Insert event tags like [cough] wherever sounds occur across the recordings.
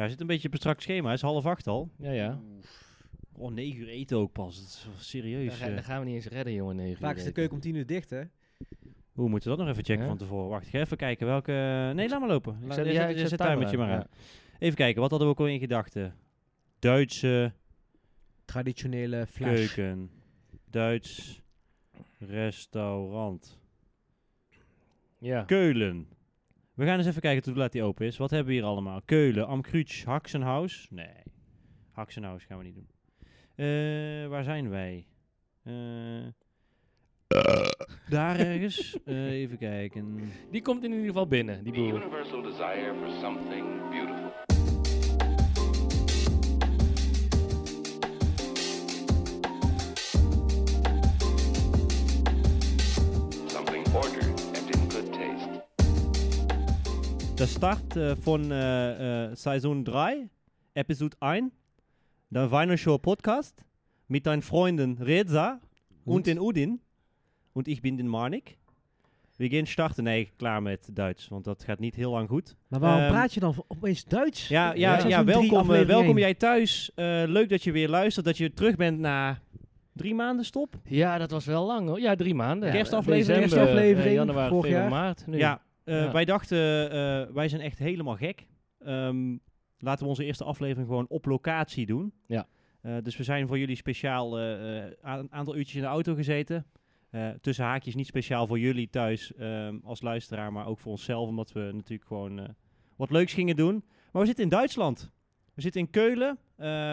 Ja, hij zit een beetje op een strak schema. Het is half acht al. Ja, ja. Oh, negen uur eten ook pas. Dat is serieus. ga- eh. daar gaan we niet eens redden, jongen. negen Vaak uur is de eten. keuken om tien uur dicht, hè? Hoe moeten we dat nog even checken Ja. van tevoren? Wacht, ik ga even kijken welke... Nee, laat maar lopen. Ik Laat, zet- zet, ja, ik zet zet het timertje timer maar aan, aan. Even kijken, wat hadden we ook al in gedachten? Duitse Traditionele flash. keuken. Duits restaurant. Ja. Keulen. We gaan eens even kijken hoe laat die open is. Wat hebben we hier allemaal? Keulen, Amkruutsch, Haxenhaus. Nee, Haxenhaus gaan we niet doen. Eh, waar zijn wij? Eh, daar ergens. Eh, even kijken. Die komt in ieder geval binnen, die The boer. universal desire for something beautiful. Der Start äh, von äh, äh, Saison 3, Episode 1, der Weinershow Podcast mit deinen Freunden Reza und, Und? den Udin. Und ich bin den Manik. We gaan starten. Nee, klaar met Duits, want dat gaat niet heel lang goed. Maar waarom Ehm, praat je dan opeens Duits? Ja, ja, Ja. Seizoen welkom, eh, welkom jij thuis. Eh, leuk dat je weer luistert, dat je terug bent na drie maanden stop. Ja, dat was wel lang hoor. Ja, drie maanden. Kerstaflevering. December, Kerstaflevering, eh, januari, vorig februari, jaar. maart. Nu. Ja, eh, Ja. wij dachten, eh, wij zijn echt helemaal gek. Ehm, laten we onze eerste aflevering gewoon op locatie doen. Ja. Eh, dus we zijn voor jullie speciaal een aantal uurtjes in de auto gezeten. Tussen haakjes niet speciaal voor jullie thuis ehm, als luisteraar, maar ook voor onszelf, omdat we natuurlijk gewoon wat leuks gingen doen. Maar we zitten in Duitsland. We zitten in Keulen.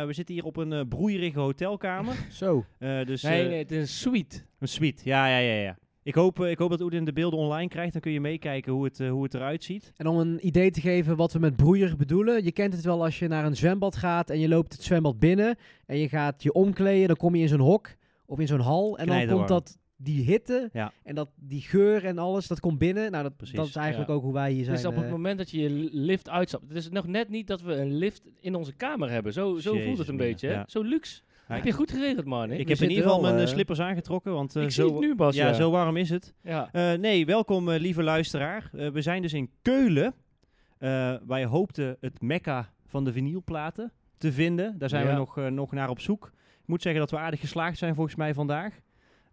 We zitten hier op een eh, broeierige hotelkamer. [laughs] Zo. Eh, dus, Nee, nee, het is een suite. een suite, ja, ja, ja. ja. Ik hoop, eh, ik hoop dat Oedin de beelden online krijgt. Dan kun je meekijken hoe het, eh, hoe het eruit ziet. En om een idee te geven wat we met broeier bedoelen. Je kent het wel als je naar een zwembad gaat en je loopt het zwembad binnen. En je gaat je omkleden. Dan kom je in zo'n hok of in zo'n hal. En dan komt dat, die hitte Ja. en dat, die geur en alles, dat komt binnen. Nou, dat, Precies, dat is eigenlijk ja. ook hoe wij hier zijn. Dus op het eh. moment dat je je lift uitstapt. Het is nog net niet dat we een lift in onze kamer hebben. Zo, zo voelt het een beetje. hè? ja. Zo luxe. Heb je goed geregeld, man. ik heb in ieder geval mijn eh, eh, slippers aangetrokken. Want eh, Ik zo, zie het nu, Bas. ja, Ja, zo warm is het. Ja. Nee, welkom lieve luisteraar. We zijn dus in Keulen. Wij hoopten het mekka van de vinylplaten te vinden. Daar zijn we nog, nog naar op zoek. Ik moet zeggen dat we aardig geslaagd zijn volgens mij vandaag.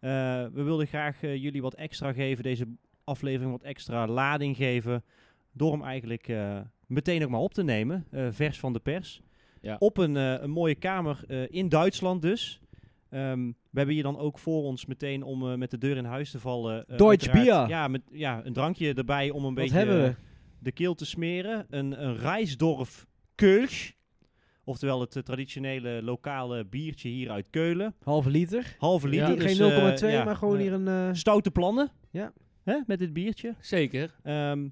We wilden graag jullie wat extra geven, deze aflevering wat extra lading geven. Door hem eigenlijk meteen ook maar op te nemen, vers van de pers. Ja. Op een, eh, een mooie kamer eh, in Duitsland dus. Ehm, we hebben hier dan ook voor ons meteen om eh, met de deur in huis te vallen. eh, Deutsch Bier. Ja, met, ja, een drankje erbij om een Wat beetje hebben we? de keel te smeren. Een, een Rijsdorf Kölsch. Oftewel het traditionele lokale biertje hier uit Keulen. Halve liter. Halve liter. Ja. dus, Geen 0,2, eh, ja, maar gewoon hier een... eh, Stoute plannen. Ja. Hè, met dit biertje. Zeker. Ehm,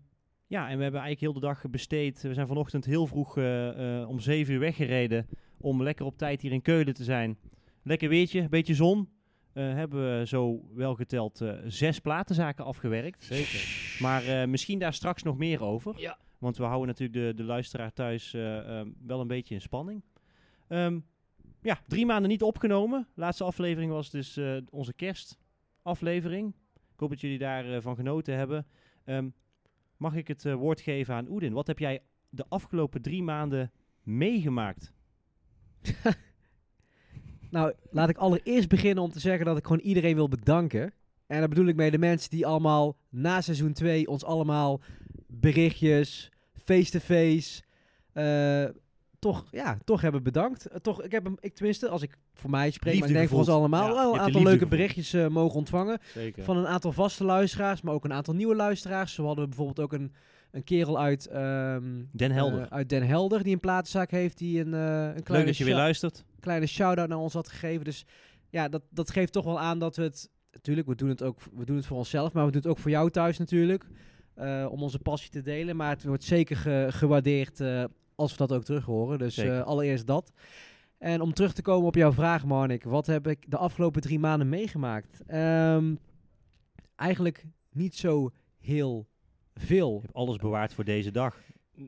ja, en we hebben eigenlijk heel de dag besteed. We zijn vanochtend heel vroeg eh, eh, om 7 uur weggereden. Om lekker op tijd hier in Keulen te zijn. Lekker weertje, een beetje zon. Eh, hebben we zo wel geteld zes platenzaken afgewerkt. Zeker. Maar misschien daar straks nog meer over. Ja. Want we houden natuurlijk de, de luisteraar thuis wel een beetje in spanning. Ehm, ja, drie maanden niet opgenomen. Laatste aflevering was dus onze kerstaflevering. Ik hoop dat jullie daarvan van genoten hebben. Ehm, mag ik het eh, woord geven aan Oedin? Wat heb jij de afgelopen drie maanden meegemaakt? [laughs] Nou, laat ik allereerst beginnen om te zeggen dat ik gewoon iedereen wil bedanken. En daar bedoel ik mee de mensen die allemaal na seizoen 2 ons allemaal berichtjes, face-to-face, eh, toch, ja, toch hebben bedankt. Eh, toch, ik heb hem, ik tenminste, als ik voor mij spreek, maar ik denk voor ons allemaal, Ja, wel een aantal leuke berichtjes eh, mogen ontvangen. Zeker. Van een aantal vaste luisteraars, maar ook een aantal nieuwe luisteraars. Zo hadden we bijvoorbeeld ook een, een kerel uit, ehm, Den Helder. eh, uit Den Helder die een platenzaak heeft, die een, eh een kleine luistert. kleine shout-out naar ons had gegeven. Dus ja, dat, dat geeft toch wel aan dat we het... Natuurlijk, we doen het ook we doen het voor onszelf, maar we doen het ook voor jou thuis natuurlijk. om onze passie te delen. Maar het wordt zeker ge- gewaardeerd als we dat ook terug horen. Dus allereerst dat. En om terug te komen op jouw vraag, Marnik. Wat heb ik de afgelopen drie maanden meegemaakt? Ehm, eigenlijk niet zo heel veel. Je hebt alles bewaard voor deze dag.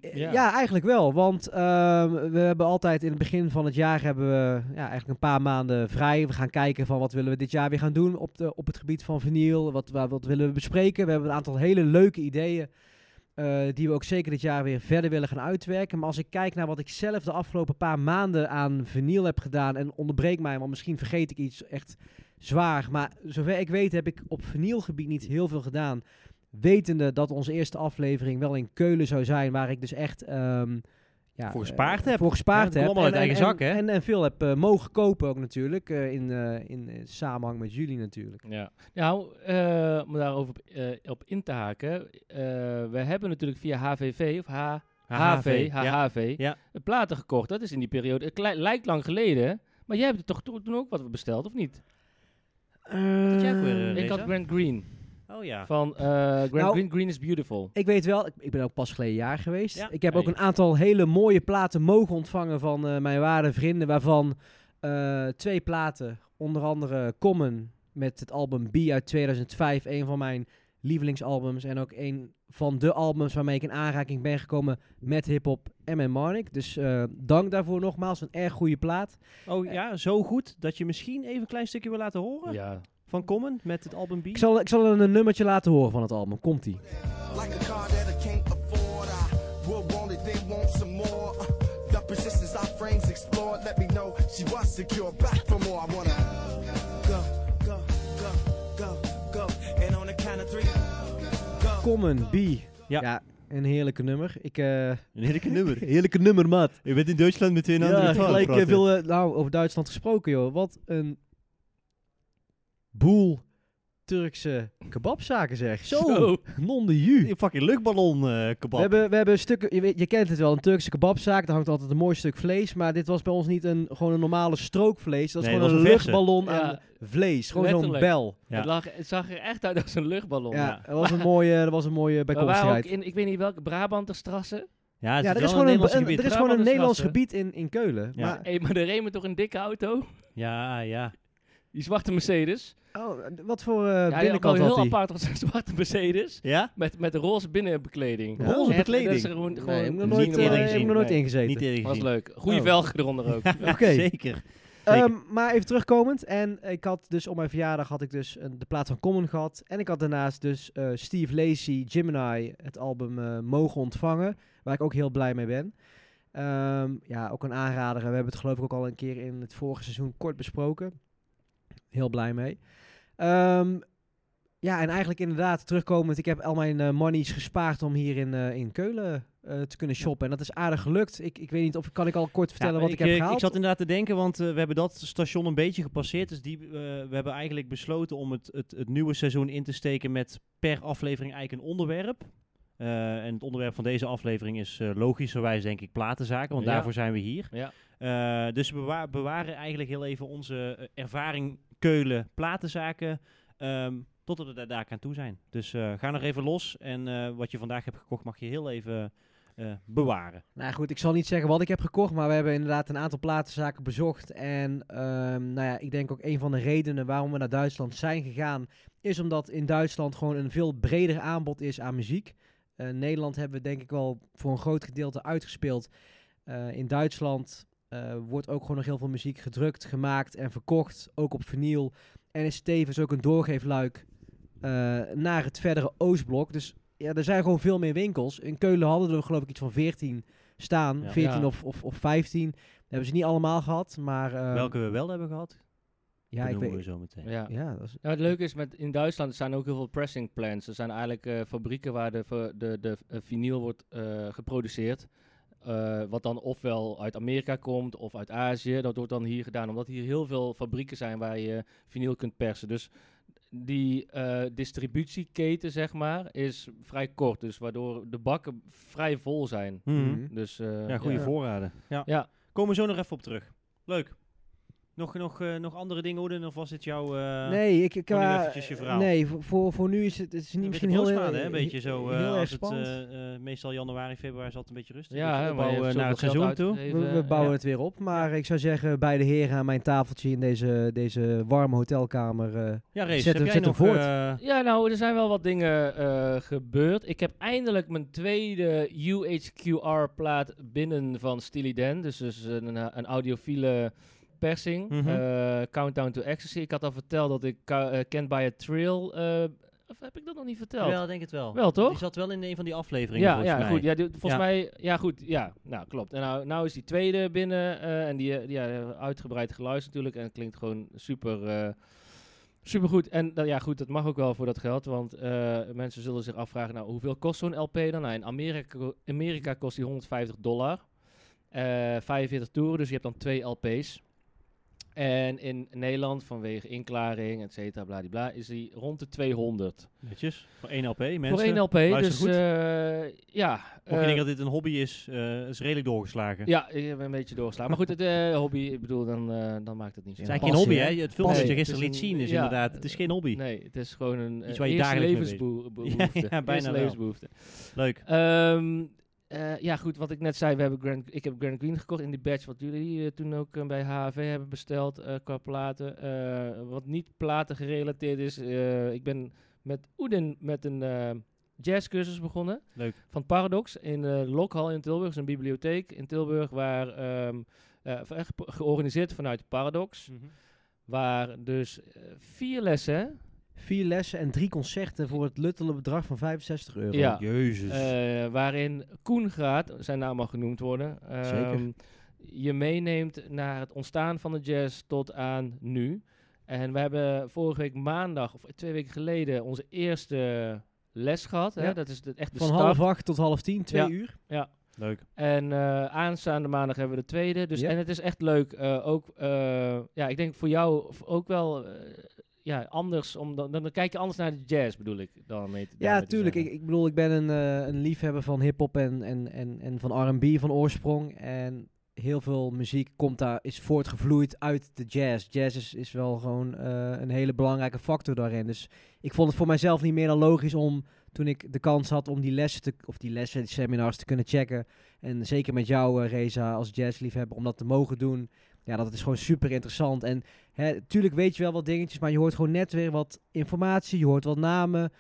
Eh, Ja. eigenlijk wel. Want ehm, we hebben altijd in het begin van het jaar hebben we ja, eigenlijk een paar maanden vrij. We gaan kijken van wat willen we dit jaar weer gaan doen op, de, op het gebied van vinyl. Wat, wa- wat willen we bespreken. We hebben een aantal hele leuke ideeën eh, die we ook zeker dit jaar weer verder willen gaan uitwerken. Maar als ik kijk naar wat ik zelf de afgelopen paar maanden aan vinyl heb gedaan, en onderbreek mij, want misschien vergeet ik iets echt zwaar. Maar zover ik weet heb ik op vinylgebied niet heel veel gedaan. Wetende dat onze eerste aflevering wel in Keulen zou zijn, waar ik dus echt... ehm, ja, Voor eh, gespaard heb. Voor gespaard Ja, heb. allemaal uit eigen en, zak, hè? En, en veel heb eh, mogen kopen ook natuurlijk, eh, in, eh, in, samenhang met jullie natuurlijk. Ja. Nou, eh, om daarover op, eh, op in te haken. eh, we hebben natuurlijk via HVV of H, HV, ja. HHV, Ja. platen gekocht. Dat is in die periode. Het li- lijkt lang geleden. Maar jij hebt het toch to- toen ook wat besteld, of niet? Had jij ook weer, ik had? Grant Green. Oh ja. Van eh Nou, Green, Green is Beautiful. Ik weet wel, ik, ik ben ook pas geleden jaar geweest. Ja. Ik heb ook een aantal hele mooie platen mogen ontvangen van eh, mijn waarde vrienden, waarvan eh, twee platen, onder andere Common met het album B uit 2005, een van mijn lievelingsalbums en ook een van de albums waarmee ik in aanraking ben gekomen met hip-hop en met Marnik. Dus eh, dank daarvoor nogmaals, een erg goede plaat. Oh ja, zo goed dat je misschien even een klein stukje wil laten horen Ja. Van Common met het album B. Ik zal, ik zal een nummertje laten horen van het album. Komt-ie. Like a car that I can't afford. I will want it, they want some more. Uh, The positions our frames explored, let me know she was secure. Back for more, I wanna go, go, go, go, go. And on the count of three, go. Common, B. Ja. ja een heerlijke nummer. Ik, eh, Een heerlijke nummer. [laughs] heerlijke nummer, maat. Je bent in Duitsland met een Ja, gelijk veel, eh, nou, over Duitsland gesproken, joh. Wat een boel Turkse kebabzaken, zeg. Zo, Zo. non de ju. Een fucking luchtballon eh kebab. We hebben, we hebben stukken, je, weet, je kent het wel, een Turkse kebabzaak, daar hangt altijd een mooi stuk vlees. Maar dit was bij ons niet een, gewoon een normale strookvlees. Dat is Nee, gewoon dat een luchtballon Ja. aan vlees. Gewoon zo'n bel. Ja. Het, lag, het zag er echt uit als een luchtballon. Ja, ja. dat was een mooie, dat was een mooie bijkomstigheid. in, ik weet niet welke, Brabanterstrasse. Ja, het Ja, is er is gewoon een, Nederlands een- gebied. er is gewoon een Nederlands gebied in, in Keulen. Ja. Maar, Hey, maar er reed me toch een dikke auto? Ja, ja. Die zwarte Mercedes. oh, wat voor eh ja, die binnenkant had heel hij? apart was [laughs] een zwarte Mercedes. Ja? Met, met roze binnenbekleding. Ja. Roze bekleding? dat is er gewoon, gewoon Nee, ik heb nooit, normaal eh, gezien. ik heb nog nooit Nee. ingezeten. Niet eerder Was leuk. Goeie Oh. velgen eronder ook. [laughs] Oké. Zeker. Ehm, maar even terugkomend. En ik had dus op mijn verjaardag had ik dus een, de plaat van Common gehad. En ik had daarnaast dus eh, Steve Lacy, Gemini, het album eh, mogen ontvangen. Waar ik ook heel blij mee ben. Ehm, ja, ook een aanrader. We hebben het geloof ik ook al een keer in het vorige seizoen kort besproken. Heel blij mee. Ehm, ja, en eigenlijk inderdaad terugkomend. Ik heb al mijn eh, monies gespaard om hier in, eh, in Keulen eh, te kunnen shoppen. En dat is aardig gelukt. Ik, ik weet niet of kan ik al kort vertellen Ja, wat ik, ik, heb eh, gehaald. Ik zat inderdaad te denken, want we hebben dat station een beetje gepasseerd. Dus die, we hebben eigenlijk besloten om het, het, het nieuwe seizoen in te steken met per aflevering eigenlijk een onderwerp. Eh, en het onderwerp van deze aflevering is eh, logischerwijs denk ik platenzaken, want Ja. daarvoor zijn we hier. Ja. Eh, dus we bewa- bewaren eigenlijk heel even onze ervaring Keulen platenzaken ehm, tot we er daar aan toe zijn. Dus eh, ga nog even los en eh, wat je vandaag hebt gekocht mag je heel even eh, bewaren. Nou goed, ik zal niet zeggen wat ik heb gekocht, maar we hebben inderdaad een aantal platenzaken bezocht. En ehm, nou ja, ik denk ook een van de redenen waarom we naar Duitsland zijn gegaan, is omdat in Duitsland gewoon een veel breder aanbod is aan muziek. Nederland hebben we denk ik wel voor een groot gedeelte uitgespeeld. In Duitsland eh, wordt ook gewoon nog heel veel muziek gedrukt, gemaakt en verkocht, ook op vinyl. En is tevens ook een doorgeefluik eh, naar het verdere Oostblok. Dus ja, er zijn gewoon veel meer winkels. In Keulen hadden we geloof ik iets van 14 staan. Ja. 14 Ja. Of, of, of 15. Dat hebben ze niet allemaal gehad. Maar eh, Welke we wel hebben gehad, ja, ik weet, we zo meteen. Ja. ja, dat is, het leuke is, met, in Duitsland zijn ook heel veel pressing plants. Er zijn eigenlijk fabrieken waar de, de, de vinyl wordt eh, geproduceerd. Eh, wat dan ofwel uit Amerika komt of uit Azië. Dat wordt dan hier gedaan, omdat hier heel veel fabrieken zijn waar je vinyl kunt persen. Dus die eh, distributieketen, zeg maar, is vrij kort. Dus waardoor de bakken vrij vol zijn. Mhm. Mhm. Dus, eh, Ja, goede ja. voorraden. Ja. Ja. Komen we zo nog even op terug. Leuk. Nog, nog, eh, nog andere dingen, Oeden? Of was dit jouw... eh, nee, ik, ik qua- eventjes je verhaal. Nee, voor, voor, nu is het, het is niet misschien heel, heel, hè? Een beetje zo, eh, heel erg als het, spannend. eh, eh, meestal januari, februari is altijd een beetje rustig. Ja, je opbouwen hebt naar het seizoen toe. we, we bouwen ja. het weer op. Maar ik zou zeggen, bij de heren aan mijn tafeltje in deze, deze warme hotelkamer. eh, Ja, Race, Zet heb zet hem nog... voort. eh, Ja, nou, er zijn wel wat dingen eh, gebeurd. Ik heb eindelijk mijn tweede UHQR-plaat binnen van Steely Dan. Dus, dus een, een audiofiele persing. Mhm. eh, Countdown to Ecstasy. Ik had al verteld dat ik Ca- eh, Can't Buy a Trail eh, of heb ik dat nog niet verteld? Wel, denk het wel. Wel, toch? Die zat wel in een van die afleveringen, Ja, volgens ja mij. goed. Ja, die- volgens Ja. mij, ja, goed. Ja, nou klopt. En nou, nou is die tweede binnen eh, en die, die ja, uitgebreid geluisterd natuurlijk. En het klinkt gewoon super, eh super goed. En dan ja, goed, dat mag ook wel voor dat geld. Want eh, mensen zullen zich afvragen, nou, hoeveel kost zo'n LP dan? Nou, in Amerika, Amerika kost die 150 dollar. Eh 45 toeren, dus je hebt dan twee LP's. En in Nederland, vanwege inklaring, et cetera, bladibla, is die rond de 200. Netjes. Voor één LP, mensen. Voor één LP, luister dus goed. eh, ja. Mocht je eh, denken dat dit een hobby is, eh is redelijk doorgeslagen. ja, ik heb een beetje doorgeslagen. Maar goed, het eh, hobby, ik bedoel, dan, eh, dan maakt het niet zo. Het is eigenlijk geen hobby, hè? Het filmpje dat je gisteren liet zien is ja, inderdaad, het is geen hobby. Nee, het is gewoon een Iets eh, waar je dagelijks levensbehoefte. Ja, [laughs] ja, bijna eerste wel. levensbehoefte. Leuk. Ehm, eh, ja, goed, wat ik net zei, we hebben Grand, ik heb Grand Green gekocht in die batch wat jullie eh, toen ook eh, bij HAV hebben besteld qua platen. Wat niet platen gerelateerd is, ik ben met Oeden met een jazzcursus begonnen. Leuk. Van Paradox in Lokhal in Tilburg, is een bibliotheek in Tilburg waar ehm, eh, ge- georganiseerd vanuit Paradox. Waar dus vier lessen, Vier lessen en drie concerten voor het luttele bedrag van 65 euro. Ja. Jezus. eh, waarin Koen gaat, zijn naam mag genoemd worden, ehm, Zeker. je meeneemt naar het ontstaan van de jazz tot aan nu. En we hebben vorige week maandag, of twee weken geleden, onze eerste les gehad. Hè? Ja. Dat is de, echt de Van start. half acht tot half tien, twee Ja. uur. Leuk. En eh, aanstaande maandag hebben we de tweede. Dus, Ja. En het is echt leuk. eh, ook, eh, ja, ik denk voor jou ook wel eh, ja, anders. Om dan, dan kijk je anders naar de jazz, bedoel ik. Dan mee te, Ja, tuurlijk. Ik, ik bedoel, ik ben een, eh, een liefhebber van hip-hop en, en, en, en van RB van oorsprong. En heel veel muziek komt daar, is voortgevloeid uit de jazz. Jazz is, is wel gewoon eh, een hele belangrijke factor daarin. Dus ik vond het voor mijzelf niet meer dan logisch om, toen ik de kans had om die lessen, te, of die lessen, die seminars te kunnen checken. En zeker met jou, eh, Reza, als jazzliefhebber, om dat te mogen doen. Ja, dat is gewoon super interessant. En hè, tuurlijk weet je wel wat dingetjes, maar je hoort gewoon net weer wat informatie. Je hoort wat namen.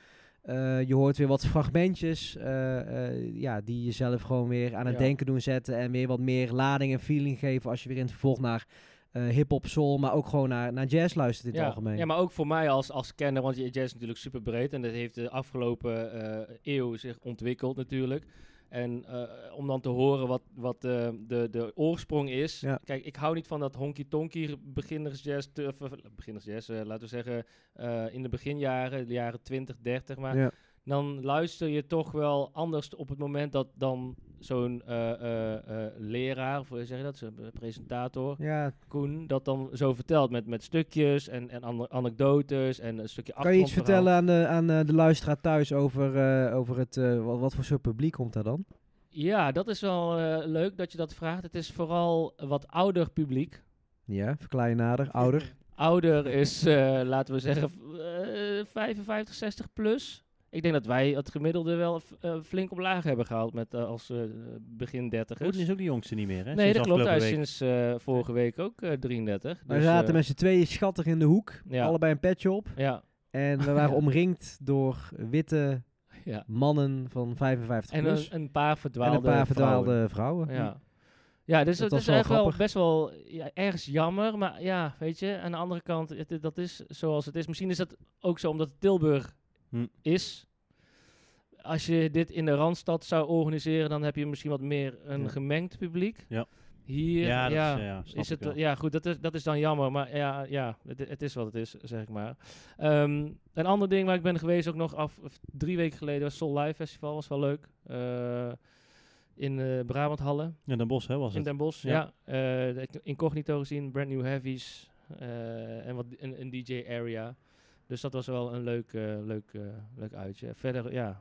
eh, je hoort weer wat fragmentjes. eh, eh, ja, die jezelf gewoon weer aan het Ja. denken doen zetten. En weer wat meer lading en feeling geven als je weer in het vervolg naar eh hip-hop, soul, maar ook gewoon naar, naar jazz luistert in het ja. algemeen. Ja, maar ook voor mij als, als kenner, want je jazz is natuurlijk super breed. En dat heeft de afgelopen eeuw zich ontwikkeld natuurlijk. En eh, om dan te horen wat, wat eh, de, de oorsprong is. Ja. Kijk, ik hou niet van dat honky-tonky beginnersjazz. beginnersjazz, eh, laten we zeggen, in de beginjaren, de jaren 20, 30. Maar Ja. Dan luister je toch wel anders op het moment dat dan zo'n eh, eh, eh, leraar, of zeg je dat, zo'n eh, presentator, ja, Koen, dat dan zo vertelt met, met stukjes en, en ane- anekdotes en een stukje kan je iets vertellen aan de, aan de luisteraar thuis over, over het, wat, wat voor soort publiek komt daar dan? Ja, dat is wel leuk dat je dat vraagt. Het is vooral wat ouder publiek. Ja, verklaar je nader, ouder. [laughs] Ouder is, laten we zeggen, v- eh, 55, 60 plus. Ik denk dat wij het gemiddelde wel f- eh, flink omlaag hebben gehaald met eh, als eh, begin 30 Oden is ook de jongste niet meer, hè? Nee, sinds dat klopt. Hij is sinds eh, vorige week ook eh, 33. Wij Dus, zaten eh, met z'n tweeën schattig in de hoek. Ja. Allebei een petje op. Ja, En we [laughs] waren omringd door witte ja. mannen van 55 En plus. een, een paar en verdwaalde een paar vrouwen. verdwaalde vrouwen. Ja. Ja, dus Dat is wel echt wel grappig. best wel ja, ergens jammer. Maar ja, weet je, aan de andere kant, het, dat is zoals het is. Misschien is dat ook zo omdat Tilburg Hm. is. Als je dit in de Randstad zou organiseren, dan heb je misschien wat meer een Ja. gemengd publiek. Ja. Hier, Ja, ja, is, ja, is het, ja, goed, dat is, dat is dan jammer. Maar ja, ja het, het is wat het is, zeg ik maar. Ehm, een ander ding waar ik ben geweest, ook nog af drie weken geleden, was Soul Live Festival, was wel leuk. Eh, in eh Brabant Halle. Ja, Den Bosch, hè, was In het. Den Bosch, Ja. ja. De incognito gezien, Brand New Heavies en wat een, een DJ area. Dus dat was wel een leuk, eh, leuk, eh, leuk uitje. Verder, ja,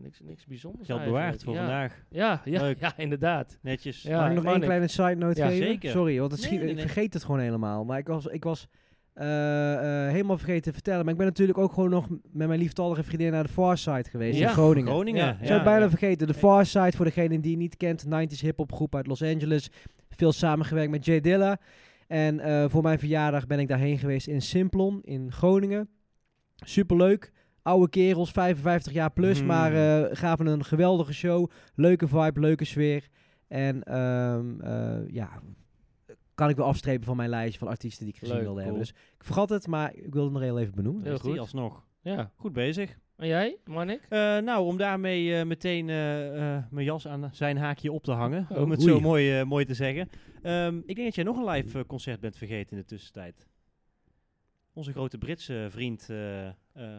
niks, niks bijzonders. Geld bewaard voor ja. vandaag. Ja, ja, Leuk. ja, inderdaad. Netjes. Ja. Mag ik nog één kleine side note Ja, geven? zeker. Sorry, want het Nee, schiet, nee, ik vergeet het gewoon helemaal. Maar ik was, ik was eh, eh, helemaal vergeten te vertellen. Maar ik ben natuurlijk ook gewoon nog met mijn lieftallige vriendin naar de Far Side geweest Ja, in Groningen. Groningen. Ik zou bijna vergeten. De. Far Side, voor degene die niet kent, 90s hip-hop groep uit Los Angeles. Veel samengewerkt met Jay Dilla. En eh, voor mijn verjaardag ben ik daarheen geweest in Simplon in Groningen. Superleuk. Oude kerels, 55 jaar plus, Hmm. maar eh, gaven een geweldige show. Leuke vibe, leuke sfeer. En ehm, eh, ja, kan ik wel afstrepen van mijn lijstje van artiesten die ik gezien Leuk, wilde cool. hebben. Dus ik vergat het, maar ik wilde het nog heel even benoemen. Heel goed. alsnog. Ja, Goed bezig. En jij, Manik? Eh, nou, om daarmee meteen eh, eh, mijn jas aan zijn haakje op te hangen. Oh, om het oei. zo mooi, mooi te zeggen. Ehm, ik denk dat jij nog een live concert bent vergeten in de tussentijd. Onze grote Britse vriend eh eh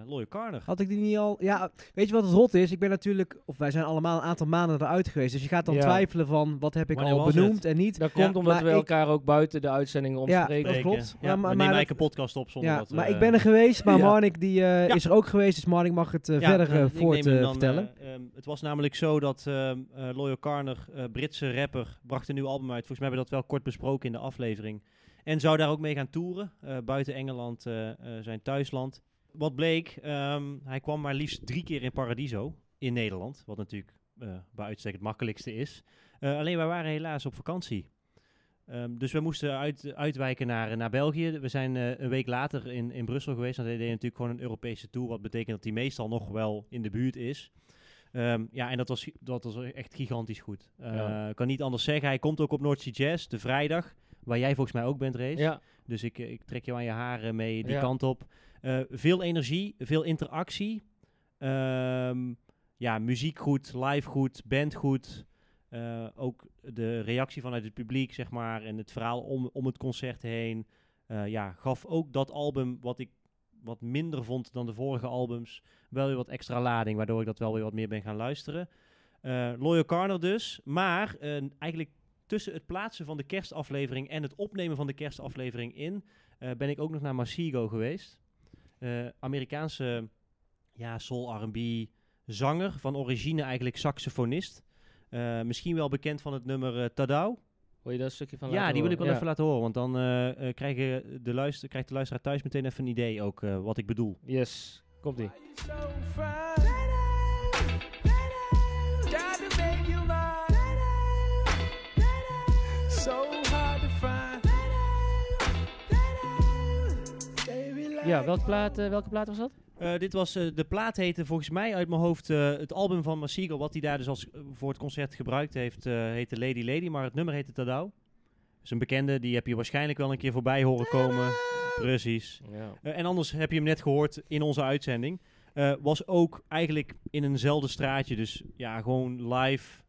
Loyal Carner. Had ik die niet al... Ja, weet je wat het rot is? Ik ben natuurlijk... Of wij zijn allemaal een aantal maanden eruit geweest. Dus je gaat dan Ja. twijfelen van... Wat heb ik Wanneer al benoemd en niet. Dat Ja, komt omdat maar we ik- elkaar ook buiten de uitzendingen Ja, omspreken. dat klopt. Ja, Ja, maar- we maar nemen eigenlijk een podcast op zonder Ja, dat we, maar ik eh, ben er geweest. Maar [laughs] Ja. Marnik die, eh, Ja. is er ook geweest. Dus Marnik mag het Ja, verder ik voort dan, vertellen. eh, ehm, het was namelijk zo dat ehm eh, Loyal Carner, eh, Britse rapper, bracht een nieuw album uit. Volgens mij hebben we dat wel kort besproken in de aflevering. En zou daar ook mee gaan toeren, eh, buiten Engeland, eh, eh, zijn thuisland. Wat bleek, ehm, hij kwam maar liefst drie keer in Paradiso, in Nederland. Wat natuurlijk bij uitstek het makkelijkste is. Alleen wij waren helaas op vakantie. Ehm, dus we moesten uit, uitwijken naar, naar België. We zijn een week later in, in Brussel geweest. Want hij deed natuurlijk gewoon een Europese tour. Wat betekent dat hij meestal nog wel in de buurt is. Ehm, ja, en dat was, dat was echt gigantisch goed. Ja. Ik kan niet anders zeggen. Hij komt ook op North Sea Jazz, de vrijdag. Waar jij volgens mij ook bent, Race. Ja, Dus ik, eh, ik trek jou aan je haren mee die Ja. kant op. Eh, veel energie, veel interactie. Ehm, ja, muziek goed, live goed, band goed. Eh, ook de reactie vanuit het publiek, zeg maar, en het verhaal om, om het concert heen. ja, gaf ook dat album, wat ik wat minder vond dan de vorige albums, wel weer wat extra lading, waardoor ik dat wel weer wat meer ben gaan luisteren. Loyal Carner dus, maar eigenlijk tussen het plaatsen van de kerstaflevering en het opnemen van de kerstaflevering in, eh, ben ik ook nog naar Masigo geweest. Eh, Amerikaanse ja, soul R&B zanger, van origine eigenlijk saxofonist. Eh, misschien wel bekend van het nummer Tadau. wil je daar een stukje van Ja, laten die wil ik wel even laten horen, want dan krijgen de luister, krijgt de luisteraar thuis meteen even een idee ook eh, wat ik bedoel. Yes, komt Ja, welke plaat, eh, welke plaat was dat? Eh, dit was, eh, de plaat heette volgens mij uit mijn hoofd eh, het album van Masigo, wat hij daar dus als, voor het concert gebruikt heeft, eh heette Lady Lady, maar het nummer heette Tadau. Dat is een bekende, die heb je waarschijnlijk wel een keer voorbij horen komen. Precies. Ja. Eh, en anders heb je hem net gehoord in onze uitzending. Eh, was ook eigenlijk in eenzelfde straatje, dus ja, gewoon live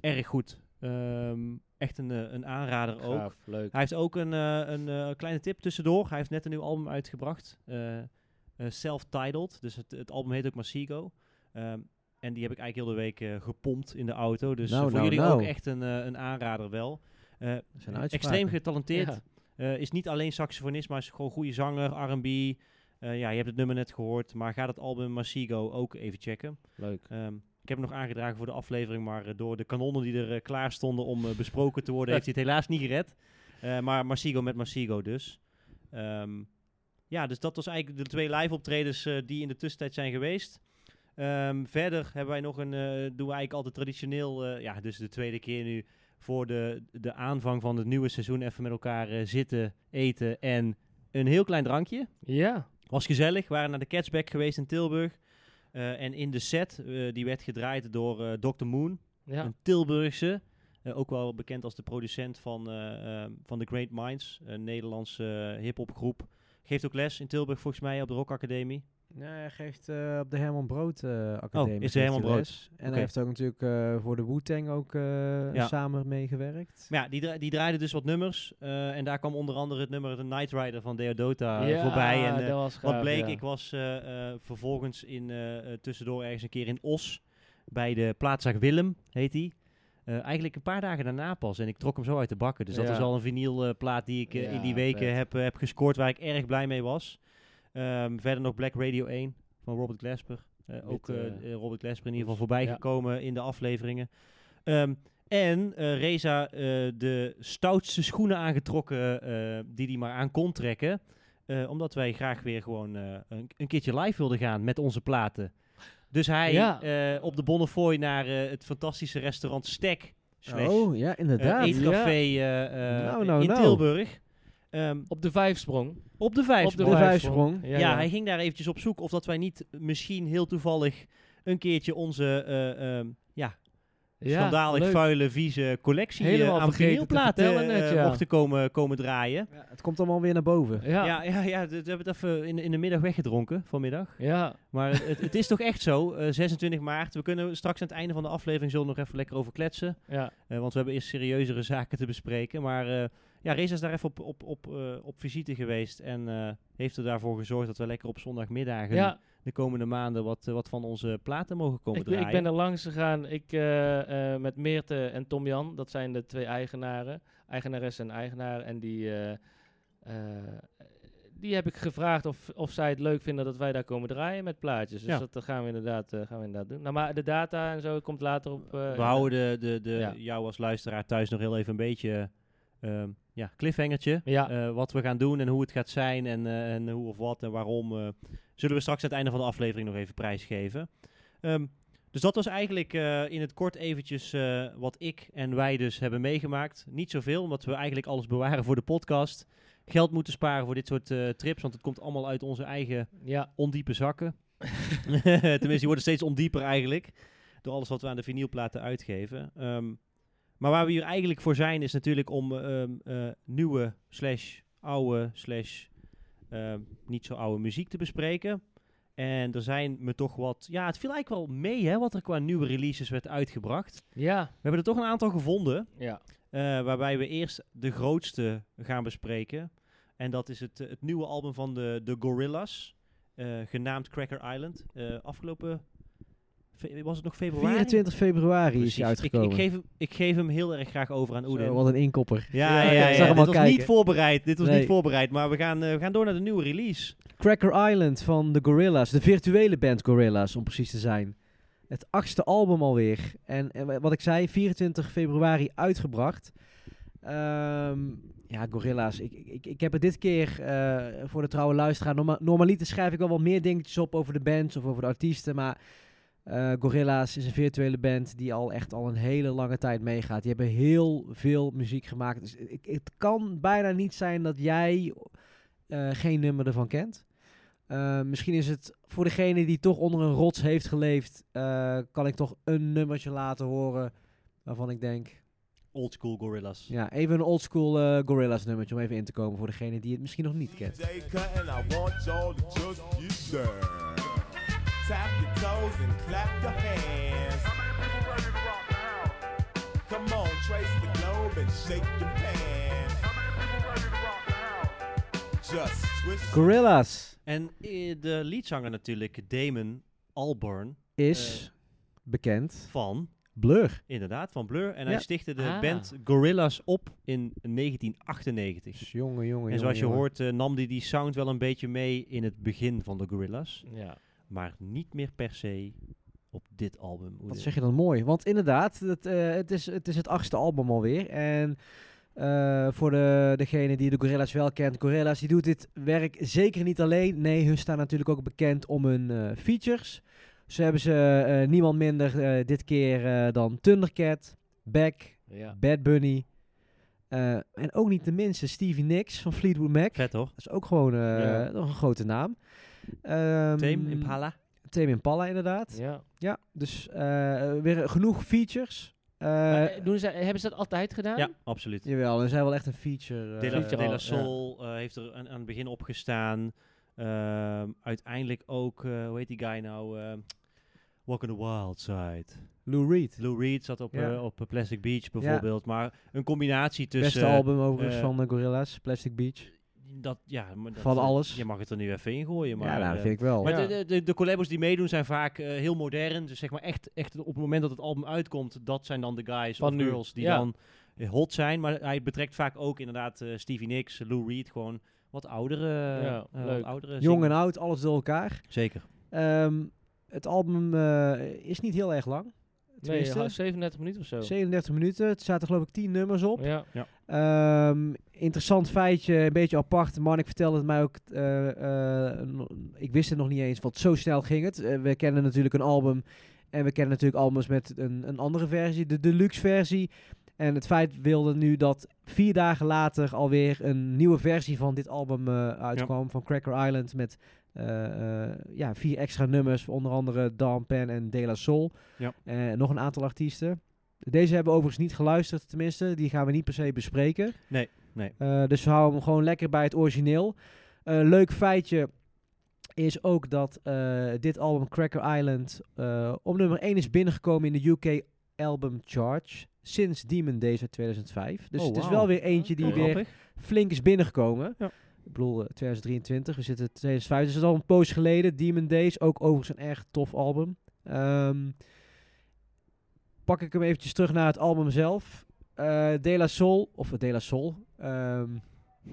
erg goed. Ehm, echt een, eh, een aanrader ook. Leuk. Hij heeft ook een, eh, een eh, kleine tip tussendoor. Hij heeft net een nieuw album uitgebracht. Self-titled. Dus het, het album heet ook Masigo. Ehm, en die heb ik eigenlijk heel de week gepompt in de auto. Dus Nou, voor nou, jullie nou. ook echt een, een aanrader wel. Uitspraken. extreem getalenteerd. Ja. Is niet alleen saxofonist, maar is gewoon goede zanger, R&B. Ja, je hebt het nummer net gehoord. Maar ga dat album Masigo ook even checken. Leuk. Ehm, ik heb hem nog aangedragen voor de aflevering, maar eh, door de kanonnen die er eh, klaar stonden om eh, besproken te worden, [laughs] heeft hij het helaas niet gered. Maar Masigo met Masigo dus. Ehm, ja, dus dat was eigenlijk de twee live optredens die in de tussentijd zijn geweest. Ehm, verder hebben wij nog een, eh, doen we eigenlijk altijd traditioneel, ja, dus de tweede keer nu voor de, de aanvang van het nieuwe seizoen even met elkaar zitten, eten en een heel klein drankje. Ja. Was gezellig. We waren naar de Catchback geweest in Tilburg. Eh, en in de set, eh, die werd gedraaid door eh Dr. Moon, Ja. een Tilburgse. ook wel bekend als de producent van, van The Great Minds, een Nederlandse eh, hip-hop groep. Geeft ook les in Tilburg volgens mij op de Rock Academie. Nee, hij geeft eh, op de Herman Brood eh Academie. Oh, is de Herman Brood. En hij heeft ook natuurlijk eh, voor de Wu-Tang ook Ja. samen meegewerkt. Maar ja, die, dra- die draaide dus wat nummers. en daar kwam onder andere het nummer The Night Rider van Deodota Ja, voorbij. En, dat was Wat bleek, ja. ik was vervolgens in, tussendoor ergens een keer in Os. Bij de plaatszaak Willem, heet die. Eigenlijk een paar dagen daarna pas. En ik trok hem zo uit de bakken. Dus dat is al een vinylplaat die ik in die weken heb, heb gescoord. Waar ik erg blij mee was. Ehm, verder nog Black Radio 1 van Robert Glasper. Eh, ook eh, eh, Robert Glasper in ieder geval voorbij gekomen in de afleveringen. Ehm, en Reza de stoutste schoenen aangetrokken die hij maar aan kon trekken. Omdat wij graag weer gewoon een, een keertje live wilden gaan met onze platen. Dus hij Ja. op de Bonnefoy naar het fantastische restaurant Stek. slash, Oh, ja, inderdaad. eetcafé eh, eh, Nou, nou, in nou. Tilburg. Ehm, Op de vijfsprong. op de vijf. Op de de vijfsprong. Ja, hij ging daar eventjes op zoek of dat wij niet misschien heel toevallig een keertje onze eh, ehm, ja, Ja, schandalig leuk. vuile, vieze collectie Helemaal eh, aan vinylplaten vertellen net, eh, ja. mochten komen, komen draaien. Ja, het komt allemaal weer naar boven. Ja, Ja, ja, we hebben het even in, in de middag weggedronken vanmiddag. ja. Maar het, het is toch echt zo, eh, 26 maart. We kunnen straks aan het einde van de aflevering zullen we nog even lekker over kletsen. ja. Eh, want we hebben eerst serieuzere zaken te bespreken. Maar eh ja, Reza is daar even op, op, op, eh, op visite geweest. En eh, heeft er daarvoor gezorgd dat we lekker op zondagmiddagen ja. de komende maanden wat, eh, wat van onze platen mogen komen Ik, draaien. ik ben er langs gegaan ik, met Meerte en Tom Jan. Dat zijn de twee eigenaren. Eigenares en eigenaar. En die, die heb ik gevraagd of, of zij het leuk vinden dat wij daar komen draaien met plaatjes. Dus Ja. dat gaan we, inderdaad, gaan we inderdaad doen. Nou, maar de data en zo komt later op. we houden de, de, de, Ja. jou als luisteraar thuis nog heel even een beetje ehm ja, cliffhangertje. Ja, Eh, wat we gaan doen en hoe het gaat zijn en, eh, en hoe of wat en waarom. eh, zullen we straks aan het einde van de aflevering nog even prijsgeven. Ehm, dus dat was eigenlijk in het kort eventjes wat ik en wij dus hebben meegemaakt. Niet zoveel, omdat we eigenlijk alles bewaren voor de podcast. Geld moeten sparen voor dit soort trips, want het komt allemaal uit onze eigen ja. ondiepe zakken. [laughs] [laughs] Tenminste, die worden steeds ondieper eigenlijk. Door alles wat we aan de vinylplaten uitgeven. Ehm, maar waar we hier eigenlijk voor zijn, is natuurlijk om ehm, eh, nieuwe slash oude slash ehm, niet zo oude muziek te bespreken. En er zijn me toch wat... Ja, het viel eigenlijk wel mee hè, wat er qua nieuwe releases werd uitgebracht. Ja, We hebben er toch een aantal gevonden. ja. eh, waarbij we eerst de grootste gaan bespreken. En dat is het, eh, het nieuwe album van de, de Gorillas. genaamd Cracker Island. Afgelopen... was het nog februari? 24 februari is hij Ik, uitgekomen. ik, geef hem, ik geef hem heel erg graag over aan Zo, Oeden. wat een inkopper. Ja, ja, Ja, ik dit was kijken. niet voorbereid. Dit was Nee. niet voorbereid, maar we gaan, eh, we gaan door naar de nieuwe release. Cracker Island van de Gorillas. De virtuele band Gorillas, om precies te zijn. Het achtste album alweer. En, en wa- wat ik zei, 24 februari uitgebracht. Ehm, ja, Gorillas. Ik, ik, ik heb het dit keer eh, voor de trouwe luisteraar. Norma normaliter schrijf ik wel wat meer dingetjes op over de bands of over de artiesten. Maar eh, Gorillas is een virtuele band die al echt al een hele lange tijd meegaat. Die hebben heel veel muziek gemaakt. Dus ik, het kan bijna niet zijn dat jij eh, geen nummer ervan kent. Eh, misschien is het voor degene die toch onder een rots heeft geleefd, eh, kan ik toch een nummertje laten horen waarvan ik denk, Old School Gorillas. ja, even een oldschool eh Gorillaz nummertje om even in te komen voor degene die het misschien nog niet kent. Tap your toes and clap your hands. Come on, trace the globe and shake your pants. Just switch. Gorillaz En eh, de leadzanger natuurlijk, Damon Albarn, is bekend van, Blur. inderdaad, van Blur. En Ja. hij stichtte de Ah. band Gorillas op in 1998. Dus jongen, jongen, En zoals je hoort eh, nam hij die sound wel een beetje mee in het begin van de Gorillas. ja. Maar niet meer per se op dit album. Wat zeg je dan mooi? Want inderdaad, het, eh, het, is, het is het achtste album alweer. En eh, voor de, degene die de Gorillas wel kent, Gorillas die doet dit werk zeker niet alleen. Nee, hun staan natuurlijk ook bekend om hun eh, features. Zo hebben ze niemand minder dit keer dan Thundercat, Beck, ja. Bad Bunny. en ook niet de minste Stevie Nicks van Fleetwood Mac. Vet. Dat is ook gewoon Ja. nog een grote naam. Ehm, Tame Impala. Tame Impala inderdaad. ja. Ja, dus eh, weer genoeg features. Eh, eh, doen ze, hebben ze dat altijd gedaan? Ja, absoluut. jawel, er zijn wel echt een feature. eh, De La, feature De La al, Soul heeft er aan, aan het begin opgestaan. Ehm, uiteindelijk ook, eh, hoe heet die guy nou? Ehm, Walk on the Wild Side. Lou Reed. Lou Reed zat op, Ja. eh, op Plastic Beach bijvoorbeeld. Maar een combinatie tussen... Beste album overigens van de Gorillaz, Plastic Beach. Dat, ja, maar dat, Van eh, alles. Je mag het er nu even in gooien. Maar, ja, nou, dat eh, vind ik wel. Maar Ja. de, de, de, de collabos die meedoen zijn vaak eh, heel modern. Dus zeg maar echt, echt op het moment dat het album uitkomt, dat zijn dan de guys Van of nu. girls die Ja. dan hot zijn. Maar hij betrekt vaak ook inderdaad eh, Stevie Nicks, Lou Reed, gewoon wat oudere. Ja, eh, leuk. wat oudere Jong en oud, alles door elkaar. Zeker. Ehm, het album eh, is niet heel erg lang. Nee, Tenminste, ja, 37 minuten of zo. 37 minuten. Het zaten geloof ik 10 nummers op. Ja. Ehm, interessant feitje, een beetje apart. Marnik vertelde het mij ook. eh, eh, ik wist het nog niet eens, want zo snel ging het. Eh, we kennen natuurlijk een album. En we kennen natuurlijk albums met een, een andere versie, de deluxe versie. En het feit wilde nu dat vier dagen later alweer een nieuwe versie van dit album eh, uitkwam. Van Cracker Island. Met ja, vier extra nummers. Onder andere Dawn Pen en De La Soul. Ja. En nog een aantal artiesten. Deze hebben we overigens niet geluisterd, tenminste. Die gaan we niet per se bespreken. Nee, nee. Eh, dus we houden hem gewoon lekker bij het origineel. Eh, leuk feitje is ook dat eh, dit album Cracker Island eh, op nummer 1 is binnengekomen in de UK Album Charge sinds Demon Days uit 2005. Dus Oh, het is wel weer eentje die Oh, weer flink is binnengekomen. Ja. Ik bedoel, eh, 2023, we zitten in 2005, dus dat is al een poos geleden. Demon Days, ook overigens een erg tof album. Ehm, pak ik hem eventjes terug naar het album zelf. Eh De La Soul, of De La Soul, ehm,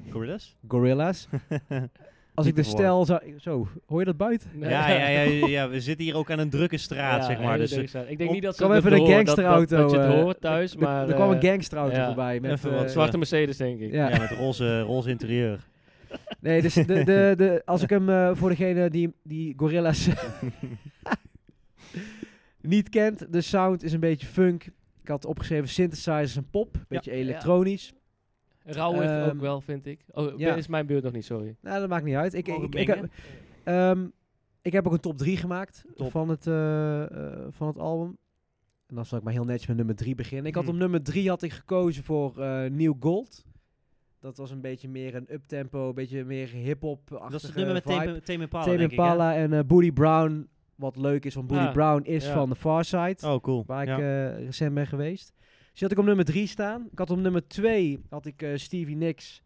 Gorillaz? Gorillas. [laughs] Als ik de stijl zou... Zo, hoor je dat buiten? Ja, ja, ja, ja, ja, we zitten hier ook aan een drukke straat, Ja, zeg maar. Dus eh, ik denk op- niet dat ze kwam even een horen, dat- dat- gangsterauto, Dat, je het eh, hoort thuis, maar... er kwam een eh, gangsterauto ja. voorbij. Met, Even eh, wat Zwarte Mercedes, denk ik. Ja. ja, met roze, roze interieur. Nee, dus de, de, [laughs] de, als ik hem eh, voor degene die, die Gorillas [laughs] niet kent, de sound is een beetje funk. Ik had opgeschreven synthesizers en pop, een beetje elektronisch. Rauw is Ehm, ook wel, vind ik. Oh, ja. is mijn beurt nog niet, sorry. Nou, dat maakt niet uit. Ik, ik, heb, ehm, ik heb ook een top 3 gemaakt Top. van het, eh, eh, van het album. En dan zal ik maar heel netjes met nummer 3 beginnen. Ik had Hmm. op nummer 3 had ik gekozen voor eh New Gold. Dat was een beetje meer een uptempo, een beetje meer hip-hop. Dat is het nummer met Tame Tame Impala, Tame en eh Booty Brown. Wat leuk is, want Booty Brown is ja. van The Far Side. Oh, cool. Waar Ja. ik eh, recent ben geweest. Dus die had ik op nummer 3 staan. Ik had op nummer 2 had ik eh, Stevie Nicks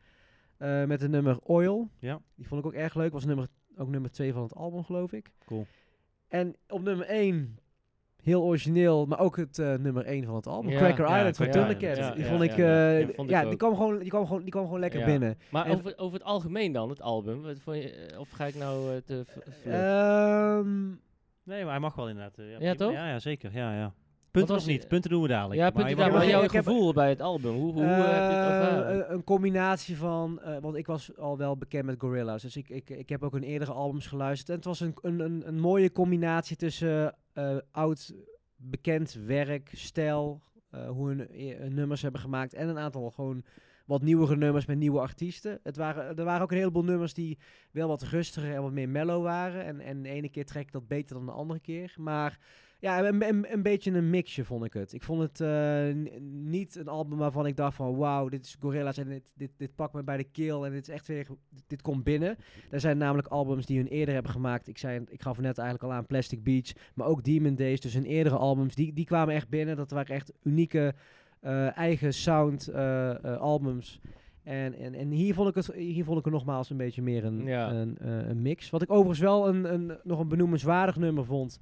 met de nummer Oil. Ja. Die vond ik ook erg leuk. Was nummer, ook nummer 2 van het album, geloof ik. Cool. En op nummer 1, heel origineel, maar ook het eh, nummer 1 van het album. Ja, Cracker ja, Island van Thundercat. Ja, die ja, vond ik, ja, eh, ja, ja, vond ik die, kwam gewoon, die, kwam gewoon, die kwam gewoon lekker Ja. binnen. Maar En- over, over het algemeen dan, het album. Wat vond je, eh, of ga ik nou eh, te... Ehm, Nee, maar hij mag wel inderdaad. eh, Ja, toch? Ja, ja, zeker. Ja, ja. Punten was nog niet. Punten doen we dadelijk. ja, Maar punt, je ja, mag maar wel- ik jouw heb- gevoel bij het album. Hoe, hoe eh, heb je het Eh, ervaren? een- een combinatie van, eh, want ik was al wel bekend met Gorillaz, dus ik, ik, ik heb ook hun eerdere albums geluisterd. En het was een, een, een, een mooie combinatie tussen eh, oud bekend werk, stijl, eh, hoe hun nummers hebben gemaakt en een aantal gewoon wat nieuwere nummers met nieuwe artiesten. Het waren, er waren ook een heleboel nummers die wel wat rustiger en wat meer mellow waren. En, en de ene keer trek ik dat beter dan de andere keer. Maar ja, een, een, een beetje een mixje vond ik het. Ik vond het eh, niet een album waarvan ik dacht van... wauw, dit is Gorillaz en dit, dit, dit pakt me bij de keel en dit is echt weer... dit komt binnen. Er zijn namelijk albums die hun eerder hebben gemaakt. Ik, zei, ik gaf net eigenlijk al aan Plastic Beach, maar ook Demon Days. Dus hun eerdere albums, die, die kwamen echt binnen. Dat waren echt unieke eh, eigen sound eh, albums. En, en, en hier, vond ik het, hier vond ik er nogmaals een beetje meer een, Ja. een, een mix. Wat ik overigens wel een, een, nog een benoemenswaardig nummer vond...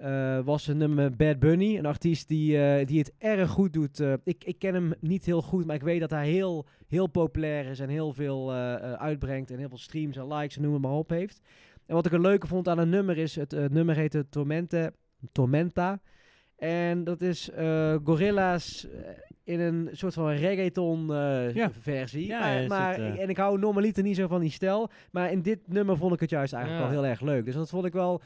eh, was een nummer Bad Bunny. Een artiest die, eh, die het erg goed doet. Eh, ik, ik ken hem niet heel goed, maar ik weet dat hij heel, heel populair is en heel veel uitbrengt en heel veel streams en likes en noem het maar op heeft. En wat ik er leuke vond aan een nummer is, het nummer heette Tormente, Tormenta. En dat is Gorilla's in een soort van reggaeton Ja. versie. Ja, maar, het, En ik hou normaliter niet zo van die stijl. Maar in dit nummer vond ik het juist eigenlijk Ja. wel heel erg leuk. Dus dat vond ik wel...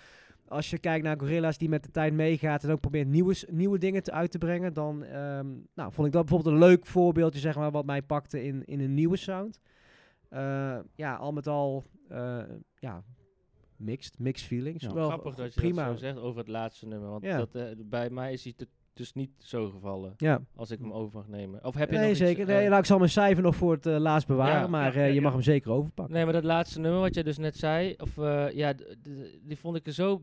Als je kijkt naar Gorilla's die met de tijd meegaat en ook probeert nieuwe, nieuwe dingen te uit te brengen, dan ehm, nou, vond ik dat bijvoorbeeld een leuk voorbeeldje, zeg maar, wat mij pakte in, in een nieuwe sound. Eh, ja, al met al, eh, ja, mixed, mixed feelings. Ja, wel Grappig dat je prima. dat zo zegt over het laatste nummer. Want Ja. dat, eh, bij mij is hij te- dus niet zo gevallen. Ja, Als ik hem over mag nemen. Of heb je nee, nog iets, zeker. eh, Nee, nou, ik zal mijn cijfer nog voor het eh, laatst bewaren, Ja, maar ja, eh, ja, je mag hem zeker overpakken. Nee, maar dat laatste nummer wat je dus net zei, of eh, ja, die vond ik er zo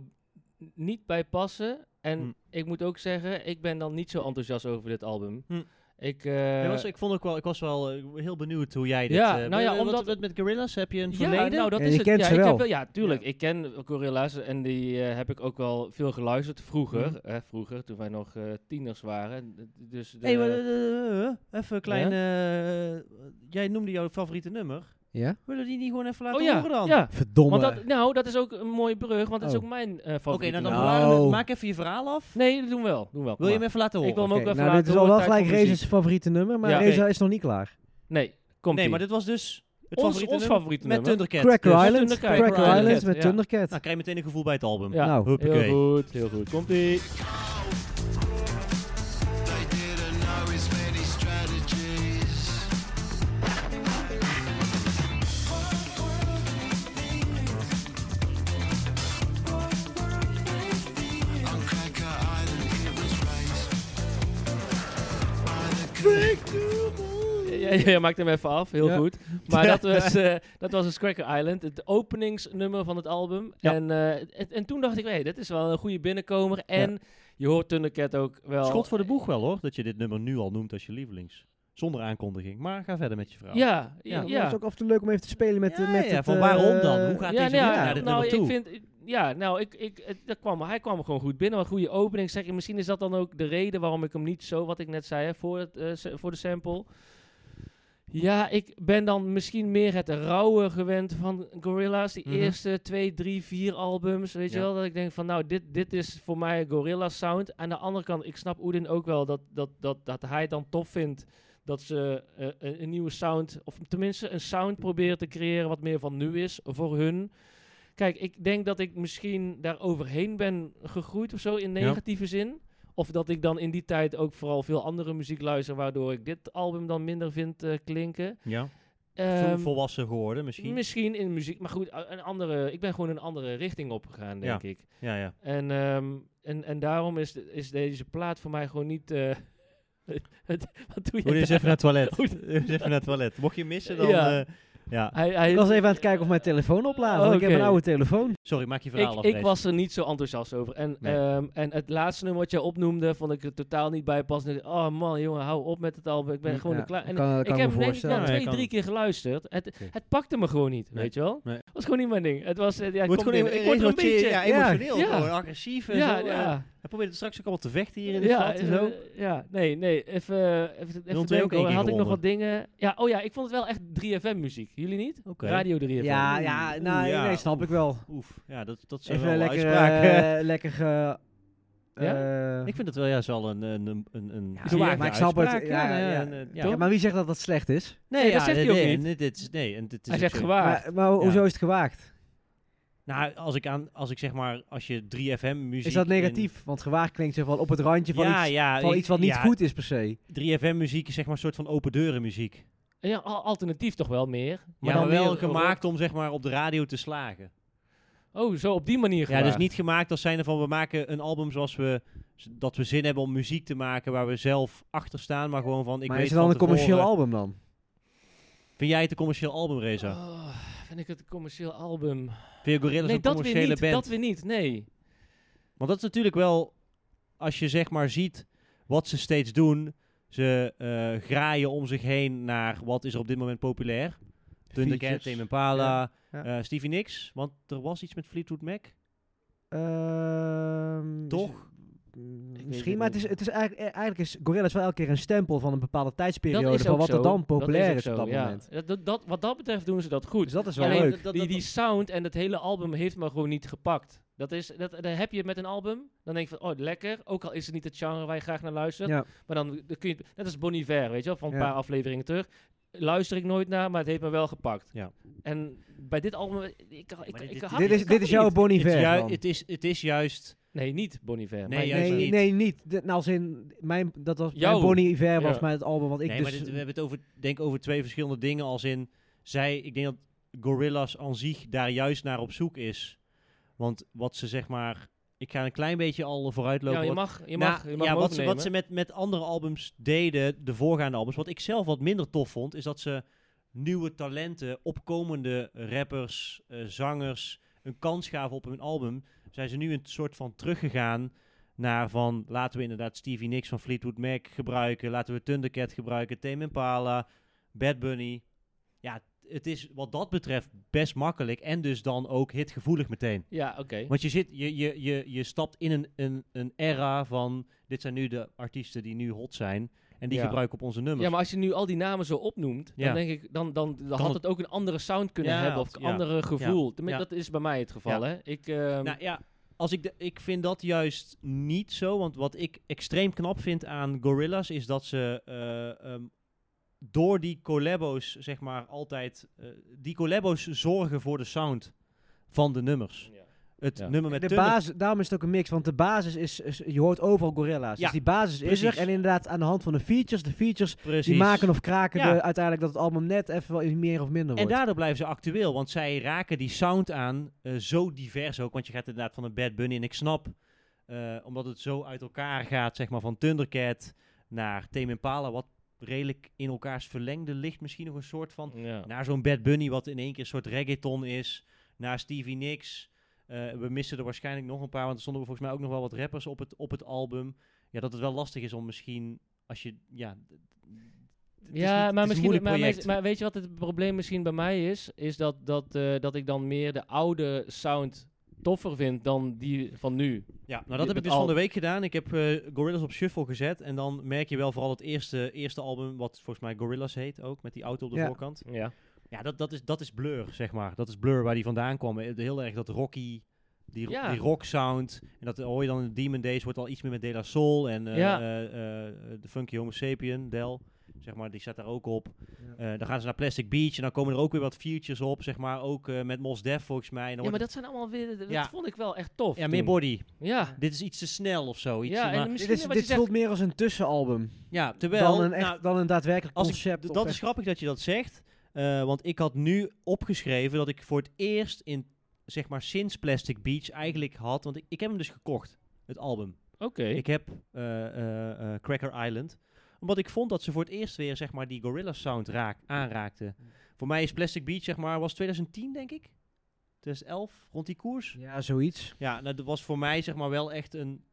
niet bij passen. En Hm. ik moet ook zeggen, ik ben dan niet zo enthousiast over dit album. Hm. Ik, eh, was, ik, vond ook wel, ik was wel eh, heel benieuwd hoe jij dit... Ja, eh, nou ja, omdat- wat met Gorillaz heb je een ja, verleden? nou dat Ja, is je het. kent ja, ze ik wel. heb wel. Ja, tuurlijk. Ik ken Gorilla's en die eh, heb ik ook wel veel geluisterd vroeger. Mhm. vroeger, toen wij nog eh, tieners waren. Dus de, Hey, maar, even een klein... jij noemde jouw favoriete nummer. Ja? Willen we die niet gewoon even laten oh ja, horen dan? ja. Verdomme. Want dat, nou, dat is ook een mooie brug, want dat is Oh. ook mijn eh Oké, favoriete nou dan. Nou. maak even je verhaal af. Nee, dat doen we wel. Doen we wel. Wil je hem even laten horen? Ik wil hem ook Oké, even nou, laten dit is al horen, wel gelijk Reza's favoriete nummer, maar Ja. Reza Oké. is nog niet klaar. Nee, komt Nee, maar dit was dus het Ons- favoriete ons nummer favoriete met. Thundercat. Cracker Dus- Island, Thundercat. Cracker Cracker Island Island, met ja. Thundercat. Nou, krijg je meteen een gevoel bij het album. Ja, Nou, heel goed, heel goed. Komt je [laughs] maakt hem even af, heel Ja. goed. Maar [laughs] dat was, eh, dat was een Cracker Island, het openingsnummer van het album. Ja. En, eh, en, en toen dacht ik, hey, dit is wel een goede binnenkomer. En je hoort Thundercat ook wel... Schot voor de boeg wel hoor, dat je dit nummer nu al noemt als je lievelings. Zonder aankondiging. Maar ga verder met je verhaal. Ja, Ja, ja. Het is ook af en toe leuk om even te spelen met, Ja, eh, met ja, het, van eh, waarom dan? Hoe gaat ja, deze nou, naar dit nou, nummer toe? ik vind, ja, nou, ik, ik, het, dat kwam, hij kwam gewoon goed binnen, een goede opening. Zeg, je, misschien is dat dan ook de reden waarom ik hem niet zo, wat ik net zei, hè, voor, het, eh, voor de sample. Ja, ik ben dan misschien meer het rauwe gewend van Gorilla's. Die Mhm. eerste twee, drie, vier albums, weet je wel. Dat ik denk van, nou, dit, dit is voor mij Gorilla's sound. Aan de andere kant, ik snap Oedin ook wel dat, dat, dat, dat hij het dan tof vindt dat ze eh, een, een nieuwe sound, of tenminste een sound proberen te creëren wat meer van nu is voor hun. Kijk, ik denk dat ik misschien daar overheen ben gegroeid of zo in Ja. negatieve zin. Of dat ik dan in die tijd ook vooral veel andere muziek luister, waardoor ik dit album dan minder vind eh, klinken. Ja, Ehm, Vol- volwassen geworden misschien. Misschien in muziek, maar goed, een andere, ik ben gewoon een andere richting opgegaan, denk Ja. ik. Ja, ja. En, ehm, en, en daarom is, is deze plaat voor mij gewoon niet. eh, [laughs] wat doe je? Moet je eens even naar het toilet. [laughs] Goed. Eens even naar het toilet. Mocht je missen, dan... Ja. eh, ja. Hij, hij, Ik was even aan het kijken of mijn telefoon oplaadt. want Ik heb een oude telefoon. Sorry, maak je verhaal ik, af. ik was er niet zo enthousiast over. En, Nee. ehm, en het laatste nummer wat jij opnoemde, vond ik er totaal niet bij passen. Dacht, Oh man, jongen, hou op met het album. Ik ben gewoon Ja, klaar. En kan, kan ik heb hem denk ik twee, drie keer geluisterd. Het, het pakte me gewoon niet, Nee. weet je wel? Nee. Het was gewoon niet mijn ding. Het was, eh, ja, ik gewoon in- word er een beetje... Ja, emotioneel. ja. Gewoon agressief en ja, zo. ja. Hij probeert straks ook allemaal te vechten hier in de Ja, stad en zo. eh, ja, nee, nee, even, even, even twee ook denken. Had ik nog wat dingen? Ja, oh ja, ik vond het wel echt 3FM muziek. Jullie niet? Radio 3FM. Ja, ja, Oeh, nou, ja. nee, snap ik wel. Oef, ja, dat, dat zijn Even wel lekker, uitspraken. eh, lekker ge... Ja? eh, ik vind het wel juist wel een, een, een, een, Ja, maar ik snap het, ja, ja. eh, ja. ja, maar wie zegt dat dat slecht is? Nee, Nee, ja, dat zegt nee, hij ook nee, niet. nee, dit is, nee, en dit is Hij zegt zo. gewaagd. Maar, maar hoezo Ja. is het gewaagd? Nou, als ik, aan, als ik zeg maar, als je 3FM muziek... Is dat negatief? Want gewaagd klinkt zo van op het randje van, ja, iets, ja, van ik- iets wat niet ja, goed is per se. 3FM muziek is zeg maar een soort van open deuren muziek. Ja, al- alternatief toch wel meer. Maar, maar dan wel meer gemaakt om zeg maar op de radio te slagen. Oh, zo op die manier Ja, dus niet gemaakt als zijnde van we maken een album zoals we dat we zin hebben om muziek te maken waar we zelf achter staan, maar gewoon van ik maar weet is het dan een commercieel tevoren- album dan? Vind jij het een commercieel album, Reza? Oh, vind ik het een commercieel album? Vind je Gorillaz nee, een dat weer commerciële niet. band? Dat weer niet, nee. Want dat is natuurlijk wel, als je zeg maar ziet wat ze steeds doen, ze eh, graaien om zich heen naar wat is er op dit moment populair. Thundercat. Tame Impala, Ja. eh, Stevie Nicks, want er was iets met Fleetwood Mac. Ehm, Toch? Mm, Misschien, het maar het is, niet. het is eigenlijk, eh, eigenlijk is Gorillaz wel elke keer een stempel van een bepaalde Dat tijdsperiode van wat zo. er dan Dat populair ook is, op zo, dat ja. moment. Dat, dat, dat- wat dat betreft doen ze dat goed. Dus dat is wel Alleen leuk. dat- die, die sound en het hele album heeft me gewoon niet gepakt. Dat is, dat, dat heb je met een album. Dan denk je van, oh, lekker. Ook al is het niet het genre waar je graag naar luistert. Ja. Maar dan, dan kun je, net als Bon Iver, weet je wel, van een Ja. paar afleveringen terug. Luister ik nooit naar, maar het heeft me wel gepakt. Ja. En bij dit album, ik, ik, ik, dit- is, dit is jouw. Bon Iver dan. het, is, het is juist... Nee, niet Bon Iver. Nee, Nee, niet. nee, niet. De- nou, als in mijn, dat was Jouw- mijn Bonnie Iver was Ja. maar het album wat ik nee, dus... maar dit- we hebben het over, denk over twee verschillende dingen. Als in, zij, ik denk dat Gorillaz aan zich daar juist naar op zoek is. Want wat ze zeg maar... Ik ga een klein beetje al vooruitlopen. Ja, je wat- mag, je Nou, mag, je mag ja, wat, ze, wat ze met, met andere albums deden, de voorgaande albums, wat ik zelf wat minder tof vond, is dat ze nieuwe talenten, opkomende rappers, eh, zangers, een kans gaven op hun album. Zijn ze nu een soort van teruggegaan naar van, laten we inderdaad Stevie Nicks van Fleetwood Mac gebruiken, laten we Thundercat gebruiken, Tame Impala, Bad Bunny. Ja, het is wat dat betreft best makkelijk en dus dan ook hitgevoelig meteen. Ja, oké. Want je, zit, je, je, je, je stapt in een, een, een era van... Dit zijn nu de artiesten die nu hot zijn. En die Ja. gebruiken op onze nummers. Ja, maar als je nu al die namen zo opnoemt, dan denk ik, dan, dan, dan had het- ook een andere sound kunnen hebben of een andere gevoel. Dat is bij mij het geval, hè. Ik, ehm, nou ja, als ik, de, ik vind dat juist niet zo. Want wat ik extreem knap vind aan Gorillaz... is dat ze eh, ehm, door die collabos, zeg maar, altijd... eh, die collabos zorgen voor de sound van de nummers. Ja. Het Ja. nummer met de basis, daarom is het ook een mix, want de basis is, is- je hoort overal Gorilla's. Ja, dus die basis is er. En inderdaad, aan de hand van de features, de features, Precies. die maken of kraken Ja. de, uiteindelijk dat het album net even wel meer of minder En wordt. daardoor blijven ze actueel, want zij raken die sound aan, eh, zo divers ook. Want je gaat inderdaad van een Bad Bunny, en ik snap, eh, omdat het zo uit elkaar gaat, zeg maar, van Thundercat naar Tame Impala, wat redelijk in elkaars verlengde ligt. Misschien nog een soort van Ja. naar zo'n Bad Bunny, wat in één keer een soort reggaeton is. Naar Stevie Nicks. Eh, we missen er waarschijnlijk nog een paar, want er stonden volgens mij ook nog wel wat rappers op het, op het album. Ja, dat het wel lastig is om misschien, als je, ja... Ja, niet- maar, misschien, maar, weet- maar weet je wat het probleem misschien bij mij is? Is dat, dat, eh, dat ik dan meer de oude sound toffer vind dan die van nu. Ja, nou dat heb ik dus al- van de week gedaan. Ik heb eh Gorillaz op shuffle gezet. En dan merk je wel vooral het eerste, eerste album, wat volgens mij Gorillaz heet ook, met die auto op de Ja. voorkant. Ja. Ja, dat, dat, is, dat is Blur, zeg maar. Dat is Blur waar die vandaan kwam. Eh, Heel erg dat rocky, die, Ja. die rock sound. En dat hoor je dan in Demon Days, wordt al iets meer met De La Soul. En eh, Ja. eh, de Funky Homo Sapien, Del, zeg maar, die staat daar ook op. Eh, dan gaan ze naar Plastic Beach en dan komen er ook weer wat features op, zeg maar. Ook eh, met Mos Def volgens mij. Ja, maar dat zijn allemaal weer... Dat Ja. vond ik wel echt tof. ja, meer toen. body. Ja. Dit is iets te snel of zo. Iets, Ja, maar- en Dit, is, dit zegt... voelt meer als een tussenalbum ja, terwijl... dan, een echt, nou, dan een daadwerkelijk Als ik, concept. dat is grappig dat je dat zegt. Eh, want ik had nu opgeschreven dat ik voor het eerst in, zeg maar, sinds Plastic Beach eigenlijk had. Want ik, ik heb hem dus gekocht, het album. Oké. Ik heb eh, eh, eh, Cracker Island. Omdat ik vond dat ze voor het eerst weer, zeg maar, die Gorilla sound raak, aanraakten. Voor mij is Plastic Beach, zeg maar, was 2010, denk ik. 2011, rond die koers. Ja, zoiets. Ja, nou, dat was voor mij zeg maar wel echt een,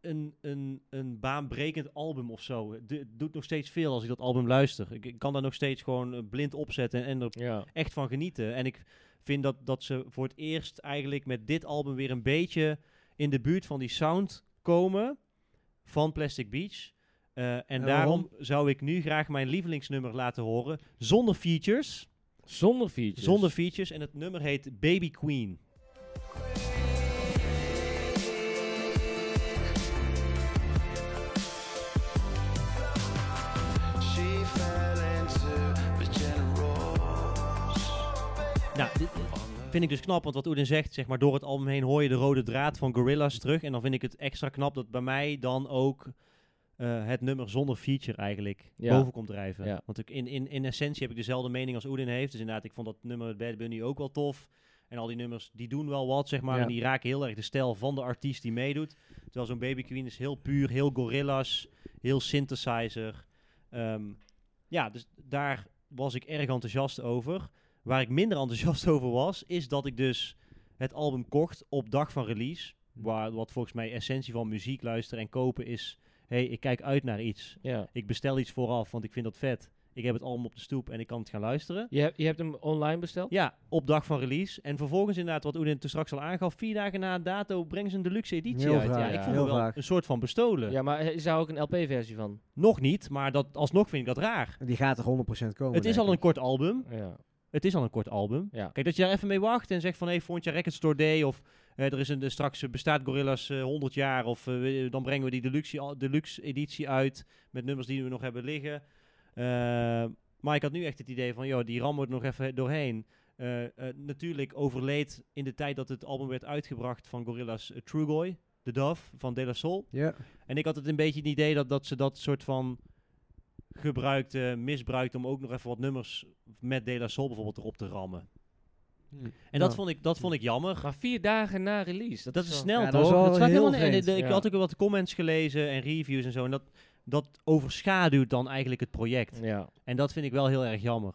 een, een, een baanbrekend album of zo. Het do- doet nog steeds veel als ik dat album luister. Ik, ik kan daar nog steeds gewoon eh, blind opzetten en er Ja. echt van genieten. En ik vind dat, dat ze voor het eerst eigenlijk met dit album weer een beetje in de buurt van die sound komen van Plastic Beach. Eh, en En daarom waarom? zou ik nu graag mijn lievelingsnummer laten horen. Zonder features. Zonder features. Zonder features. En het nummer heet Baby Queen. Nou, dit vind ik dus knap, want wat Oedin zegt, zeg maar, door het album heen hoor je de rode draad van Gorillaz terug. En dan vind ik het extra knap dat bij mij dan ook eh, het nummer zonder feature eigenlijk Ja. boven komt drijven. Ja. Want ik, in, in, in essentie heb ik dezelfde mening als Oedin heeft. Dus inderdaad, ik vond dat nummer Bad Bunny ook wel tof. En al die nummers, die doen wel wat, zeg maar. Ja. En die raken heel erg de stijl van de artiest die meedoet. Terwijl zo'n Baby Queen is heel puur, heel Gorillaz, heel synthesizer. Ehm, ja, dus daar was ik erg enthousiast over. Waar ik minder enthousiast [laughs] over was, is dat ik dus het album kocht op dag van release. Waar, wat volgens mij essentie van muziek luisteren en kopen is... hey, ik kijk uit naar iets. Ja. Ik bestel iets vooraf, want ik vind dat vet. Ik heb het album op de stoep en ik kan het gaan luisteren. Je, hebt, je hebt hem online besteld? Ja, op dag van release. En vervolgens inderdaad, wat Oedin toen straks al aangaf... vier dagen na dato brengen ze een deluxe editie Heel uit. ja, ja. ik voel Heel me wel een soort van bestolen. Ja, maar is daar ook een LP-versie van? Nog niet, maar dat, alsnog vind ik dat raar. Die gaat er 100% komen. het is al een kort album. Ja. Het is al een kort album. Ja. Kijk, dat je daar even mee wacht en zegt van... hey, vond je Record Store Day of... eh, er is een, de- straks eh, bestaat Gorillaz eh, 100 jaar of eh, we- dan brengen we die deluxe, deluxe editie uit met nummers die we nog hebben liggen. Eh, maar ik had nu echt het idee van, joh, die we er nog even doorheen. Eh, eh, natuurlijk overleed in de tijd dat het album werd uitgebracht van Gorillaz uh, Trugoy, The Dove van De La Soul. Ja. En ik had het een beetje het idee dat, dat ze dat soort van gebruikte, misbruikte om ook nog even wat nummers met De La Soul bijvoorbeeld erop te rammen. En dat, vond ik, dat vond ik jammer. Maar vier dagen na release. Dat, Dat is snel Ja, toch? dat heel helemaal de- Ik had ook wat comments gelezen en reviews en zo. En dat, dat overschaduwt dan eigenlijk het project. Ja. En dat vind ik wel heel erg jammer.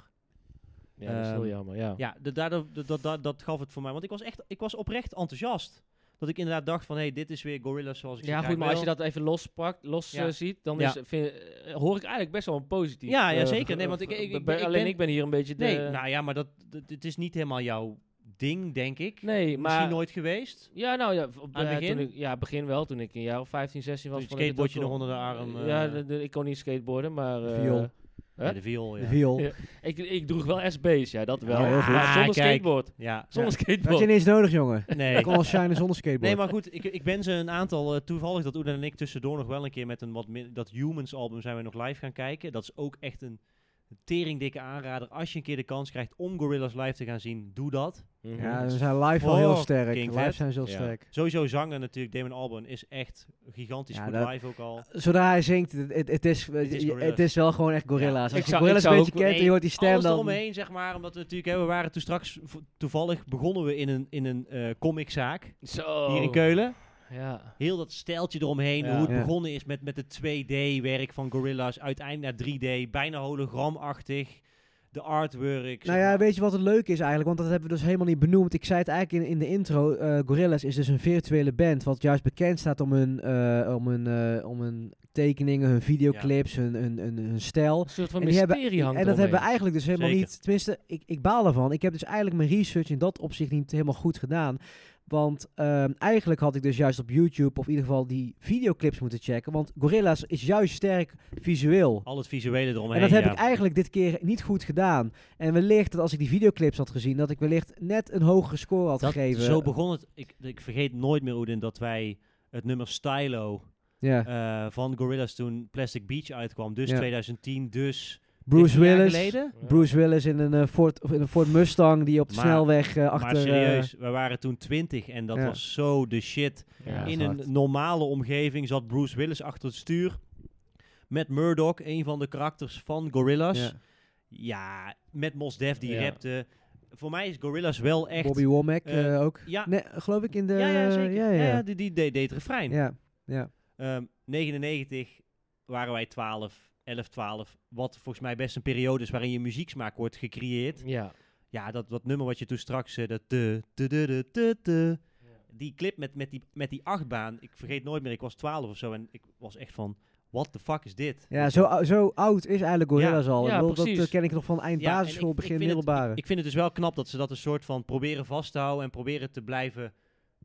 ja, dat is heel Ehm, jammer, ja. Ja, de, daardoor, dat, dat, dat, dat gaf het voor mij. Want ik was echt, ik was oprecht enthousiast. Dat ik inderdaad dacht van, hé, hey, dit is weer Gorillaz zoals ik Ja, goed, maar als je dat even lospakt, los Ja. eh, ziet, dan is, vind, eh, hoor ik eigenlijk best wel een positief. Ja, ja, eh, zeker. Nee, want ik- [laughs] ik- ik ben- alleen ben- ik ben hier een beetje de... Nee, nou ja, maar dat, het is niet helemaal jouw ding, denk ik. nee, maar... Misschien nooit geweest. Ja, nou ja, op, Aan het begin? ik, ja, begin wel. Toen ik een jaar of 15, 16 was. Toen skateboardje nog onder de arm, ja, de- de- ik kon niet skateboarden, maar... Viool. Ja, de viool, ja. De viool. Ja. Ik, ik droeg wel SB's, ja, dat wel. Ah, zonder kijk. skateboard. Ja. Zonder Dat skateboard. had je ineens nodig, jongen. Nee. Ik kon al shinen zonder skateboard. Nee, maar goed, ik, ik ben ze een aantal, eh, toevallig dat Oeden en ik tussendoor nog wel een keer met een wat dat Humans album zijn we nog live gaan kijken. Dat is ook echt een teringdikke aanrader. Als je een keer de kans krijgt om Gorillaz live te gaan zien, doe dat. Mhm. Ja, ze zijn live wel heel sterk. King Live zijn ze heel Ja. sterk. Sowieso zangen natuurlijk, Damon Albarn is echt gigantisch Ja, goed dat- live ook al. Zodra hij zingt, het, is, het is wel gewoon echt Gorilla's. Ja. Als Ik je zou- Gorilla's een beetje ook- kent en je hoort die stem Alles dan... eromheen, zeg maar, omdat we natuurlijk, hè, we waren toen straks, toevallig begonnen we in een, in een eh, comiczaak Zo. hier in Keulen. Ja. Heel dat stijltje eromheen, Ja. hoe het Ja. begonnen is met, met het 2D-werk van Gorilla's, uiteindelijk naar 3D, bijna hologramachtig. De artwork. Nou ja, maar. weet je wat het leuke is eigenlijk? Want dat hebben we dus helemaal niet benoemd. Ik zei het eigenlijk in, in de intro. eh Gorillaz is dus een virtuele band. Wat juist bekend staat om hun, eh, om hun, eh, om hun tekeningen, hun videoclips, hun, hun, hun, hun stijl. Een soort van En hebben- mysterie hangt En dat hebben we eigenlijk dus helemaal Zeker. niet. Tenminste, ik, ik baal ervan. Ik heb dus eigenlijk mijn research in dat opzicht niet helemaal goed gedaan. Want ehm, eigenlijk had ik dus juist op YouTube of in ieder geval die videoclips moeten checken. Want Gorillaz is juist sterk visueel. Al het visuele eromheen. En dat heb ja. ik eigenlijk dit keer niet goed gedaan. En wellicht dat als ik die videoclips had gezien, dat ik wellicht net een hogere score had Dat, gegeven. Zo begon het. Ik, ik vergeet nooit meer, Oedin, dat wij het nummer Stylo eh, van Gorillaz toen Plastic Beach uitkwam. Dus Ja. 2010, dus... Bruce 19 jaar Willis. Bruce Willis in een, eh, Ford, of in een Ford Mustang die op de Maar- snelweg eh, achter... maar eh, serieus, we waren toen 20 en dat Ja. was zo de shit. Ja, In een hard. normale omgeving zat Bruce Willis achter het stuur. Met Murdoch, een van de karakters van Gorillaz. ja. Ja, met Mos Def die Ja. rapte. Voor mij is Gorillaz wel echt... Bobby Womack ook. Ja, Nee, geloof ik in de... ja, ja, zeker. Ja, Ja, ja. ja, die, die deed, deed het refrein. ja. ja. Ehm, 99 waren wij 12, 11, 12. Wat volgens mij best een periode is waarin je muzieksmaak wordt gecreëerd. Ja. Ja, dat, dat nummer wat je toen straks... eh, dat te, te, te, te, te, te. Die clip met, met, die, met die achtbaan. Ik vergeet nooit meer, ik was 12 of zo. En ik was echt van, what the fuck is dit? Ja, zo, zo oud is eigenlijk Gorillaz al. Ja, Ik bedoel, dat precies. ken ik nog van eind Ja, basisschool, ik- ik begin vind het- middelbare. Ik vind het dus wel knap dat ze dat een soort van proberen vast te houden en proberen te blijven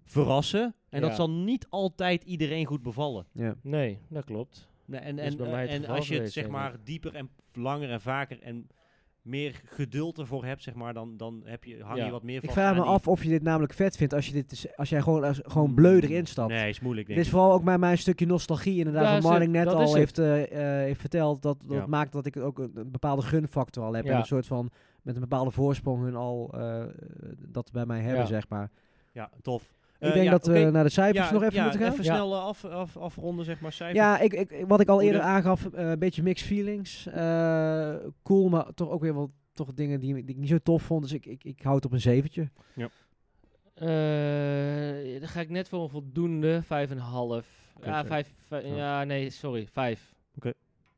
verrassen. En dat zal niet altijd iedereen goed bevallen. ja. Nee, dat klopt. Nee, En, en, het en als je het zeg maar dieper en langer en vaker en meer geduld ervoor hebt, zeg maar, dan, dan heb je, hang Ja. je wat meer Ik vast vraag me die- af of je dit namelijk vet vindt als je, dit, is- als jij gewoon, als, gewoon bleu erin stapt. Nee, is moeilijk Dit is ik. vooral ook bij mij een stukje nostalgie. Inderdaad, Ja, wat Marling net dat al heeft, eh, eh, heeft verteld. Dat, dat Ja. maakt dat ik ook een, een bepaalde gunfactor al heb. En een soort van, met een bepaalde voorsprong hun al eh, dat bij mij hebben, Ja. zeg maar. Ja, tof. Ik Eh, denk ja, dat we naar de cijfers ja, nog even ja, moeten gaan. Even Ja. snel eh, af, af, afronden, zeg maar, cijfers. Ja, ik, ik, wat ik al eerder de- aangaf, eh, een beetje mixed feelings. Eh, cool, maar toch ook weer wel toch dingen die, die ik niet zo tof vond. Dus ik, ik, ik hou het op een zeventje. Eh, dan ga ik net voor een voldoende, vijf en een half. Oké, Ja, vijf, vijf- Ja. ja, nee, sorry, vijf. Oké.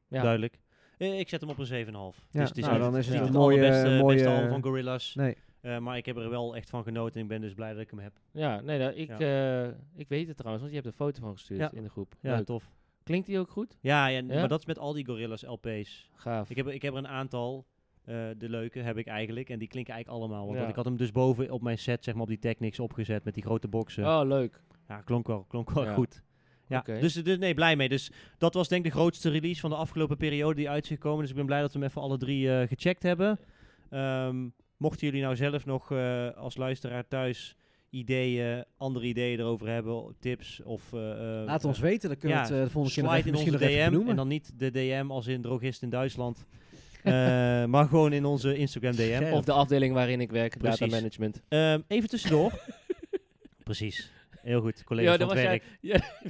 Ja. Duidelijk. Eh, ik zet hem op een 7,5. Ja, dus het is nou, niet, dan is het een het mooie- allerbeste mooie- beste album van Gorillaz. Nee. Eh, maar ik heb er wel echt van genoten en ik ben dus blij dat ik hem heb. Ja, nee, ik, eh, ik weet het trouwens, want je hebt een foto van gestuurd Ja. in de groep. Ja, Leuk. tof. Klinkt die ook goed? Ja, ja, maar dat is met al die Gorillaz LP's. Gaaf. Ik heb, ik heb er een aantal, eh, de leuke heb ik eigenlijk. En die klinken eigenlijk allemaal. Want ik had hem dus boven op mijn set, zeg maar op die Technics opgezet met die grote boxen. Oh, leuk. Ja, klonk wel, klonk wel goed. Ja, dus, dus nee, blij mee. Dus dat was denk ik de grootste release van de afgelopen periode die uit is gekomen. Dus ik ben blij dat we hem even alle drie gecheckt hebben. Ehm, mochten jullie nou zelf nog eh, als luisteraar thuis ideeën, andere ideeën erover hebben, tips of... eh, eh, Laat ons weten, dan kunnen ja, we het eh, de volgende keer nog slide even, in misschien onze nog even DM en dan niet de DM als in drogist in Duitsland. [laughs] Eh, maar gewoon in onze Instagram DM. Of de afdeling waarin ik werk, data Precies. management. Ehm, even tussendoor. [laughs] Precies. Heel goed, collega Ja, van dat het was werk. [laughs]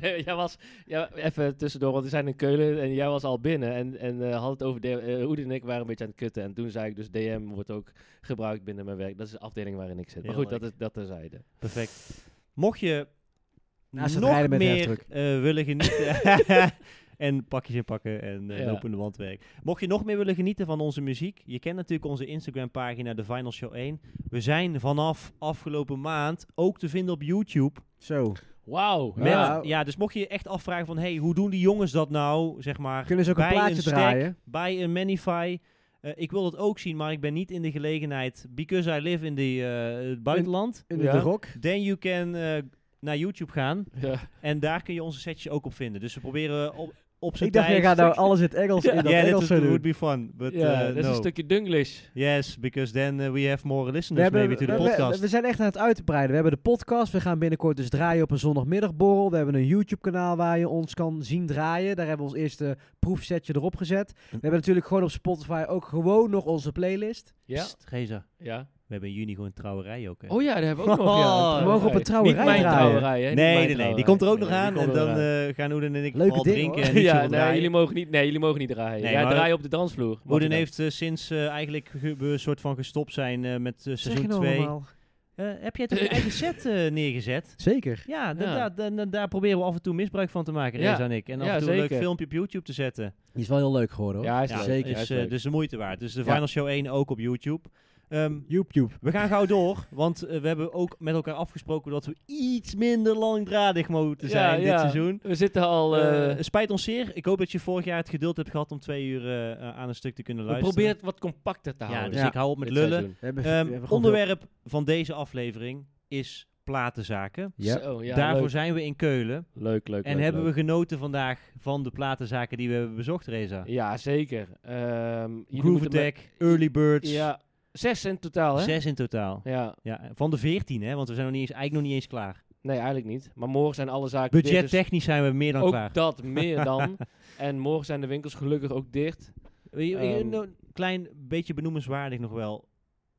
Ja, jij was, ja, even tussendoor, want we zijn in Keulen en jij was al binnen en, en eh, had het over, de, Oede en ik waren een beetje aan het kutten. En toen zei ik dus DM wordt ook gebruikt binnen mijn werk. Dat is de afdeling waarin ik zit. Maar Heel goed, dat, is, dat terzijde. Perfect. Mocht je Naast het nog rijden met de meer eh, willen genieten... [laughs] en pakjes inpakken en eh, Ja. lopende wandwerk. Mocht je nog meer willen genieten van onze muziek... Je kent natuurlijk onze Instagram pagina, The Final Show 1. We zijn vanaf afgelopen maand ook te vinden op YouTube. Zo. Wauw. Ja. ja. dus mocht je je echt afvragen van... Hey, hoe doen die jongens dat nou? Zeg maar, Kunnen ze ook een bij plaatje stack, draaien? bij een Manify. Eh, ik wil dat ook zien, maar ik ben niet in de gelegenheid... Because I live in the, eh, het buitenland. In de Ja. rock? Then you can eh, naar YouTube gaan. Ja. En daar kun je onze setjes ook op vinden. Dus we proberen op, op zijn Ik dacht, tijd... gaat nou alles in het Engels in dat yeah, Engels that doen. would be fun. But ja, uh, dat is no. een stukje Dunglish. Yes, because then uh, we have more We, listeners hebben, maybe to the we- we- podcast. we zijn echt aan het uitbreiden. We hebben de podcast. We gaan binnenkort dus draaien op een zondagmiddagborrel. We hebben een YouTube-kanaal waar je ons kan zien draaien. Daar hebben we ons eerste proefsetje erop gezet. We hebben natuurlijk gewoon op Spotify ook gewoon nog onze playlist. Ja. Geza, ja. We hebben in juni gewoon een trouwerij ook. Hè? Oh ja, daar hebben we ook [laughs] nog. Ja, Oh, een we mogen op een trouwerij Niet mijn draaien. trouwerij, hè. niet nee, mijn nee, nee. Die komt er ook nog Nee, aan. En dan eh, gaan Oeden en ik Leuke dingen, drinken en ja, nee, jullie mogen niet, nee, jullie mogen niet draaien. Nee, ja, draaien op de dansvloer. Mag Oeden je dan? heeft eh, sinds eh, eigenlijk een soort van gestopt zijn eh, met eh, seizoen nou 2. allemaal? Eh, heb jij toch je eigen set neergezet? Zeker. Ja, Ja. da- da- da- daar proberen we af en toe misbruik van te maken, Ja. Reza en ik. En af Ja, en toe een leuk filmpje op YouTube te zetten. Die is wel heel leuk geworden hoor. Ja, is Ja, leuk. zeker. Is, is leuk. dus de moeite waard. Dus de Ja. Final Show 1 ook op YouTube. Ehm, Joep, joep. we gaan gauw door, want eh, we hebben ook met elkaar afgesproken dat we iets minder langdradig moeten Ja, zijn dit ja. seizoen. We zitten al... Eh, eh, het spijt ons zeer. Ik hoop dat je vorig jaar het geduld hebt gehad om twee uur aan een stuk te kunnen we luisteren. proberen het wat compacter te Ja, houden. dus Ja. ik hou op met lullen. seizoen. We hebben, Ehm, we hebben gewoon onderwerp van deze aflevering is platenzaken. Zo, ja, Daarvoor leuk. zijn we in Keulen. Leuk, leuk, en leuk, hebben leuk. we genoten vandaag van de platenzaken die we hebben bezocht, Reza. Ja, zeker. Ehm jullie Groove Attack, Early Birds. Ja, zes in totaal, hè? Zes in totaal. Ja, Ja, van de veertien, hè? Want we zijn nog niet eens, eigenlijk nog niet eens klaar. nee, eigenlijk niet. Maar morgen zijn alle zaken dicht. dus Budgettechnisch zijn we meer dan ook klaar. dat, meer [laughs] dan. en morgen zijn de winkels gelukkig ook dicht. Ehm, nou, Een klein beetje benoemenswaardig nog wel.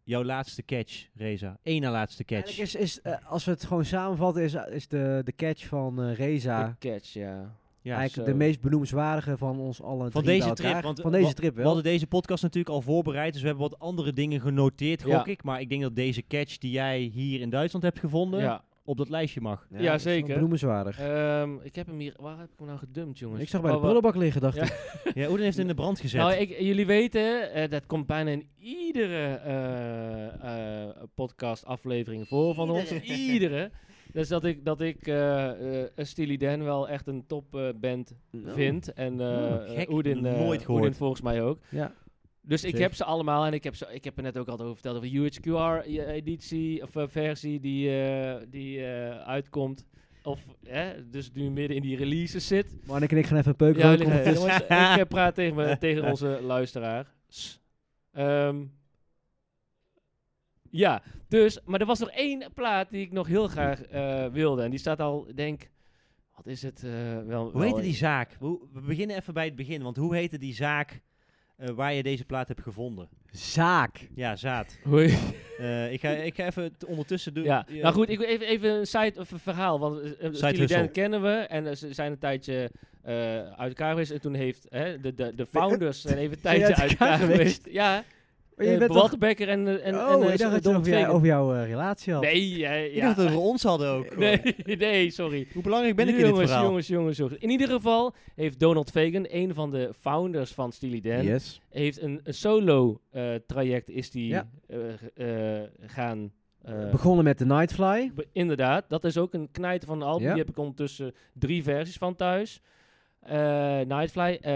Jouw laatste catch, Reza. Eén na laatste catch. Eigenlijk is, is, eh, als we het gewoon samenvatten, is, is de, de catch van eh, Reza De catch, ja. Ja, eigenlijk zo. de meest benoemenswaardige van ons allen Van deze trip, want van we- deze trip we hadden deze podcast natuurlijk al voorbereid, dus we hebben wat andere dingen genoteerd, gok Ja. ik. Maar ik denk dat deze catch die jij hier in Duitsland hebt gevonden, Ja, op dat lijstje mag. Ja, zeker. Benoemenswaardig. Ehm, ik heb hem hier... Waar heb ik hem nou gedumpt, jongens? ik zag bij de Oh, wa- prullenbak liggen, dacht Ja. ik. [laughs] Ja, Oeden heeft in de brand gezet. Nou, ik, jullie weten, eh, dat komt bijna in iedere eh, eh, podcast aflevering voor van ons. Iedere. Dus dat ik, dat ik eh eh Steely Dan wel echt een top eh, band vind. En eh Oh, gek. Oedin, Nooit gehoord. Oedin volgens mij ook. Ja. Dus ik Zeker. heb ze allemaal en ik heb, ze, ik heb er net ook al over verteld over UHQR-editie of versie die, eh, die eh, uitkomt. Of hè, dus nu midden in die releases zit. Marnik en ik gaan even een peuk Ja, roken. jullie- ondertussen. jongens, ik praat tegen, me, tegen onze luisteraar. S. Ja, dus, maar er was nog één plaat die ik nog heel graag eh, wilde. En die staat al, ik denk, wat is het? eh, wel, hoe wel- heette die zaak? We beginnen even bij het begin, want hoe heette die zaak eh, waar je deze plaat hebt gevonden? Zaak. Ja, Zaad. Hoi. Eh, ik, ga, ik ga even het ondertussen doen. Ja, nou goed, ik wil even, even een side of een verhaal. Want uh, kennen we en ze zijn een tijdje eh, uit elkaar geweest. En toen heeft hè, de, de, de [laughs] founders zijn even een tijdje uit elkaar elkaar geweest? geweest. Ja, Maar je eh, bent toch... Walter Becker en, eh, en, oh, en eh, ik dacht dat je Donald over, jou- over jouw eh, relatie had. Nee, ja, Ik ja. dacht dat we ons hadden ook. Nee, [laughs] nee, sorry. Hoe belangrijk ben ik in dit jongens, verhaal? jongens, jongens, jongens. In ieder geval heeft Donald Fagan, een van de founders van Steely Dan, Yes. heeft een, een solo eh, traject is die Ja. eh, eh, gaan... eh, Begonnen met de Nightfly. Be- Inderdaad, dat is ook een knijter van een album. Ja. Die heb ik ondertussen drie versies van thuis. Eh, Nightfly, eh,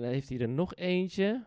dan heeft hij er nog eentje.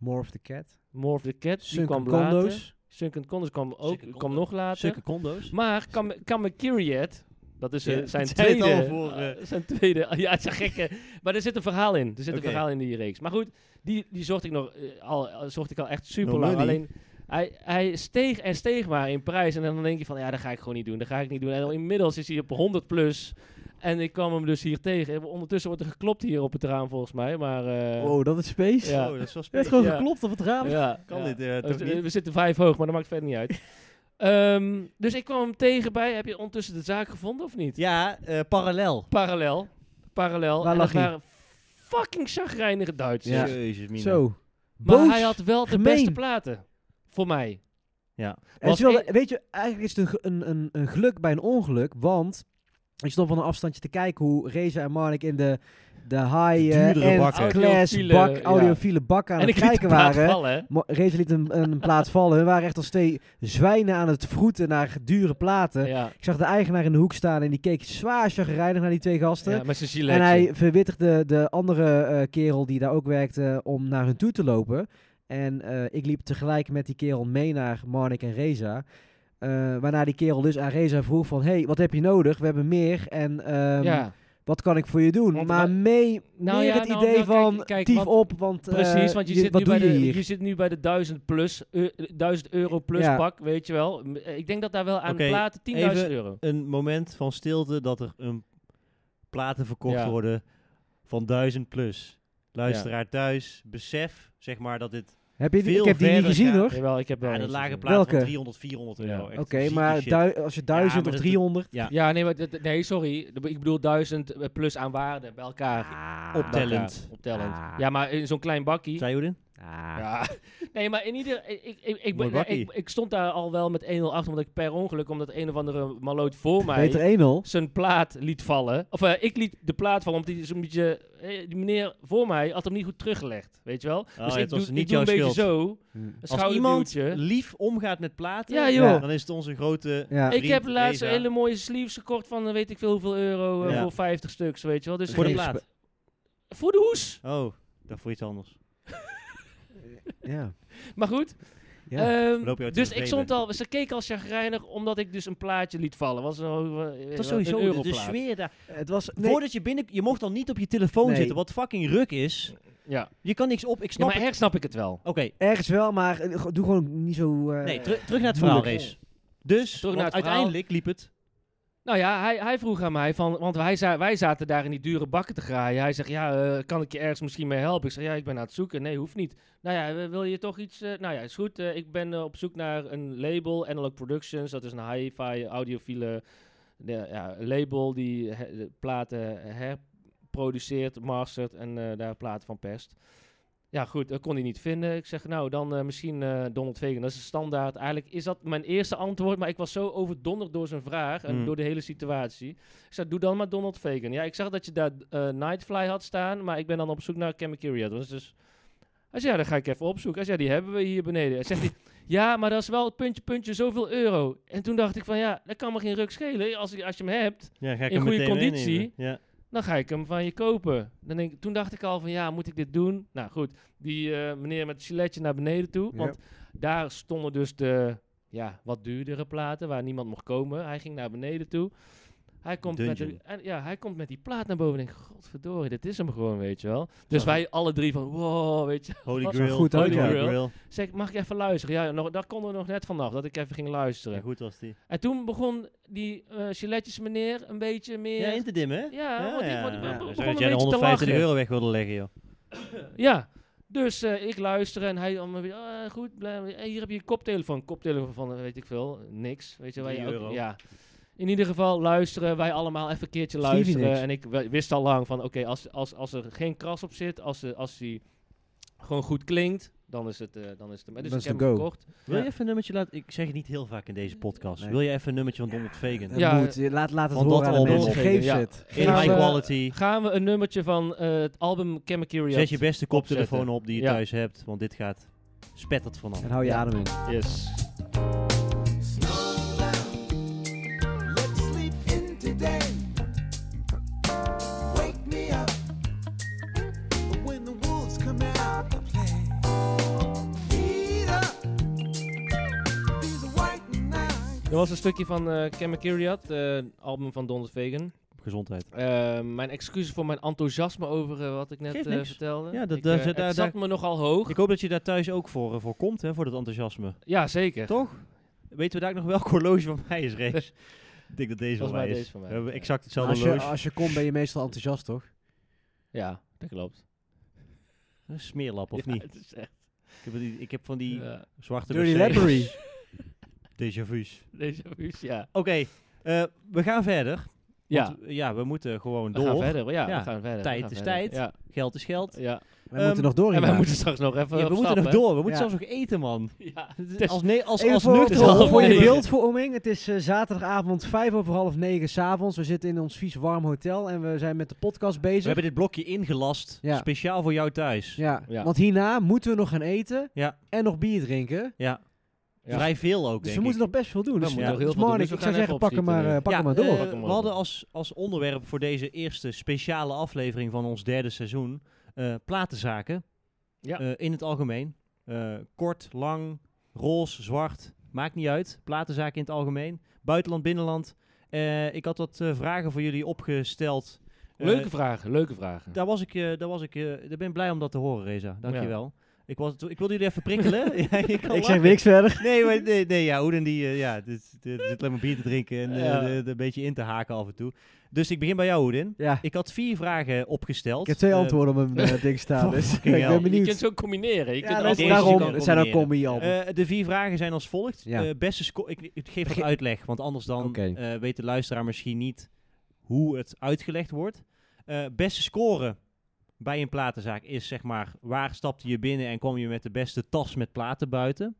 More of the Cat. More of the Cat, die Sunken later. Condos. Sunken Condos kwam ook, Sunken kwam nog later. Stukken condo's. Maar Kam Kamakiriet, dat is eh, Ja, zijn het zei het tweede... voor, eh. eh, zijn tweede... [laughs] ja, het is een gekke... Maar er zit een verhaal in. Er zit een verhaal in die reeks. Maar goed, die, die zocht ik nog eh, al, al- zocht ik al echt super No lang. money. Alleen, hij, hij steeg en steeg maar in prijs. En dan denk je van, ja, dat ga ik gewoon niet doen. Dat ga ik niet doen. En inmiddels is hij op 100 plus. En ik kwam hem dus hier tegen. Ondertussen wordt er geklopt hier op het raam volgens mij. Maar... eh, Oh, dat is space. Ja. Oh, dat is wel Je hebt spannend. gewoon Ja. geklopt op het raam. ja, Kan ja. dit eh, we, toch zi- niet? we zitten vijf hoog, maar dat maakt verder niet uit. [laughs] Ehm, dus ik kwam hem tegen bij. Heb je ondertussen de zaak gevonden of niet? Ja, eh, parallel. Parallel. Parallel. Waar en lag dat hij? waren fucking chagrijnige Duitsers. Ja. Jezus, mina. Zo. Maar Boos. hij had wel de gemeen. beste platen. Voor mij. Ja. En het wel- weet je, eigenlijk is het een, een, een, een geluk bij een ongeluk, want ik stond van een afstandje te kijken hoe Reza en Marnik in de, de high-end bakken. class Audiofiele, bak, audiofiele bak aan en het ik liet de kijken waren. vallen, Reza liet een, een plaat [laughs] vallen. We waren echt als twee zwijnen aan het vroeten naar dure platen. Ja. Ik zag de eigenaar in de hoek staan en die keek zwaar chagrijnig naar die twee gasten. ja, met zijn En hij verwittigde de andere eh, kerel die daar ook werkte om naar hun toe te lopen. En eh, ik liep tegelijk met die kerel mee naar Marnik en Reza. Eh, waarna die kerel dus aan Reza vroeg van... hey, wat heb je nodig? We hebben meer en ehm, ja. wat kan ik voor je doen? Want maar mee, Nou meer ja, het nou, idee nou, van kijk, tief want- op, want eh, Precies, want je, zit, wat nu doe bij je de, hier? je zit nu bij de 1000 plus, 1000 euro plus Ja. pak, weet je wel. Eh, Ik denk dat daar wel aan Oké, platen 10.000 even- euro. Een moment van stilte dat er een platen verkocht Ja. worden van 1000 plus. Luisteraar thuis, besef zeg maar dat dit... Heb je die, ik heb die niet gezien hoor. Jawel, ik heb wel Ja, dat lage gezien. platen van Welke? 300, 400 Ja. euro. Oké, maar als je 1000 maar of dat- 300... Ja, Ja, nee, maar nee, sorry. Ik bedoel 1000 plus aan waarde bij elkaar. Ah, Optellend. Optellend. Ah. Ja, maar in zo'n klein bakkie. Zei je hoe dit? Ah. Ja. [laughs] Nee, maar in ieder... Ik, ik, ik, ik, ben- ik, ik stond daar al wel met 1-0 achter, omdat ik per ongeluk, omdat een of andere maloot voor mij... Beter 1-0. zijn plaat liet vallen. Of eh, ik liet de plaat vallen, omdat die zo'n beetje... eh, die meneer voor mij had hem niet goed teruggelegd, weet je wel? dus Oh, ja, ik was doe, niet ik doe een beetje zo, Hm. een Als iemand lief omgaat met platen, Ja, joh. dan is het onze grote... Ja. Ik heb laatst hele mooie sleeves gekocht van eh, weet ik veel hoeveel euro Ja. voor 50 stuks, weet je wel. Dus Voor de plaat. Voor de hoes. Oh, dat voor iets anders. Ja. Maar goed. Ja. ehm, dus ik stond al, ze keken al chagrijnig omdat ik dus een plaatje liet vallen. Was een, eh, is een sowieso de, de europlaat. sfeer daar. het was... Nee, Voordat je binnen... Je mocht dan niet op je telefoon Nee. zitten, wat fucking ruk is. Ja. Je kan niks op. Ik ja, snap maar het. erg snap ik het wel. Oké, ergens wel, maar eh, doe gewoon niet zo... eh, nee, teru- terug naar het verhaal. Race. Dus, Terug naar het verhaal. uiteindelijk liep het... Nou ja, hij, hij vroeg aan mij, van, want wij, wij zaten daar in die dure bakken te graaien. Hij zegt, ja, eh, kan ik je ergens misschien mee helpen? Ik zeg, ja, ik ben aan het zoeken. Nee, hoeft niet. Nou ja, wil je toch iets... eh, nou ja, is goed. eh, ik ben op zoek naar een label, Analog Productions. Dat is een hi-fi, audiofiele ja, label die he- platen herproduceert, mastert en daar platen van perst. Ja, goed, dat kon hij niet vinden. Ik zeg, nou, dan eh, misschien eh, Donald Fagan. Dat is standaard. Eigenlijk is dat mijn eerste antwoord, maar ik was zo overdonderd door zijn vraag en Hmm. door de hele situatie. Ik zei, doe dan maar Donald Fagan. Ja, ik zag dat je daar eh, Nightfly had staan, maar ik ben dan op zoek naar Chemicaria. Dus, dus hij zei, ja, dan ga ik even opzoeken. Hij zei, die hebben we hier beneden. Hij zegt, hij, [laughs] ja, maar dat is wel puntje, puntje, zoveel euro. En toen dacht ik van, ja, dat kan me geen ruk schelen als, je- als je hem hebt Ja, ga ik In goede conditie. Ja. Dan ga ik hem van je kopen. Dan denk, ik- toen dacht ik al van, ja, moet ik dit doen? Nou goed, die eh, meneer met het giletje naar beneden toe. Want daar stonden dus de ja, wat duurdere platen waar niemand mocht komen. Hij ging naar beneden toe. Hij komt, met de, en, ja, hij komt met die plaat naar boven en ik, godverdorie, dit is hem gewoon, weet je wel. Dus wij alle drie van, wow, weet je. Holy Was Grail. goed Holy ja. Grail. Zeg, mag ik even luisteren? Ja, nog, daar konden we nog net vanaf, dat ik even ging luisteren. Ja, goed was die. En toen begon die eh giletjes meneer een beetje meer... Ja, in te dimmen, hè? Ja, want ik- want ik ja. begon Dan een zou jij beetje de te 150 lachen. euro weg wilde leggen, joh. [clears throat] Ja, dus eh, ik luister en hij allemaal weer, ah, goed, blij, hier heb je een koptelefoon. Koptelefoon van, weet ik veel, niks. Weet je, waar je ook, euro. ja. In ieder geval luisteren, wij allemaal even een keertje luisteren. En ik wist al lang van, oké, als, als, als er geen kras op zit, als, ze- als die gewoon goed klinkt, dan is het, eh, dan is het hem. Dus Dan ik is heb de hem gekocht. Wil je even een nummertje laten... Ik zeg het niet heel vaak in deze podcast. Nee. Wil je even een nummertje van Donald Fagan? Dat Ja, moet. Je Laat, laat het van horen dat aan de album mensen. op. Geef Ja. het. In Gaan high we- quality. Gaan we een nummertje van eh, het album Chemical Zet je beste koptelefoon op die je Ja. thuis hebt, want dit gaat spettert vanaf. En hou je adem in. Yes. Er was een stukje van eh Chemicariat, eh album van Donald Fagan. Gezondheid. Eh, mijn excuses voor mijn enthousiasme over wat ik net eh, vertelde. Ja, dat- Ik, het zat me nogal hoog. Ik hoop dat je daar thuis ook voor, voor komt, hè, voor dat enthousiasme. ja, zeker. Toch? Weten we daar nog welk horloge van mij is, Rees? [laughs] Ik denk dat deze van Volgens mij mij is. van mij. We hebben exact hetzelfde Als je, horloge. als je komt ben je meestal enthousiast, toch? Ja, dat klopt. Een smeerlap, of Ja, niet? het is echt... Ik heb, die, ik heb van die Ja, zwarte Dirty [laughs] Déjà vu's. deze vuus, ja. Oké, eh, we gaan verder. Ja, Want, ja, we moeten gewoon we door. gaan verder. Ja, Ja, we gaan verder. tijd we gaan is verder. tijd. Ja, Geld is geld. ja. We Ehm, moeten nog door En wij hierna. moeten straks nog even Ja, we op moeten stap, nog door. We moeten Ja. zelfs nog eten, man. [laughs] Als, nee, als, Even als voor, nuchter half voor, voor je beeldvorming. Het is eh, zaterdagavond vijf over half negen s'avonds. We zitten in ons vies warm hotel en we zijn met de podcast We bezig. hebben dit blokje ingelast, Ja. speciaal voor jou thuis. Ja, Ja. want hierna moeten we nog gaan eten Ja. en nog bier drinken. Ja. Ja. Vrij veel ook, Dus we moeten nog best veel doen. Dus ja, heel dus veel dus we ik zou gaan zeggen, pak hem maar, eh, pak ja, hem maar door. eh, we hadden als, als onderwerp voor deze eerste speciale aflevering van ons derde seizoen eh, platenzaken. Ja. Eh, in het algemeen. Eh, kort, lang, roze, zwart. Maakt niet uit. Platenzaken in het algemeen. Buitenland, binnenland. Eh, ik had wat eh, vragen voor jullie opgesteld. Leuke vragen, leuke vragen. Daar was ik, eh, daar was ik, eh, daar ben ik blij om dat te horen, Reza. Dankjewel. Ik, was, ik wilde jullie even prikkelen. [laughs] ja, Ik zeg niks verder. Nee, maar nee, nee ja, Oeden die, eh, ja, dit, dit, zit alleen maar bier te drinken en eh, Ja. er- er een beetje in te haken af en toe. Dus ik begin bij jou, Oeden. Ja, Ik had vier vragen opgesteld. ik heb twee Eh, antwoorden op mijn [laughs] ding staan. Dus [laughs] ik ben hell. Je benieuwd. kunt ze ook combineren. Je Ja, kunt er daarom. Het zijn ook combineren. combi-albums. eh, de vier vragen zijn als volgt. Ja. Eh, beste sco- ik, ik geef wat uitleg, want anders dan Oké. eh, weet de luisteraar misschien niet hoe het uitgelegd wordt. Eh, beste score bij een platenzaak is zeg maar, waar stapte je binnen en kom je met de beste tas met platen buiten.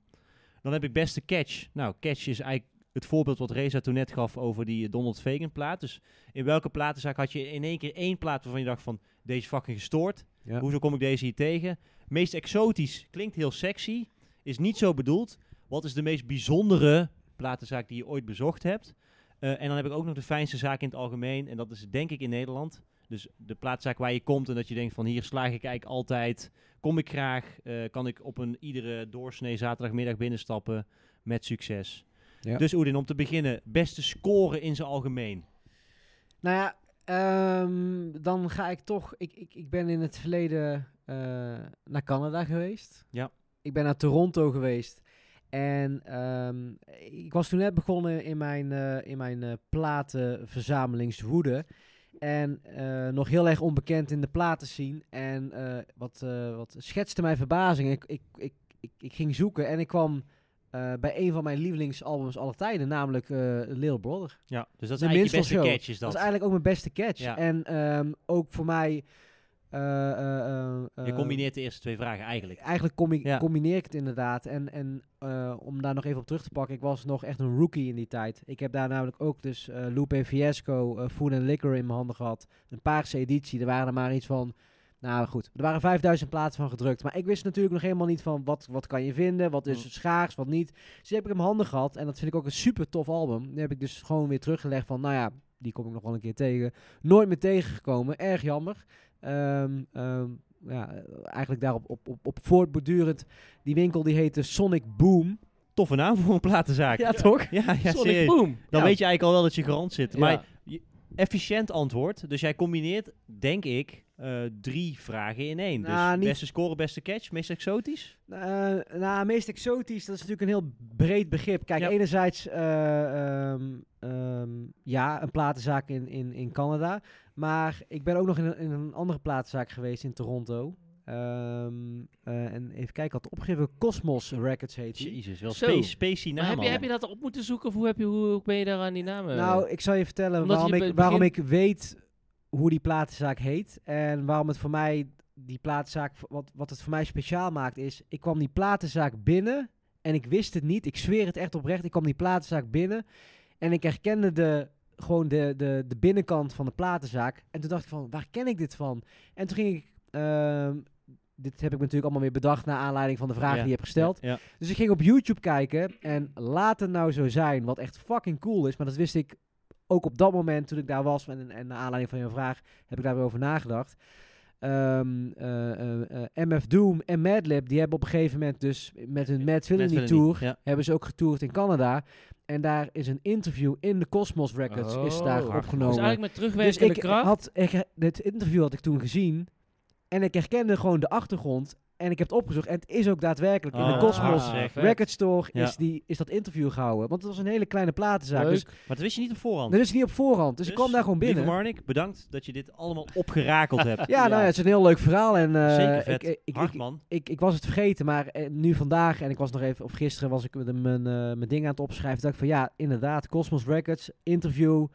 Dan heb ik beste catch. Nou, catch is eigenlijk het voorbeeld wat Reza toen net gaf over die eh, Donald Fagan plaat. Dus in welke platenzaak had je in één keer één plaat waarvan je dacht van, deze fucking gestoord. Ja. Hoezo kom ik deze hier tegen? Meest exotisch klinkt heel sexy, is niet zo bedoeld. Wat is de meest bijzondere platenzaak die je ooit bezocht hebt? Eh, en dan heb ik ook nog de fijnste zaak in het algemeen. En dat is denk ik in Nederland. Dus de plaatzaak waar je komt en dat je denkt van hier slaag ik eigenlijk altijd. Kom ik graag, eh, kan ik op een iedere doorsnee zaterdagmiddag binnenstappen met succes. Ja. Dus Oedin, om te beginnen, beste score in zijn algemeen. Nou ja, ehm, dan ga ik toch. Ik, ik, ik ben in het verleden eh, naar Canada geweest. Ja. Ik ben naar Toronto geweest. En ehm, ik was toen net begonnen in mijn, eh, in mijn eh, platenverzamelingswoede. En eh, nog heel erg onbekend in de platen zien. En eh, wat, eh, wat schetste mijn verbazing. Ik, ik, ik, ik, ik ging zoeken en ik kwam bij een van mijn lievelingsalbums aller tijden, namelijk Little Brother. Ja, dus dat is De eigenlijk je beste catch. Is Dat dat. is eigenlijk ook mijn beste catch. Ja. En ehm, ook voor mij... eh, eh, eh, je combineert de eerste twee vragen eigenlijk. Eigenlijk combi- Ja. combineer ik het inderdaad. En, en om daar nog even op terug te pakken, ik was nog echt een rookie in die tijd. Ik heb daar namelijk ook dus Lupe Fiasco, eh, Food and Liquor in mijn handen gehad. Een paarse editie. Er waren er maar iets van... Nou goed, er waren 5000 plaatsen van gedrukt. Maar ik wist natuurlijk nog helemaal niet van wat, wat kan je vinden, wat is Mm. schaars, wat niet. Dus die heb ik in mijn handen gehad. En dat vind ik ook een super tof album. Die heb ik dus gewoon weer teruggelegd van, nou ja, die kom ik nog wel een keer tegen. Nooit meer tegengekomen. Erg jammer. Ehm, ehm, ja, eigenlijk daarop op, op, op voortbordurend. Die winkel die heette Sonic Boom. Toffe naam voor een platenzaak. Ja, toch? Ja, ja Sonic serieus. Boom. Dan Ja. weet je eigenlijk al wel dat je garant zit. Maar Ja. efficiënt antwoord. Dus jij combineert, denk ik, eh, drie vragen in één. Nou, dus niet- beste score, beste catch, meest exotisch. Eh, nou, meest exotisch, dat is natuurlijk een heel breed begrip. Kijk, Ja. enerzijds, eh, ehm, ehm, ja, een platenzaak in, in, in Canada. Maar ik ben ook nog in een, in een andere platenzaak geweest in Toronto. Ehm, eh, en even kijken, wat opgegeven, Cosmos Records heet die. Jezus, wel space, spacey Maar naam heb je, heb je dat op moeten zoeken of hoe, heb je, hoe ben je daar aan die namen? Nou, ik zal je vertellen Omdat waarom, je ik, waarom ik weet hoe die platenzaak heet. En waarom het voor mij, die platenzaak, wat, wat het voor mij speciaal maakt, is... Ik kwam die platenzaak binnen en ik wist het niet. Ik zweer het echt oprecht. Ik kwam die platenzaak binnen en ik herkende de, gewoon de, de, de binnenkant van de platenzaak. En toen dacht ik van, waar ken ik dit van? En toen ging ik... ehm, dit heb ik natuurlijk allemaal weer bedacht naar aanleiding van de vraag Ja, die je hebt gesteld. Ja, Dus ik ging op YouTube kijken en laat het nou zo zijn, wat echt fucking cool is. Maar dat wist ik ook op dat moment toen ik daar was. En, en naar aanleiding van je vraag heb ik daar weer over nagedacht. Eh, eh, MF Doom en Madlib, die hebben op een gegeven moment dus met hun Mad Villainy Tour, hebben ze ook getoerd in Canada. En daar is een interview in de Cosmos Records, is daar Oh. opgenomen. Dus eigenlijk met Dus terugwerkende ik kracht. had, ik, dit interview had ik toen gezien. En ik herkende gewoon de achtergrond. En ik heb het opgezocht. En het is ook daadwerkelijk in de Oh, Cosmos ah, vet. Record Store Ja. is, die, is dat interview gehouden. Want het was een hele kleine platenzaak. Leuk. Dus Maar dat wist je niet op voorhand. dat is niet op voorhand. Dus, ik kwam daar gewoon binnen. Lieve Marnik, bedankt dat je dit allemaal opgerakeld hebt. [laughs] Ja, nou ja, het is een heel leuk verhaal. En, eh, Zeker vet. Ik, ik, ik, Hard ik, man. ik, ik was het vergeten, maar eh, nu vandaag, en ik was nog even, of gisteren was ik met mijn, eh, mijn ding aan het opschrijven. dacht ik van ja, inderdaad, Cosmos Records, interview.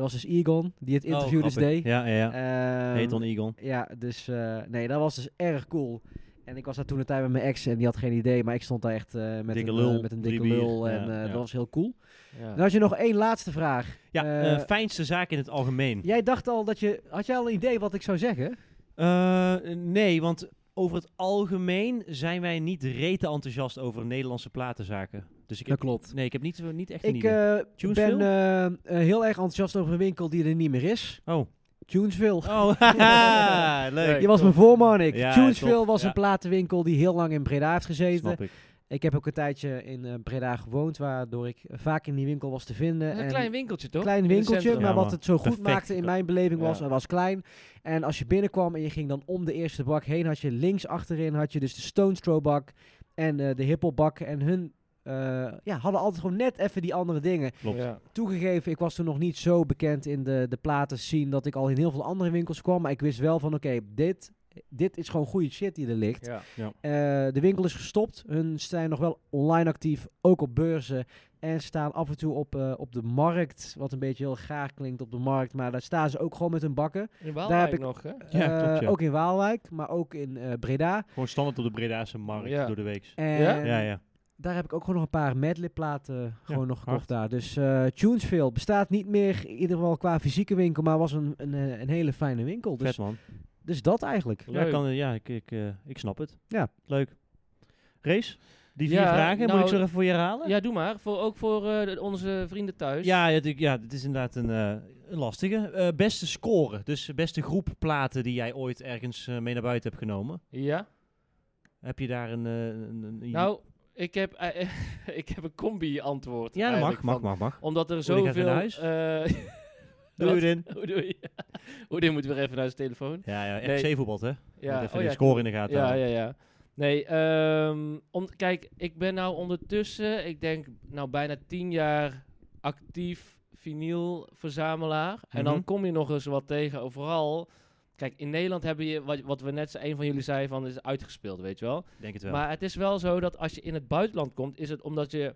Dat was dus Egon, die het interview Oh, dus grappig. deed. Ja, ja, ja. Ehm, Heet on Eagle. Ja, dus eh, nee, dat was dus erg cool. En ik was daar toen een tijd met mijn ex en die had geen idee, maar ik stond daar echt eh, met, Dikke een, lul, eh, met een dikke bier. lul en Ja, eh, ja. dat was heel cool. Ja. Dan had je nog één laatste vraag. Ja, fijnste zaak in het algemeen. Jij dacht al dat je, had jij al een idee wat ik zou zeggen? Eh, nee, want over het algemeen zijn wij niet rete enthousiast over Nederlandse platenzaken. Dus ik heb, klopt. Nee, ik heb niet, niet echt een Ik idee. eh, ben eh, eh, heel erg enthousiast over een winkel die er niet meer is. oh. Tunesville. Oh, [laughs] haha, [laughs] leuk. Je was mijn voorman, ik. Ja, Tunesville top, was ja. een platenwinkel die heel lang in Breda heeft gezeten. Snap ik. Ik heb ook een tijdje in eh, Breda gewoond, waardoor ik vaak in die winkel was te vinden. een En klein winkeltje toch? klein winkeltje, maar wat het zo goed Perfect. maakte in mijn beleving was, Ja. het was klein. En als je binnenkwam en je ging dan om de eerste bak heen, had je links achterin had je dus de Stones Throw bak en eh, de hiphop bak. En hun eh, ja, hadden altijd gewoon net even die andere dingen. Klopt. Ja. Toegegeven, ik was toen nog niet zo bekend in de, de platen zien dat ik al in heel veel andere winkels kwam. Maar ik wist wel van oké, dit dit is gewoon goede shit die er ligt. Ja. Eh, de winkel is gestopt. Hun zijn nog wel online actief, ook op beurzen. En staan af en toe op, eh, op de markt. Wat een beetje heel graag klinkt op de markt. Maar daar staan ze ook gewoon met hun bakken. In Daar heb ik- nog, hè? Ja, Eh, klopt, ja. Ook in Waalwijk, maar ook in eh, Breda. Gewoon standaard op de Bredaanse markt Ja. door de week. En Ja? Ja, ja. Daar heb ik ook gewoon nog een paar medley-platen gewoon nog gekocht hard. daar. Dus eh Tunesville bestaat niet meer, in ieder geval qua fysieke winkel, maar was een, een, eh, een hele fijne winkel. Vet Dus, man. dus dat eigenlijk. Ja, kan, ja ik, ik, eh, ik snap het. Ja. Leuk. Race? Die vier Ja, vragen, moet nou, ik zo even voor je herhalen? Ja, doe maar. Voor, ook voor eh, onze vrienden thuis. Ja, het, ik- ja, het is inderdaad een, eh, een lastige. Eh, beste score, dus beste groep platen die jij ooit ergens eh, mee naar buiten hebt genomen. Ja? Heb je daar een... eh, een, een- Nou, ik heb, eh, [laughs] ik heb een combi-antwoord. ja, dat mag, mag, mag, mag. Omdat er zoveel... huis. eh, [laughs] Doe wat? je. [laughs] Hoe doe je? Moet weer even naar zijn telefoon. Ja, ja, Nee. RC voetbal, hè? Ja, Ja, even oh de ja, score in de gaten Ja, ja, ja. Nee, om, kijk, ik ben nou ondertussen, ik denk nou bijna tien jaar actief vinylverzamelaar. En dan Mhm. kom je nog eens wat tegen. Vooral, kijk, in Nederland hebben je, wat, wat we net, een van jullie zei, van is uitgespeeld, weet je wel. Denk het wel. Maar het is wel zo dat als je in het buitenland komt, is het omdat je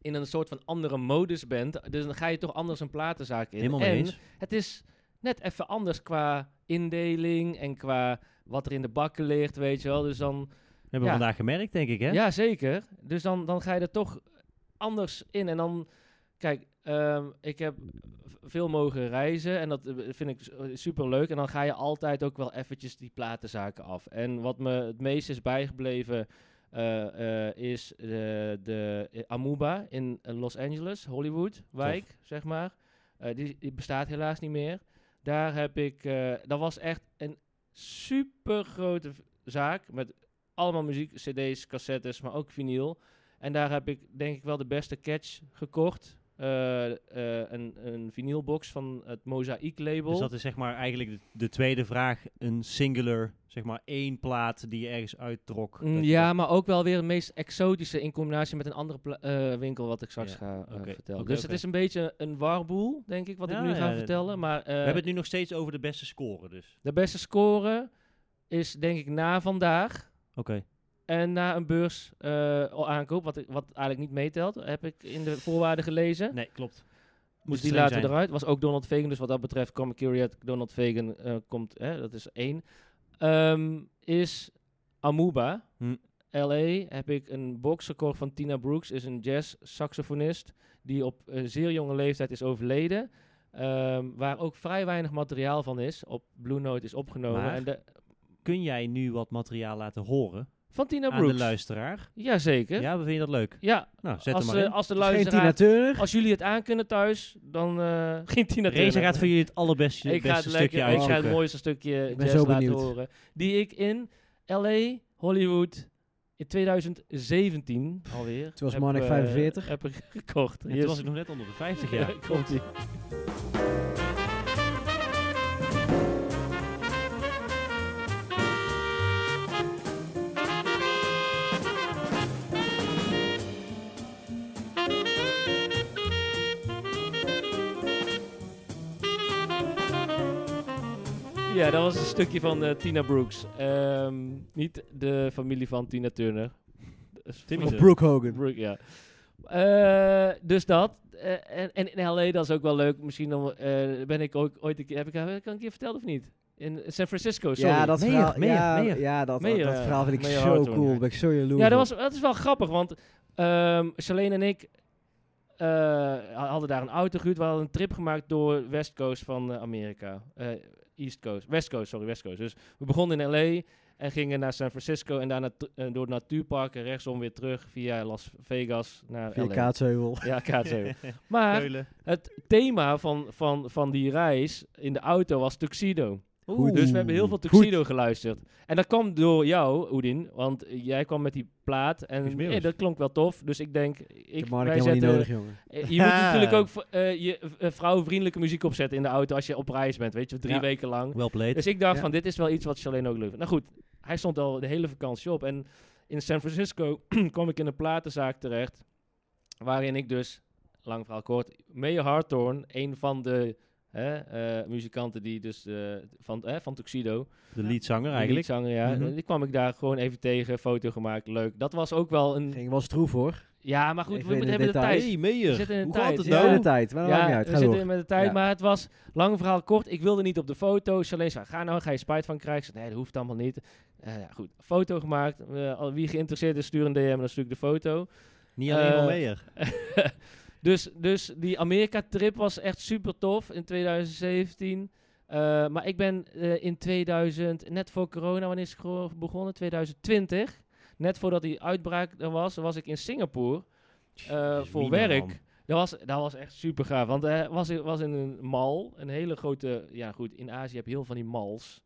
in een soort van andere modus bent. Dus dan ga je toch anders een platenzaak in. Helemaal en eens. het is net even anders qua indeling en qua wat er in de bakken ligt, weet je wel. Dus dan, hebben we vandaag gemerkt, denk ik, hè? ja zeker. Dus dan, dan ga je er toch anders in. En dan, kijk, ehm, ik heb veel mogen reizen en dat eh, vind ik super leuk. En dan ga je altijd ook wel eventjes die platenzaken af. En wat me het meest is bijgebleven eh, eh, is de, de eh, Amuba in eh, Los Angeles, Hollywood wijk, zeg maar. Eh, die, die bestaat helaas niet meer. Daar heb ik, eh, dat was echt een super grote zaak met allemaal muziek, cd's, cassettes, maar ook vinyl. En daar heb ik denk ik wel de beste catch gekocht. Eh, eh, een, een vinylbox van het Mozaïek label. Dus dat is zeg maar eigenlijk de, de tweede vraag. Een singular, zeg maar één plaat die je ergens uittrok. Mm, ja, maar ook wel weer het meest exotische in combinatie met een andere eh, winkel wat ik straks Ja, ga vertellen. dus het is een beetje een warboel, denk ik, wat Ja, ik nu ja, ga vertellen. Maar we hebben het nu nog steeds over de beste score, dus. de beste score is denk ik na vandaag Oké. En na een beurs eh, aankoop, wat, wat eigenlijk niet meetelt, heb ik in de voorwaarden gelezen. Nee, klopt. Dus Moet die laten zijn. eruit. Was ook Donald Fagan. Dus wat dat betreft, Comic Curiat, Donald Fagan eh, komt, hè, dat is één. Ehm, is Amuba. Hm. LA heb ik een box gekocht van Tina Brooks. Is een jazz saxofonist die op een zeer jonge leeftijd is overleden. Ehm, waar ook vrij weinig materiaal van is. Op Blue Note is opgenomen. Maar En de, Kun jij nu wat materiaal laten horen van Tina aan de Brooks. luisteraar? Jazeker. Ja, Ja, vind je dat leuk? Nou, zet als, hem maar eh, in. als de Geen Tina luisteraar... Turner. Als jullie het aan kunnen thuis, dan eh [laughs] geen Tina Reza Turner. gaat voor jullie het allerbeste ik ga beste het stukje ik ga het mooiste stukje jazz zo laten benieuwd. horen. Die ik in LA, Hollywood, in 2017 alweer. Toen was Marnik eh, 45. Heb ik gekocht. Ja, toen was ik nog net onder de 50 jaar. [laughs] Ja, Ja, dat was een stukje van eh, Tina Brooks. Ehm, niet de familie van Tina Turner. Dat Timmy Of. Brooke Hogan. Brooke, ja. Eh, dus dat. Eh, en, en in LA, dat is ook wel leuk. Misschien dan, eh, ben ik ook ooit een keer... Heb ik, heb ik keer verteld of niet? In San Francisco, sorry. Ja, dat Meer, verhaal, meer, ja, meer. ja, dat, Meer, dat ja. verhaal vind ik zo cool. ja. Ben ik zo jaloers Ja, dat, was, dat is wel grappig, want ehm Charlene en ik eh, hadden daar een auto gehuurd. We hadden een trip gemaakt door West Coast van Amerika. Eh, East Coast, West Coast, sorry, West Coast. Dus we begonnen in LA en gingen naar San Francisco en daarna eh, door het natuurpark en rechtsom weer terug via Las Vegas naar Via LA. Kaatsheuvel. [laughs] Ja, Kaatsheuvel. [laughs] maar Keulen. het thema van, van, van die reis in de auto was Tuxedo. Dus we hebben heel veel Goed. Tuxedo geluisterd. En dat kwam door jou, Oedin. Want jij kwam met die plaat. En eh, dat klonk wel tof. Dus ik denk, Ik ik, heb Marnik wij helemaal niet zetten, nodig, jongen. eh, Je Ja. moet [laughs] natuurlijk ook eh, je vrouwenvriendelijke muziek opzetten in de auto als je op reis bent. Weet je, drie Ja. weken lang. Wel played. Dus ik dacht Ja. van, dit is wel iets wat Charlene ook leuk vindt. Nou goed, hij stond al de hele vakantie op. En in San Francisco [clears throat] kwam ik in een platenzaak terecht. Waarin ik dus, lang verhaal kort, Mayor Hawthorne, een van de Hè? eh, muzikanten die dus eh, van, eh, van Tuxedo, De leadzanger de eigenlijk. liedzanger, ja, Mhm. die kwam ik daar gewoon even tegen, foto gemaakt, leuk. Dat was ook wel een... Ging wel stroef hoor. Ja, maar goed, Even we de hebben de tijd. Hey, Meijer. We zitten in de Hoe tijd. gaat het Ja, nou? de tijd. Maar uit. we zitten door. met de tijd, Ja. maar het was lang verhaal kort. Ik wilde niet op de foto. Charlene zei, ga nou, ga je spijt van krijgen. Ik zei, nee, dat hoeft allemaal niet. Eh, ja, goed, foto gemaakt. Al wie geïnteresseerd is, stuur een DM en dan stuur ik de foto. Niet alleen van Meijer. [laughs] dus, dus die Amerika-trip was echt super tof in 2017. Eh, maar ik ben eh, in 2000, net voor corona, wanneer is het begonnen? 2020. Net voordat die uitbraak er was, was ik in Singapore eh, voor werk. man. Dat was, dat was echt super gaaf. Want hij was, in- was in een mall. Een hele grote... Ja goed, in Azië heb je heel veel van die malls.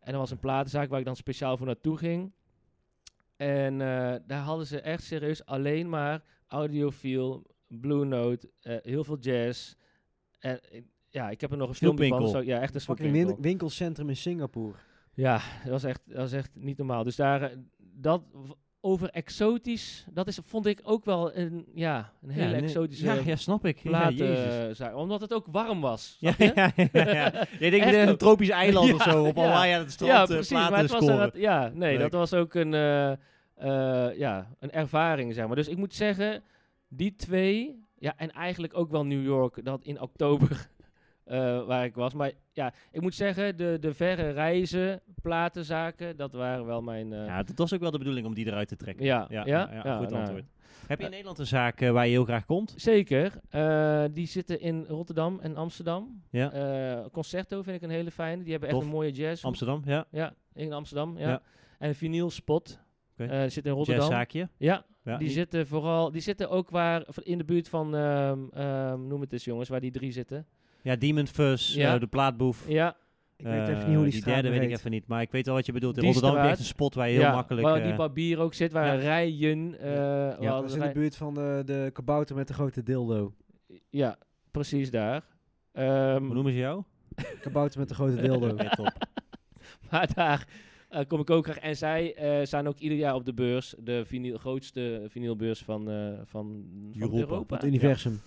En er was een platenzaak waar ik dan speciaal voor naartoe ging. En daar hadden ze echt serieus alleen maar audiofiel, Blue Note, eh, heel veel jazz. En ja, ik heb er nog een filmpje van. Zo, ja, echt een Fucking winkelcentrum in Singapore. Ja, dat was echt, dat was echt niet normaal. Dus daar, eh, dat over exotisch, dat is, vond ik ook wel een, ja, een hele Ja, nee, exotische Ja, ja, snap ik. Ja, plaat. Jezus. eh, zaak. omdat het ook warm was. Ja, snap je? ja, ja, ja. Jij [laughs] denkt een tropisch eiland of [laughs] Ja, zo op ja. Hawaii aan het strand ja, precies. platen Maar het was er, ja, nee, Leuk. dat was ook een, eh, eh, ja, een ervaring, zeg maar. Dus ik moet zeggen, die twee, ja, en eigenlijk ook wel New York, dat in oktober [laughs] eh, waar ik was. Maar ja, ik moet zeggen, de, de verre reizen, platenzaken, dat waren wel mijn... eh, Ja, dat was ook wel de bedoeling om die eruit te trekken. ja, Ja, ja, ja, ja, goed nou, antwoord. Heb je in Nederland een zaak eh, waar je heel graag komt? Zeker. Die zitten in Rotterdam en Amsterdam. Ja. Concerto vind ik een hele fijne. Die hebben echt een mooie jazz. Amsterdam, ja. Ja, in Amsterdam. Ja. En een vinyl Oké. Eh, die zit in Rotterdam. Jazzzaakje. Ja, Ja, die zitten vooral. Die zitten ook waar in de buurt van. ehm, ehm, noem het eens, jongens, waar die drie zitten. ja, Demon Fuzz, Ja. eh, de plaatboef. Ja, Ik weet even Eh, niet hoe die, die straat derde weet ik even niet, maar ik weet wel wat je bedoelt. In Die Rotterdam heb je echt een spot waar je heel ja, makkelijk... Waar die eh, barbier ook zit, waar ja. rijen. eh, waar Dat is in de buurt van de, de kabouter met de grote dildo. ja, precies daar. Ehm, hoe noemen ze jou? Kabouter met de grote dildo. [laughs] Ja, top. [laughs] Maar daar eh, kom ik ook graag. En zij eh, staan ook ieder jaar op de beurs. De vinyl, grootste vinylbeurs van, eh, van, van Europa. Europa. Het universum.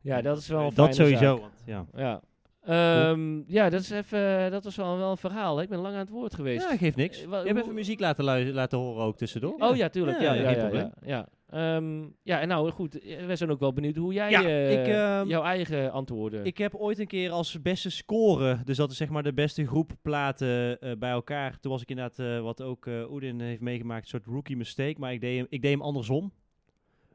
Ja, dat is wel een dat sowieso. zaak. want, ja. Ja. Ehm, ja, dat, is even, dat was wel, wel een verhaal. hè. Ik ben lang aan het woord geweest. ja, geeft niks. Je hebt even muziek laten, laten horen ook tussendoor. Oh ja, tuurlijk. Ja, Ja, ja, geen ja, ja, ja. Ehm, ja, en nou goed, eh, wij zijn ook wel benieuwd hoe jij Ja, eh, ik, ehm, jouw eigen antwoorden... Ik heb ooit een keer als beste score, dus dat is zeg maar de beste groep platen eh, bij elkaar. Toen was ik inderdaad, wat ook Oedin heeft meegemaakt, een soort rookie mistake. Maar ik deed, hem, ik deed hem andersom.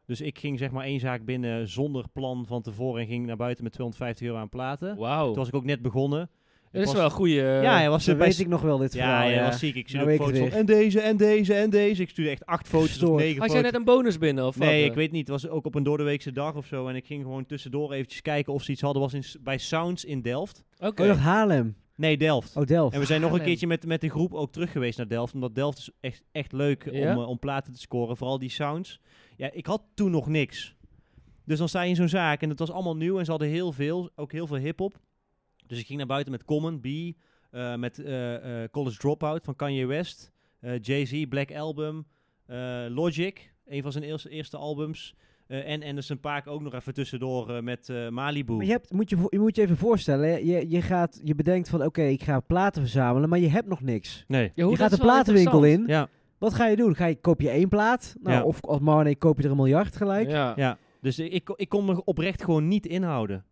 Dus ik ging zeg maar één zaak binnen zonder plan van tevoren en ging naar buiten met 250 euro aan platen. Wauw. Toen was ik ook net begonnen. Dat is was- wel een goede... ja, hij was er weet ik nog wel dit ja, verhaal. ja, Ja, was ziek. Ik stuurde Nou ook weet ik foto's van en deze, en deze, en deze. Ik stuurde echt acht foto's of Gestoord. negen Had jij net een bonus binnen? Of Nee, eh? ik weet niet. Het was ook op een doordeweekse dag of zo. En ik ging gewoon tussendoor eventjes kijken of ze iets hadden. was in, bij Sounds in Delft. Oké. Oh, nog Haarlem. Nee, Delft. Oh, Delft. En we zijn nog een keertje met, met de groep ook terug geweest naar Delft. Omdat Delft is echt, echt leuk Ja? om, eh, om platen te scoren. Vooral die sounds. Ja, ik had toen nog niks. Dus dan sta je in zo'n zaak en het was allemaal nieuw. En ze hadden heel veel, ook heel veel hip-hop. Dus ik ging naar buiten met Common, B. eh, met eh, eh, College Dropout van Kanye West. eh, Jay-Z, Black Album. eh, Logic, een van zijn eerste, eerste albums. eh, en Anderson Paak ook nog even tussendoor eh, met eh, Malibu. Maar je, hebt, moet je, je moet je even voorstellen, hè, je, je, gaat, je bedenkt van oké, ik ga platen verzamelen, maar je hebt nog niks. Nee. Ja, hoe, je gaat de platenwinkel in. Ja, Wat ga je doen? Ga je, koop je één plaat? Nou, Ja. Of als Marnie koop je er een miljard gelijk? Ja. ja. Dus ik, ik, ik kon me oprecht gewoon niet inhouden.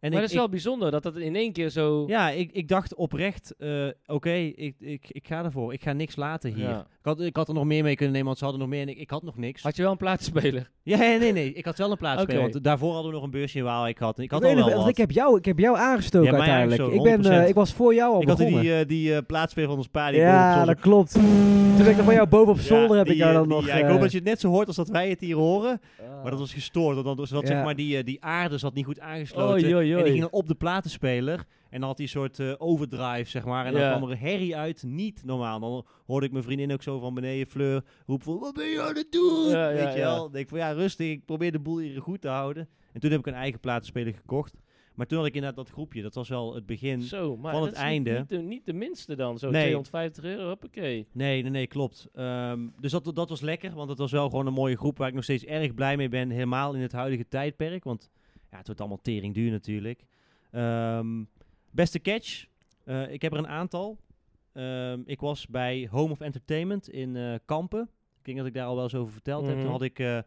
En maar ik, dat is wel bijzonder dat dat in één keer zo... Ja, ik, ik dacht oprecht, eh, oké, ik, ik, ik ga ervoor. Ik ga niks laten hier. Ja. Ik, had, ik had er nog meer mee kunnen nemen, want ze hadden nog meer en ik, ik had nog niks. Had je wel een platenspeler? [laughs] Ja, nee, nee, nee. Ik had wel een plaats Oké. spelen, want daarvoor hadden we nog een beursje in Waal. Ik had, ik had al nog wel wat. want ik heb jou, ik heb jou aangestoken Ja, uiteindelijk. Ik, ben, eh, 100%. ik was voor jou al Ik had die, eh, die plaatsspeler van ons pa. Die boven op ja, dat klopt. Toen ben ik nog bij jou boven op Ja, zolder heb die, ik jou dan die- nog... Ja, ik hoop dat je het net zo hoort als dat wij het hier horen. ah. Maar dat was gestoord. Want dan Ja. zeg maar die, die aarde zat niet goed aangesloten. Oei, oei, En die ging dan op de platenspeler. En dan had hij een soort eh, overdrive, zeg maar. En dan Ja. kwam er een herrie uit. Niet normaal. Dan hoorde ik mijn vriendin ook zo van beneden, Fleur, roepen van, wat ben je aan het doen? Ja, ja, Weet je wel? Denk ik van, ja, rustig. Ik probeer de boel hier goed te houden. En toen heb ik een eigen platenspeler gekocht. Maar toen had ik inderdaad dat groepje. Dat was wel het begin. Zo, maar van het is einde. Niet, de, niet de minste dan, zo Nee. 250 euro, hoppakee. Nee, nee, nee, klopt. Ehm, dus dat, dat was lekker, want het was wel gewoon een mooie groep waar ik nog steeds erg blij mee ben. Helemaal in het huidige tijdperk, want ja, het wordt allemaal tering duur natuurlijk. Ehm, beste catch. Eh, ik heb er een aantal. Ehm, ik was bij Home of Entertainment in eh, Kampen. Ik denk dat ik daar al wel eens over verteld heb. Mhm. Toen had ik eh,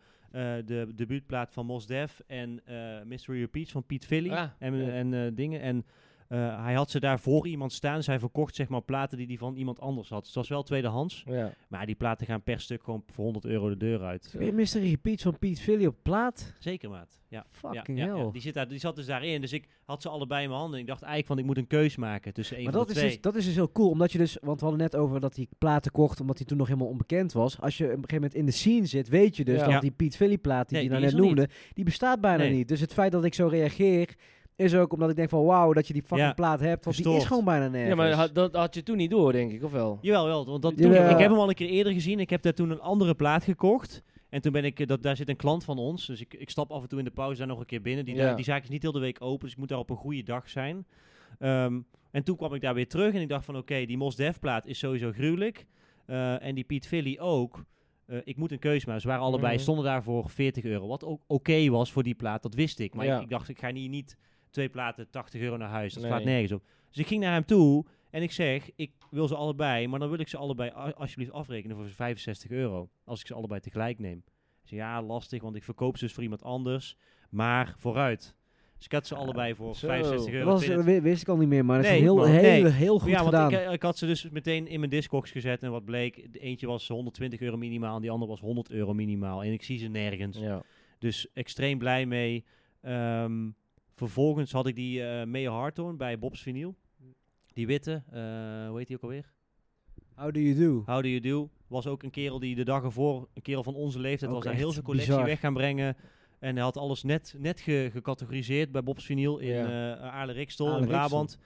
de debuutplaat van Mos Def en Mystery Repeats van Piet Philly. Ah, en ja. en dingen. En eh, hij had ze daar voor iemand staan. Dus hij verkocht zeg maar platen die hij van iemand anders had. Dus het was wel tweedehands. Ja. Maar die platen gaan per stuk gewoon voor 100 euro de deur uit. Weer Mystery Repeats van Piet Philly op plaat. Zeker, maat. Ja. Fucking ja, ja, ja. hell. Die, zit daar, die zat dus daarin. Dus ik had ze allebei in mijn handen. Ik dacht eigenlijk van, ik moet een keus maken tussen één Maar van dat de is, twee. dus, dat is dus heel cool, omdat je dus, want we hadden net over dat hij platen kocht, omdat hij toen nog helemaal onbekend was. Als je op een gegeven moment in de scene zit, weet je dus Ja. dat Ja. die Piet Philly plaat die Nee, je nou die net er noemde, die bestaat bijna Nee. niet. Dus het feit dat ik zo reageer, is ook omdat ik denk van wauw, dat je die fucking Ja. plaat hebt, want die is gewoon bijna nergens. ja, maar had- dat had je toen niet door, denk ik, of wel? Jawel, wel. Want dat, Jawel. ik heb hem al een keer eerder gezien. Ik heb daar toen een andere plaat gekocht. En toen ben ik, eh, dat, daar zit een klant van ons. Dus ik, ik stap af en toe in de pauze daar nog een keer binnen. Die, Ja. die zaak is niet heel de week open. Dus ik moet daar op een goede dag zijn. Ehm, en toen kwam ik daar weer terug. En ik dacht van oké, die Mos Def plaat is sowieso gruwelijk. Eh, en die Piet Philly ook. Eh, ik moet een keuze maken. Ze waren allebei, Mhm. stonden daar voor 40 euro. Wat ook oké was voor die plaat, dat wist ik. Maar Ja. ik, ik dacht, ik ga hier niet twee platen 80 euro naar huis. Dat Nee. slaat nergens op. Dus ik ging naar hem toe en ik zeg, ik wil ze allebei, maar dan wil ik ze allebei alsjeblieft afrekenen voor 65 euro. Als ik ze allebei tegelijk neem. Ik zeg, ja, lastig, want ik verkoop ze dus voor iemand anders. Maar vooruit. Dus ik had ze allebei voor zo. 65 dat euro. was, het- wi- wist ik al niet meer, maar dat is Nee, heel, man, heel, nee. heel goed ja, want gedaan. ik, eh, ik had ze dus meteen in mijn Discogs gezet en wat bleek, de eentje was 120 euro minimaal en die andere was 100 euro minimaal. En ik zie ze nergens. Ja. Dus extreem blij mee. Ehm, vervolgens had ik die eh Hartone bij Bob's Vinyl. Die witte, eh, hoe heet die ook alweer? How do you do? How Do You Do. Was ook een kerel die de dag ervoor, een kerel van onze leeftijd, Ook was daar echt heel zijn collectie bizar. weg gaan brengen. En hij had alles net, net ge- gecategoriseerd bij Bob's Vinyl in Ja. eh Aarle Rikstol in. Brabant.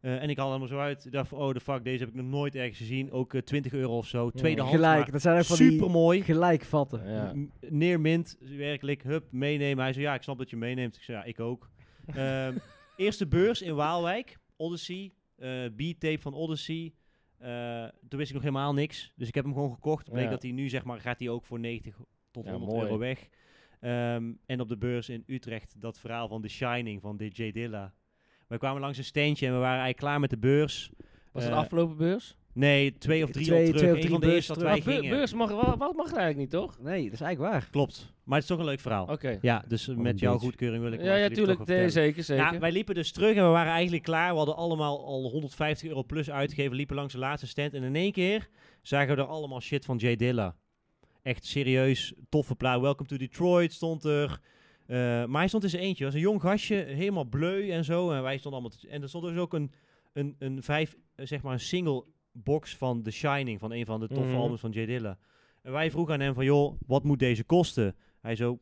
Eh, en ik had hem zo uit. Ik dacht van, oh de fuck, deze heb ik nog nooit ergens gezien. Ook eh, 20 euro of zo. Tweedehands, Gelijk, dat zijn die super mooi. gelijk vatten. Ja. Neermint, werkelijk, hup, meenemen. Hij zei, ja, ik snap dat je meeneemt. Ik zei, ja, ik ook. Ehm, eerste beurs in Waalwijk, Odyssey, eh B-tape van Odyssey. Eh, toen wist ik nog helemaal niks. Dus ik heb hem gewoon gekocht. Bleek Ja. dat hij nu, zeg maar, gaat hij ook voor 90 tot Ja, 100 mooi. euro weg. Ehm, en op de beurs in Utrecht dat verhaal van The Shining van DJ Dilla. We kwamen langs een steentje en we waren eigenlijk klaar met de beurs. Was het Eh, afgelopen beurs? Nee, twee of drie Twee- al terug. twee of van de eerste dat wij Ah, beu- gingen. beurs mag, wel- wat mag er eigenlijk niet, toch? Nee, dat is eigenlijk waar. Klopt. Maar het is toch een leuk verhaal. Oké. Ja, dus een met jouw goedkeuring wil ik Ja, ja, tuurlijk. Nee, zeker, zeker. Ja, wij liepen dus terug en we waren eigenlijk klaar. We hadden allemaal al 150 euro plus uitgegeven. Liepen langs de laatste stand. En in één keer zagen we er allemaal shit van Jay Dilla. Echt serieus, toffe plaat. Welcome to Detroit stond er. Eh, maar hij stond in zijn eentje. was een jong gastje, helemaal bleu en zo. En wij stonden allemaal... te- en er stond dus ook een, een, een vijf, eh, zeg maar een single box van The Shining. Van een van de toffe Mhm. albums van Jay Dilla. En wij vroegen aan hem van, joh, wat moet deze kosten? Hij zo,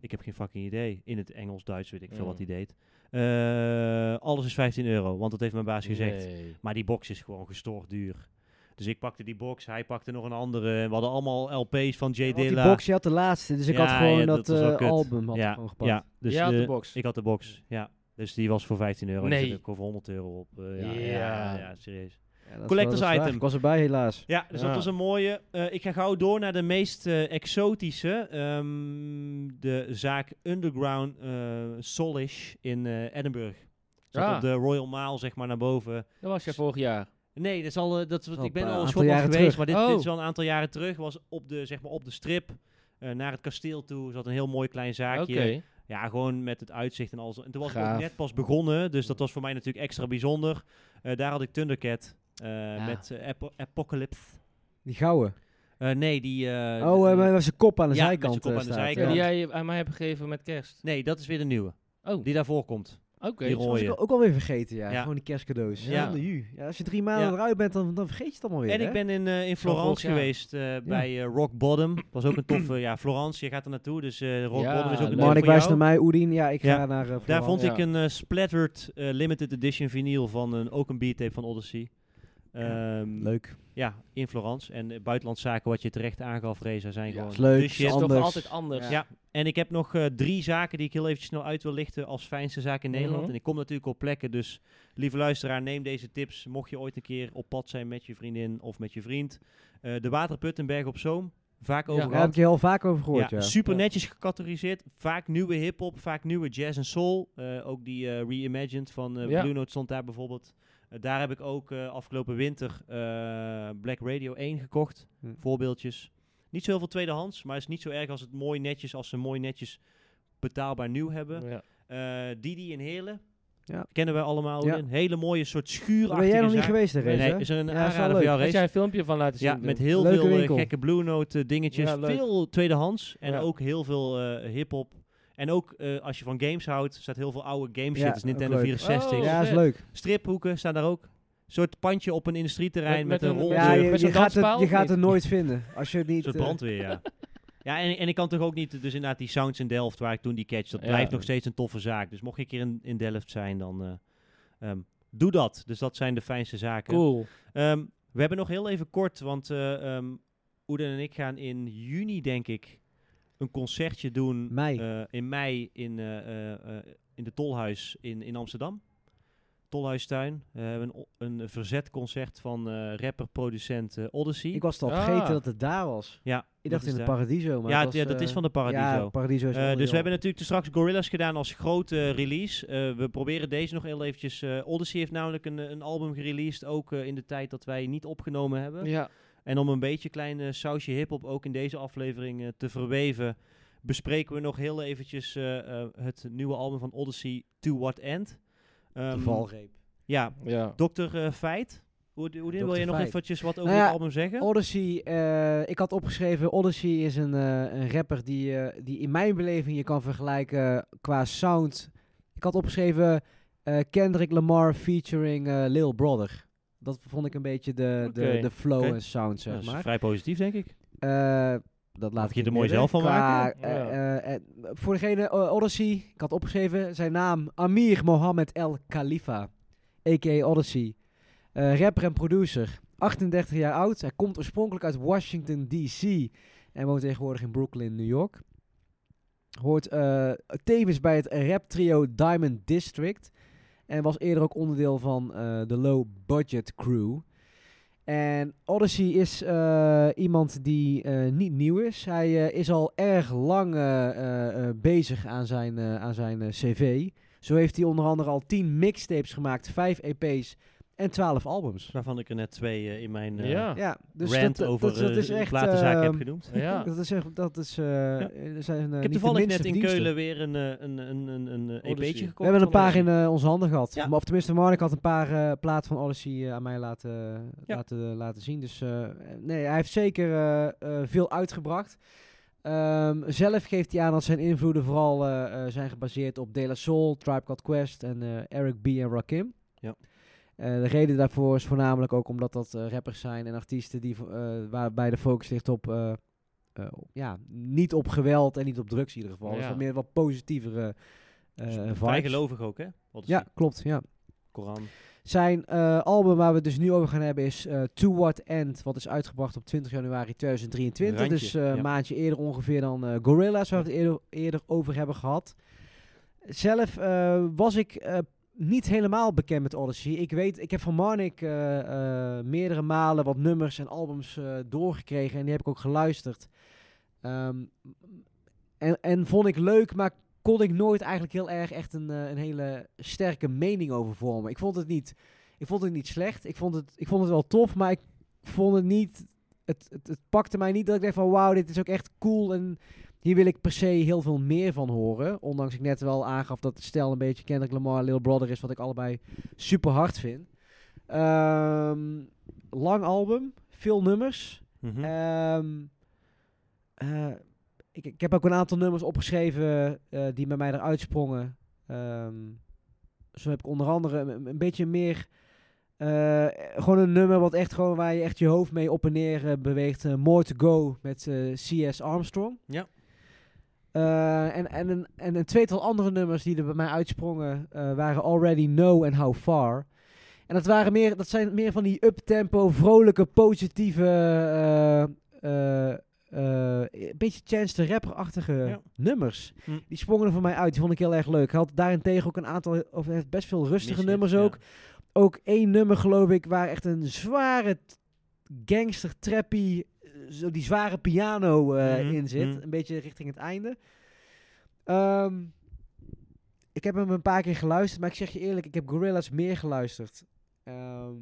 ik heb geen fucking idee. In het Engels, Duits, weet ik veel Mm. wat hij deed. Eh, alles is 15 euro, want dat heeft mijn baas gezegd. Nee. Maar die box is gewoon gestoord duur. Dus ik pakte die box, hij pakte nog een andere. We hadden allemaal LP's van Jay Want die Dilla. box, je had de laatste, dus ik Ja, had gewoon ja, dat, eh, album had ja, gewoon gepakt. ja, dus Jij had de eh, box? Ik had de box, ja. Dus die was voor 15 euro. Nee. Zet ik voor 100 euro op. eh, ja, ja. Ja. Ja, serieus. Ja, Collectors item. Ik was erbij helaas. Ja, dus dat Ja. was een mooie. Eh, ik ga gauw door naar de meest eh, exotische. ehm, de zaak Underground eh Solish in eh, Edinburgh. Zat Ah. op de Royal Mile, zeg maar, naar boven. Dat was jij vorig jaar. Nee, dat is al, dat, is- Al ik ben een al jaren geweest, terug. maar dit, dit is Oh. wel een aantal jaren terug. Was op de, zeg maar, op de strip eh, naar het kasteel toe. Zat een heel mooi klein zaakje. Ja, gewoon met het uitzicht en alles. En toen was ik ook Gaaf. net pas begonnen, dus dat was voor mij natuurlijk extra bijzonder. Eh, daar had ik Thundercat eh, met eh, Apo- Apocalypse. Die gouden. Eh, nee, die... eh, oh, uh, met zijn kop aan de ja, met zijkant zijn kop aan de zijkant. Ja, die jij aan mij hebt gegeven met kerst. nee, dat is weer de nieuwe. Oh, Die daarvoor komt. oké. die Dat was ik rode. ook alweer vergeten, ja. Ja. Gewoon die kerstcadeaus. Ja. Ja. Ja, als je drie maanden Ja. eruit bent, dan, dan vergeet je het allemaal weer, En hè? ik ben in, eh, in Florence geweest eh, bij eh, Rock Bottom. was ook een toffe... ja, Florence, je gaat er naartoe. Dus eh, Rock Ja, Bottom is ook een Man, ik wijs naar mij, Oedien. Ja, ik Ja. ga naar uh, Daar vond ik een splattered limited edition vinyl van een, ook een beat tape van Odyssey. Ehm, Leuk. Ja, in Florence. En uh, buitenlandszaken, wat je terecht aangaf, Reza, zijn Ja, gewoon is leuk, is toch anders. altijd anders. Ja, en ik heb nog eh, drie zaken die ik heel eventjes snel uit wil lichten als fijnste zaak in Nederland. Mhm. En ik kom natuurlijk op plekken, dus lieve luisteraar, neem deze tips. Mocht je ooit een keer op pad zijn met je vriendin of met je vriend. Eh, de Waterput in Berg op Zoom. Vaak over Ja, Daar heb ik je heel vaak over gehoord, ja, ja. super Ja. netjes gecategoriseerd. Vaak nieuwe hip-hop, vaak nieuwe jazz en soul. Eh, ook die eh, reimagined van eh Ja. Blue Note stond daar bijvoorbeeld. Eh, daar heb ik ook eh, afgelopen winter eh, Black Radio 1 gekocht. Hm. Voorbeeldjes. Niet zo heel veel tweedehands, maar het is niet zo erg als het mooi netjes, als ze mooi netjes betaalbaar nieuw hebben. Ja. Eh, Didi in Heerlen. Ja. Kennen we allemaal. Ja. Een hele mooie soort Daar schuurachtige ben jij nog niet geweest, hè, Nee, nee, is er een Ja, aanrader voor jou, Had Rees? jij een filmpje van laten zien? Ja, met heel Leuke veel winkel. gekke Blue Note dingetjes. Ja, veel tweedehands. En Ja. ook heel veel eh hip-hop. En ook eh, als je van games houdt, staat heel veel oude game shit. Ja, dus Nintendo leuk. 64. Oh, Ja, is leuk. Striphoeken staan daar ook. Een soort pandje op een industrieterrein met, Met- met een een- rol. Ja, je, met je zo'n gaat, het, je gaat niet? het nooit vinden. Als je het Een niet... soort eh, brandweer, ja. [laughs] Ja, en, en ik kan toch ook niet, dus inderdaad die Sounds in Delft, waar ik toen die catch, dat Ja. blijft nog steeds een toffe zaak. Dus mocht je een keer in, in Delft zijn, dan eh, ehm, doe dat. Dus dat zijn de fijnste zaken. Cool. Ehm, we hebben nog heel even kort, want eh ehm, Oeden en ik gaan in juni, denk ik, een concertje doen. Mei. eh, in mei in, eh, eh, eh, in de Tolhuis in, in Amsterdam. Tolhuistuin. Eh, we hebben een, een verzetconcert van eh rapper, producent eh, Odyssey. Ik was al Ah. vergeten dat het daar was. ja, Ik dacht in de. Paradiso. Maar Ja, het het- was, ja, dat is van de Paradiso. Ja, Paradiso is Eh, dus we hebben natuurlijk straks Gorillaz gedaan als grote release. Eh, we proberen deze nog heel eventjes... eh, Odyssey heeft namelijk een, een album gereleased, ook eh, in de tijd dat wij niet opgenomen hebben. Ja. En om een beetje klein sausje hip-hop ook in deze aflevering eh, te verweven, bespreken we nog heel eventjes eh, eh, het nieuwe album van Odyssey, To What End. De Ehm, valreep. Ja, Ja. Dr. Feit. Hoe, hoe wil je nog eventjes wat over Nou ja, het album zeggen? Odyssey, eh, ik had opgeschreven, Odyssey is een, eh, een rapper die, eh, die in mijn beleving je kan vergelijken qua sound. Ik had opgeschreven eh, Kendrick Lamar featuring eh, Lil Brother. Dat vond ik een beetje de, de, de flow en sound, zeg maar. vrij positief, denk ik. Eh, dat laat ik je er mooi zelf van maken? Ja. eh, eh, voor degene, Odyssey, ik had opgeschreven zijn naam Amir Mohammed El Khalifa, a.k.a. Odyssey. Rapper en producer, 38 jaar oud. Hij komt oorspronkelijk uit Washington D.C. en woont tegenwoordig in Brooklyn, New York. Hoort tevens bij het rap trio Diamond District. En was eerder ook onderdeel van eh, de Low Budget Crew. En Odyssey is eh, iemand die eh, niet nieuw is. Hij is al erg lang bezig aan zijn, aan zijn cv. Zo heeft hij onder andere al 10 mixtapes gemaakt, 5 EP's en 12 albums. Waarvan ik er net twee eh, in mijn eh, Ja. Ja, dus rant dat, over dat, dat is eh, echt... platenzaak heb eh, genoemd. Ja. [laughs] Dat is echt, dat is, eh, er zijn, Ik heb toevallig net in. Keulen weer een, een, een, een, een. EP'tje gekocht. We hebben een paar Odyssey. in onze handen gehad. Ja. Maar, of tenminste, Mark had een paar platen van Odyssey aan mij laten, Ja. laten, laten zien. Dus eh, nee, hij heeft zeker veel uitgebracht. Ehm, zelf geeft hij aan dat zijn invloeden vooral eh, eh, zijn gebaseerd op De La Soul, Tribe Called Quest en eh, Eric B. en Rakim. Ja. Eh, de reden daarvoor is voornamelijk ook omdat dat eh, rappers zijn en artiesten die, eh, waarbij de focus ligt op, ja, niet op geweld en niet op drugs in ieder geval. Dus Ja. wat meer wat positievere eh Dus. Vrij gelovig ook, hè? Ja, klopt. Ja. Koran. Zijn album waar we het dus nu over gaan hebben is To What End, wat is uitgebracht op 20 januari 2023. Randje, dus ja. een maandje eerder ongeveer dan Gorillaz, waar we het eerder, eerder over hebben gehad. Zelf was ik niet helemaal bekend met Odyssey. Ik weet, ik heb van Marnik eh, eh, meerdere malen wat nummers en albums eh, doorgekregen en die heb ik ook geluisterd. Ehm, en, en vond ik leuk, maar kon ik nooit eigenlijk heel erg echt een, een hele sterke mening over vormen. Ik vond het niet, ik vond het niet slecht. Ik vond het, ik vond het wel tof, maar ik vond het niet. Het, het, het pakte mij niet dat ik dacht van wauw, dit is ook echt cool. En hier wil ik per se heel veel meer van horen. Ondanks ik net wel aangaf dat het stel een beetje Kendrick Lamar, Lil Brother is, wat ik allebei super hard vind. Ehm, lang album, veel nummers. Mhm. Ehm, eh, ik, ik heb ook een aantal nummers opgeschreven eh, die bij mij eruit sprongen. Ehm, zo heb ik onder andere een, een beetje meer... eh, gewoon een nummer wat echt gewoon waar je echt je hoofd mee op en neer beweegt. More to Go met C.S. Armstrong. Ja. Eh, en, en, een, en een tweetal andere nummers die er bij mij uitsprongen eh, waren Already Know and How Far. En dat, waren meer, dat zijn meer van die uptempo, vrolijke, positieve, eh, een beetje Chance the Rapper-achtige Ja. nummers. Hm. Die sprongen er voor mij uit, die vond ik heel erg leuk. Hij had daarentegen ook een aantal, of heeft best veel rustige nummers ja. ook. Ook één nummer geloof ik, waar echt een zware gangster, trappy, zo die zware piano eh, Mhm, in zit. mhm. Een beetje richting het einde. Ehm, ik heb hem een paar keer geluisterd, maar ik zeg je eerlijk, ik heb Gorillaz meer geluisterd. Ehm,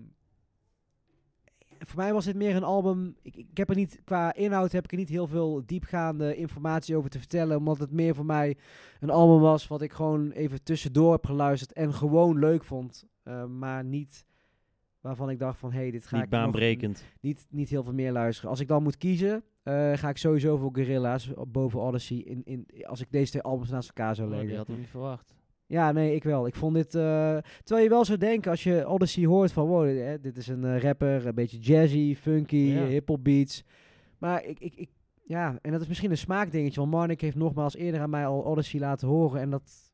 voor mij was dit meer een album. Ik, ik heb er niet, qua inhoud heb ik er niet heel veel diepgaande informatie over te vertellen. Omdat het meer voor mij een album was wat ik gewoon even tussendoor heb geluisterd en gewoon leuk vond. Eh, maar niet waarvan ik dacht van, hé, hey, dit ga Niet ik nog baanbrekend. niet, niet heel veel meer luisteren. Als ik dan moet kiezen, eh, ga ik sowieso voor Gorilla's boven Odyssey. In, in, als ik deze twee albums naast elkaar zou Oh, leggen. die had ik niet verwacht. Ja, nee, ik wel. Ik vond dit... eh, terwijl je wel zou denken, als je Odyssey hoort van... Wow, dit, hè, dit is een eh, rapper, een beetje jazzy, funky, Ja. eh, hip-hop beats. Maar ik, ik, ik... Ja, en dat is misschien een smaakdingetje. Want Marnik heeft nogmaals eerder aan mij al Odyssey laten horen. En dat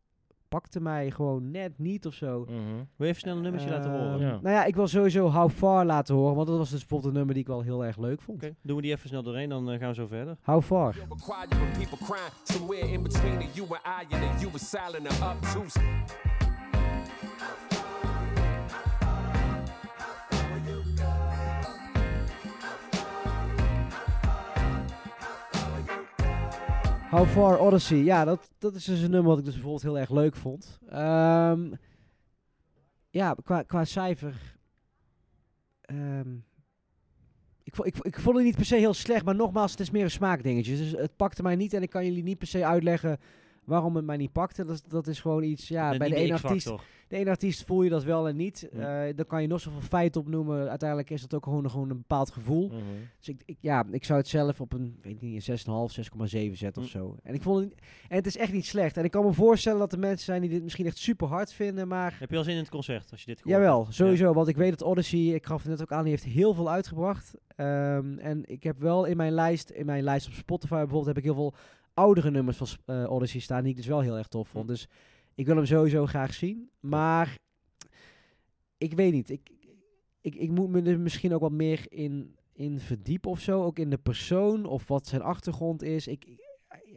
pakte mij gewoon net niet of zo. Mhm. Wil je even snel een nummertje laten Ehm, horen? Ja. Nou ja, ik wil sowieso How Far laten horen. Want dat was dus bijvoorbeeld een nummer die ik wel heel erg leuk vond. Oké, doen we die even snel doorheen, dan eh, gaan we zo verder. How Far. How Far Odyssey. Ja, dat, dat is dus een nummer wat ik dus bijvoorbeeld heel erg leuk vond. Ehm, ja, qua, qua cijfer. ehm, ik, ik, ik vond het niet per se heel slecht, maar nogmaals, het is meer een smaakdingetje. Dus het pakte mij niet en ik kan jullie niet per se uitleggen waarom het mij niet pakte. Dat, is- dat is gewoon iets, ja, bij de ene artiest, de ene artiest voel je dat wel en niet. Ja. Eh, dan kan je nog zoveel feiten opnoemen. Uiteindelijk is dat ook gewoon, gewoon een bepaald gevoel. Mhm. Dus ik, ik, ja, ik zou het zelf op een, weet niet, een 6,5, 6,7 zetten of Hm. zo. En ik vond het, en het is echt niet slecht. En ik kan me voorstellen dat er mensen zijn die dit misschien echt super hard vinden, maar... Heb je al zin in het concert, als je dit gehoord Jawel, sowieso. Want ik weet dat Odyssey, ik gaf het net ook aan, die heeft heel veel uitgebracht. Ehm, en ik heb wel in mijn lijst, in mijn lijst op Spotify bijvoorbeeld, heb ik heel veel oudere nummers van eh, Odyssey staan, die ik dus wel heel erg tof vond. Hm. Dus ik wil hem sowieso graag zien. Maar ik weet niet. Ik, ik, ik moet me er misschien ook wat meer in, in verdiepen of zo. Ook in de persoon of wat zijn achtergrond is. Ik-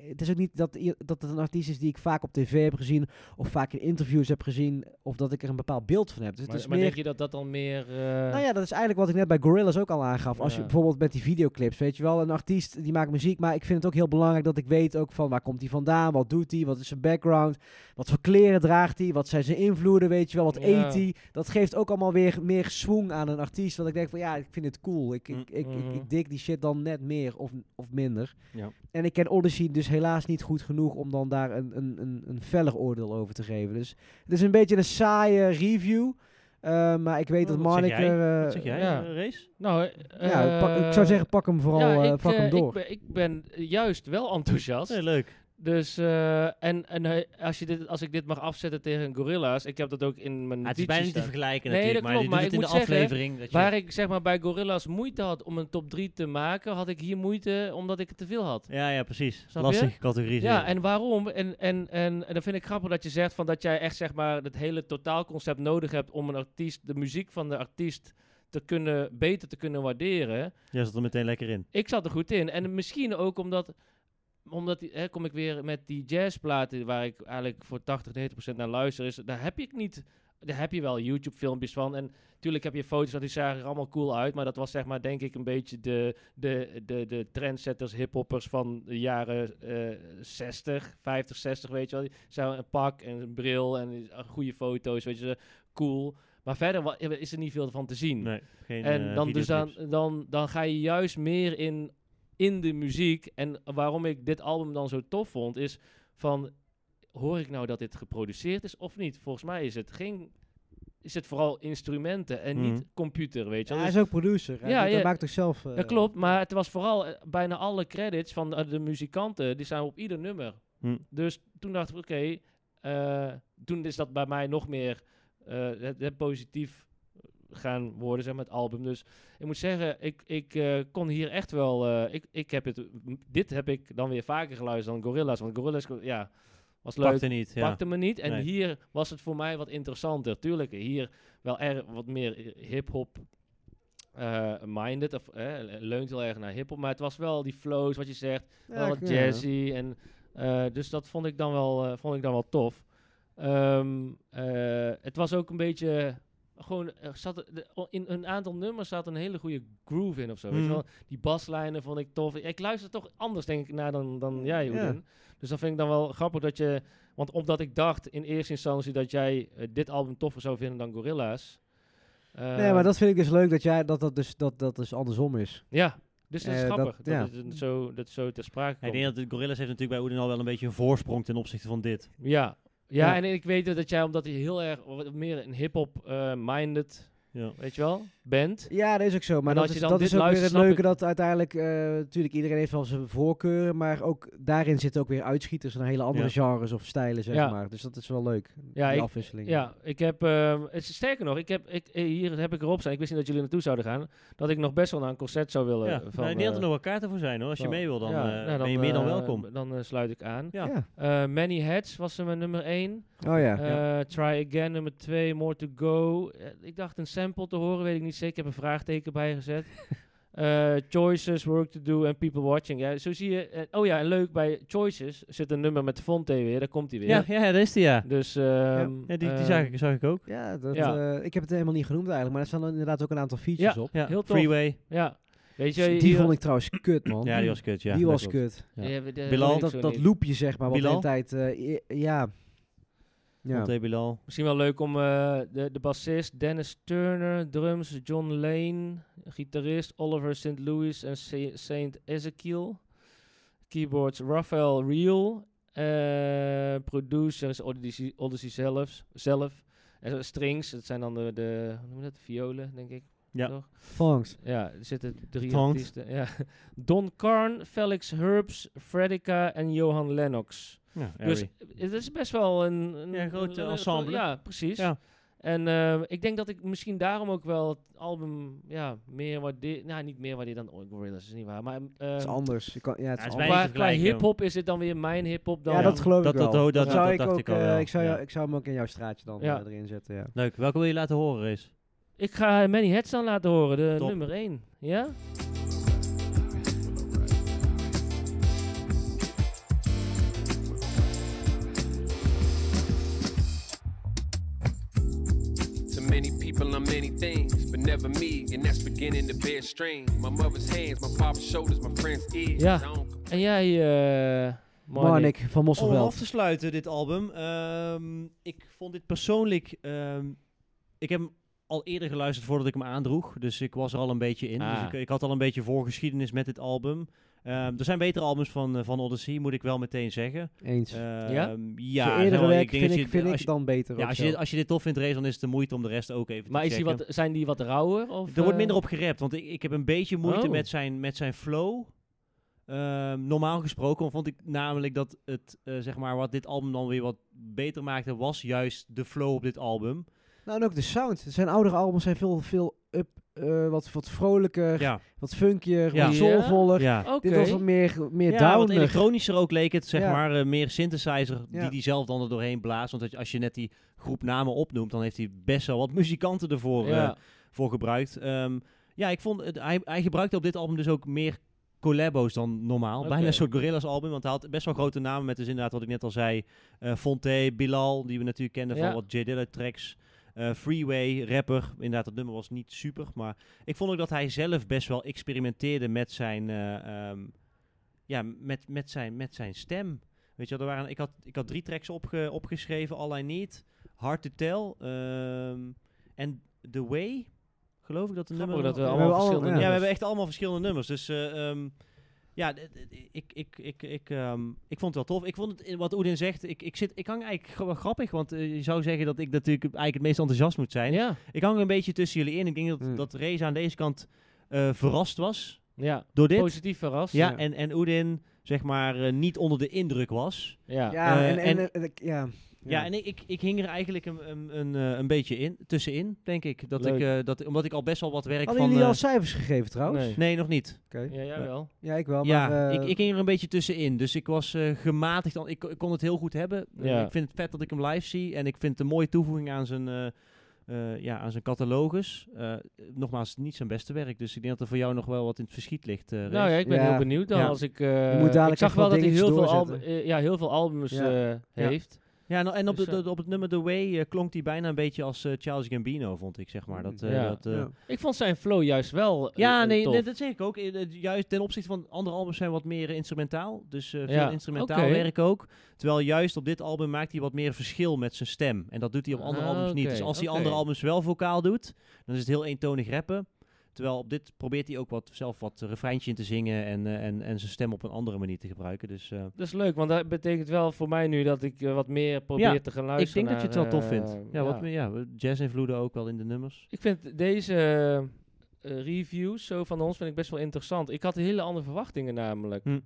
het is ook niet dat, dat het een artiest is die ik vaak op tv heb gezien. Of vaak in interviews heb gezien. Of dat ik er een bepaald beeld van heb. Dus Maar, het is maar meer... denk je dat dat dan meer... eh, Nou ja, dat is eigenlijk wat ik net bij Gorillaz ook al aangaf. Als je bijvoorbeeld met die videoclips, weet je wel, een artiest die maakt muziek, maar ik vind het ook heel belangrijk dat ik weet ook van waar komt hij vandaan, wat doet hij, wat is zijn background, wat voor kleren draagt hij, wat zijn zijn invloeden, weet je wel, wat eet hij. Dat geeft ook allemaal weer meer swing aan een artiest, want ik denk van ja, ik vind het cool. Ik, ik, Mm. ik, ik, Mhm. ik dik die shit dan net meer of, of minder. Ja. En ik ken Odyssey dus helaas niet goed genoeg om dan daar een, een, een, een feller oordeel over te geven. Dus het is een beetje een saaie review. eh, maar ik weet Oh, dat Marnik jij? er... eh, Wat zeg jij, Ja. eh, Race? Nou, ja, pak- ik zou zeggen, pak hem vooral ja, ik, pak hem door. Ik ben, ik ben juist wel enthousiast. Nee, leuk. Dus, eh, en, en eh, als, je dit, als ik dit mag afzetten tegen Gorilla's, ik heb dat ook in mijn Ah, het is bijna niet te vergelijken Nee, natuurlijk, dat maar klopt, je maar het ik in de zeggen, aflevering. Dat je, Waar ik zeg maar bij Gorilla's moeite had om een top 3 te maken, had ik hier moeite omdat ik het te veel had. ja, ja, precies. Snap je? Lastige categorie. Ja, en waarom? En, en, en, en dan vind ik grappig dat je zegt van dat jij echt zeg maar het hele totaalconcept nodig hebt om een artiest, de muziek van de artiest te kunnen, beter te kunnen waarderen. Jij zat er meteen lekker in. Ik zat er goed in. En misschien ook omdat, omdat die- hè, kom ik weer met die jazzplaten waar ik eigenlijk voor 80, 90% naar luister. Is, daar heb ik niet, daar heb je wel YouTube filmpjes van. En natuurlijk heb je foto's dat die zagen er allemaal cool uit. Maar dat was zeg maar denk ik een beetje de, de, de, de trendsetters, hiphoppers van de jaren eh 60, 50, 60 weet je wel. Zijn een pak en een bril en eh, goede foto's, weet je, cool. Maar verder is er niet veel van te zien. Nee, geen En eh, dan, dus dan, dan, dan ga je juist meer in, in de muziek. En waarom ik dit album dan zo tof vond, is van... Hoor ik nou dat dit geproduceerd is of niet? Volgens mij is het geen... Is het vooral instrumenten en Mhm. niet computer, weet je Ja, hij Dus- is ook producer. Hij, Ja, hij ja. maakt toch zelf... eh, dat klopt, maar het was vooral eh, bijna alle credits van eh, de muzikanten, die zijn op ieder nummer. Hm. Dus toen dacht ik, oké, eh, toen is dat bij mij nog meer eh, het, het positief gaan worden, zeg maar, het album. Dus ik moet zeggen, ik, ik eh, kon hier echt wel, eh, ik, ik heb het, dit heb ik dan weer vaker geluisterd dan Gorilla's, want Gorilla's, ja, was leuk. Pakte niet, ja. Pakte me niet. En Nee. hier was het voor mij wat interessanter. Tuurlijk, hier wel er wat meer hip-hop eh, minded. Of eh, leunt heel erg naar hip-hop. Maar het was wel die flows, wat je zegt. ja, wel wat ik- ja. jazzy. En, eh, dus dat vond ik dan wel, eh, vond ik dan wel tof. Ehm, eh, het was ook een beetje gewoon, er zat, in een aantal nummers zat een hele goede groove in of zo. Weet je Mhm. wel? Die baslijnen vond ik tof. Ik luister toch anders, denk ik, naar dan, dan jij. Dus dat vind ik dan wel grappig dat je... Want omdat ik dacht in eerste instantie dat jij eh, dit album toffer zou vinden dan Gorilla's. eh, nee, maar dat vind ik dus leuk dat jij dat dat dus, dat, dat dus andersom is. Ja, dus dat is Eh, dat- grappig. Dat, ja. het zo, dat het zo ter sprake Ik komt. denk dat de Gorillaz heeft natuurlijk bij Oeden al wel een beetje een voorsprong ten opzichte van dit. Ja. Ja, en ik weet dat jij, omdat hij heel erg wat meer een hip-hop eh, minded, Ja. weet je wel, bent. Ja, dat is ook zo. Maar dat is, dat dit is ook weer het leuke dat uiteindelijk... eh, natuurlijk, iedereen heeft wel zijn voorkeuren. Maar ook daarin zitten ook weer uitschieters naar hele andere Ja. genres of stijlen, zeg Ja. maar. Dus dat is wel leuk, Ja, die ik- afwisseling. Ja, ik heb, ehm, het is sterker nog, ik heb, ik, eh, hier heb ik erop staan, ik wist niet dat jullie naartoe zouden gaan, dat ik nog best wel naar een concert zou willen. Ja, van, nou, denk dat er eh, nog wel kaarten voor zijn hoor. Als je van- mee wil, dan, ja, eh, nou, ben je meer dan welkom. Dan sluit ik aan. Ja. Ja. Eh, Many Heads was er mijn nummer 1. Oh ja. Try Again nummer 2, More to Go. Ik dacht een sample te horen, weet ik niet zeker. Ik heb een vraagteken bijgezet. [laughs] Eh, choices, Work to Do en People Watching. Ja, zo zie je. eh, oh ja, en leuk bij Choices zit een nummer met Fonte weer. Daar komt hij weer. Ja, ja, daar is die ja. Dus ehm, Ja, die, die ehm, zag, ik, zag ik ook. Ja, dat, Ja. eh, ik heb het helemaal niet genoemd eigenlijk. Maar er staan inderdaad ook een aantal features Ja. op. Ja, heel tof. Freeway. Ja. Weet je, die hier- vond ik trouwens kut, man. Ja, die was kut. Ja, die was kut. Ja. Ja, we- de- Bilal? Dat, dat loopje, zeg maar, wat de hele tijd... eh, ja. Ja. Bilal. Misschien wel leuk om eh, de, de bassist Dennis Turner, drums John Lane, gitarist Oliver St. Louis en Saint Ezekiel, keyboards Raphael Reel, eh producer is Odyssey, Odyssey zelf, zelf. En strings, dat zijn dan de, de hoe noem je dat, violen, denk ik. Ja. Toch? Ja, er zitten drie artiesten. Ja. Don Carn, Felix Herbs, Fredica en Johan Lennox. Ja, Dus het is best wel een, een Ja, een een- ensemble. Ja, precies. Ja. En eh, ik denk dat ik misschien daarom ook wel het album ja, meer waardeer. Nou, niet meer waardeer dan oh, Gorillaz, is niet waar. Maar eh, Het is anders. Je kan, ja, het is het is anders. qua, hip-hop is dit dan weer mijn hip-hop dan. Ja, dat geloof Dat- ik wel. dat- dat- Dat dat- zou dat ik dacht ook, ik al wel, ik, zou ik zou hem ook in jouw straatje dan Ja. eh, erin zetten, ja. Leuk. Welke wil je laten horen, Race? Ik ga Manny Heads dan laten horen, de Top. nummer 1. Ja? Many people, I'm many things, but never me, and that's beginning to bear strain. My mother's hands, my father's shoulders, my friend's ears. Ja. En jij, eh Marnik? Marnik van Om Mosselveld. af te sluiten, dit album. ehm, ik vond dit persoonlijk... ehm, ik heb hem al eerder geluisterd voordat ik hem aandroeg. Dus ik was er al een beetje in. Ah. Dus ik, ik had al een beetje voorgeschiedenis met dit album. Ehm, er zijn betere albums van, eh, van Odyssey, moet ik wel meteen zeggen. Eens. Ehm, Ja? Ja, eerdere werk vind ik, vind als ik je- dan beter Ja, als je, als je dit tof vindt, Race, dan is het de moeite om de rest ook even Maar te is die checken. wat, zijn die wat rauwer? Of, Er wordt eh, minder op gerapt, want ik, ik heb een beetje moeite Oh. met, zijn, met zijn flow. Ehm, normaal gesproken vond ik namelijk dat het, eh, zeg maar, wat dit album dan weer wat beter maakte, was juist de flow op dit album. Nou, en ook de sound. Zijn oudere albums zijn veel, veel up, eh, wat, wat vrolijker, Ja, wat funkier, Ja. wat soulvoller. ja. Dit was wat meer, meer ja wat elektronischer ook leek het, zeg Ja. maar. eh, meer synthesizer Ja. die hij zelf dan er doorheen blaast. Want als je- als je net die groep namen opnoemt, dan heeft hij best wel wat muzikanten ervoor eh, voor gebruikt. Ehm, ja, ik vond het, hij, hij gebruikte op dit album dus ook meer collabos dan normaal. Bijna een soort Gorillaz album, want hij had best wel grote namen met dus inderdaad wat ik net al zei. eh Fonte, Bilal, die we natuurlijk kenden Ja. van wat J Dilla tracks. Eh, Freeway, rapper. Inderdaad, dat nummer was niet super, maar ik vond ook dat hij zelf best wel experimenteerde met zijn, eh, ehm, ja, met, met zijn, met zijn stem. Weet je, wel, er waren, ik, had, ik had drie tracks opge, opgeschreven. All I Need, Hard to Tell ehm, en The Way. Geloof ik dat de nummer... dat we We allemaal hebben al- verschillende ja. Ja, we hebben echt allemaal verschillende nummers. Dus eh, ehm, ja, ik, ik, ik, ik, ehm, ik vond het wel tof. Ik vond het, eh, wat Oedin zegt, ik, ik, zit, ik hang eigenlijk wel grappig. Want eh, je zou zeggen dat ik natuurlijk eigenlijk het meest enthousiast moet zijn. Ja, Ik hang een beetje tussen jullie in. Ik denk dat, Mm. dat Reza aan deze kant eh, verrast was ja. door dit. Positief verrast. ja, ja. En, en Oedin, zeg maar, eh, niet onder de indruk was. Ja. Ja, en, en, en- ik- ja. Ja, en ik, ik, ik hing er eigenlijk een, een, een, eh, een beetje in, tussenin, denk ik. Dat Leuk. ik eh, dat, omdat ik al best wel wat werk Hadden van... jullie eh, al cijfers gegeven trouwens? Nee. nee, nog niet. Oké. Ja, jij wel. Ja, ik wel. ja, maar, eh, ik, ik ging er een beetje tussenin. Dus ik was eh, gematigd. Dan, ik, ik kon het heel goed hebben. Ja. ik vind het vet dat ik hem live zie. En ik vind het een mooie toevoeging aan zijn, eh, eh, ja, aan zijn catalogus. Eh, nogmaals, niet zijn beste werk. Dus ik denk dat er voor jou nog wel wat in het verschiet ligt. eh, Nou ja, ik ben Ja. heel benieuwd dan Ja. als ik... eh, moet ik zag wel dat hij heel veel, eh, ja, heel veel albums Ja. eh, heeft. Ja, en, en op, Dus, de, eh, de- op het nummer The Way eh, klonk hij bijna een beetje als eh, Charles Gambino, vond ik, zeg maar. Dat, eh, Ja. dat, eh, Ja. Ik vond zijn flow juist wel Ja, nee, tof. nee, dat zeg ik ook. Juist ten opzichte van andere albums zijn wat meer instrumentaal. Dus eh, veel Ja, instrumentaal werk ook. Terwijl juist op dit album maakt hij wat meer verschil met zijn stem. En dat doet hij op andere Ah, albums niet. Dus als hij andere albums wel vocaal doet, dan is het heel eentonig rappen. Terwijl op dit probeert hij ook wat, zelf wat refreintje in te zingen en, eh, en, en zijn stem op een andere manier te gebruiken. Dus eh, Dat is leuk, want dat betekent wel voor mij nu dat ik eh, wat meer probeer Ja, te gaan ik luisteren denk dat je het wel tof vindt. Ja, wat meer, ja, jazz-invloeden ook wel in de nummers. Ik vind deze reviews zo van ons vind ik best wel interessant. Ik had hele andere verwachtingen namelijk Hm.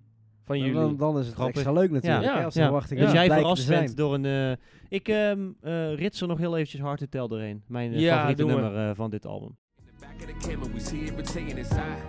van jullie. Dan, dan is het Grappig. extra leuk natuurlijk. Ja. hè, als de Ja. verwachtingen Dus jij verrast bent door een... eh, ik ehm eh rits er nog heel eventjes Hard to Tell doorheen. Mijn Ja, favoriete nummer eh, van dit album. Back of the camera, we see everything inside.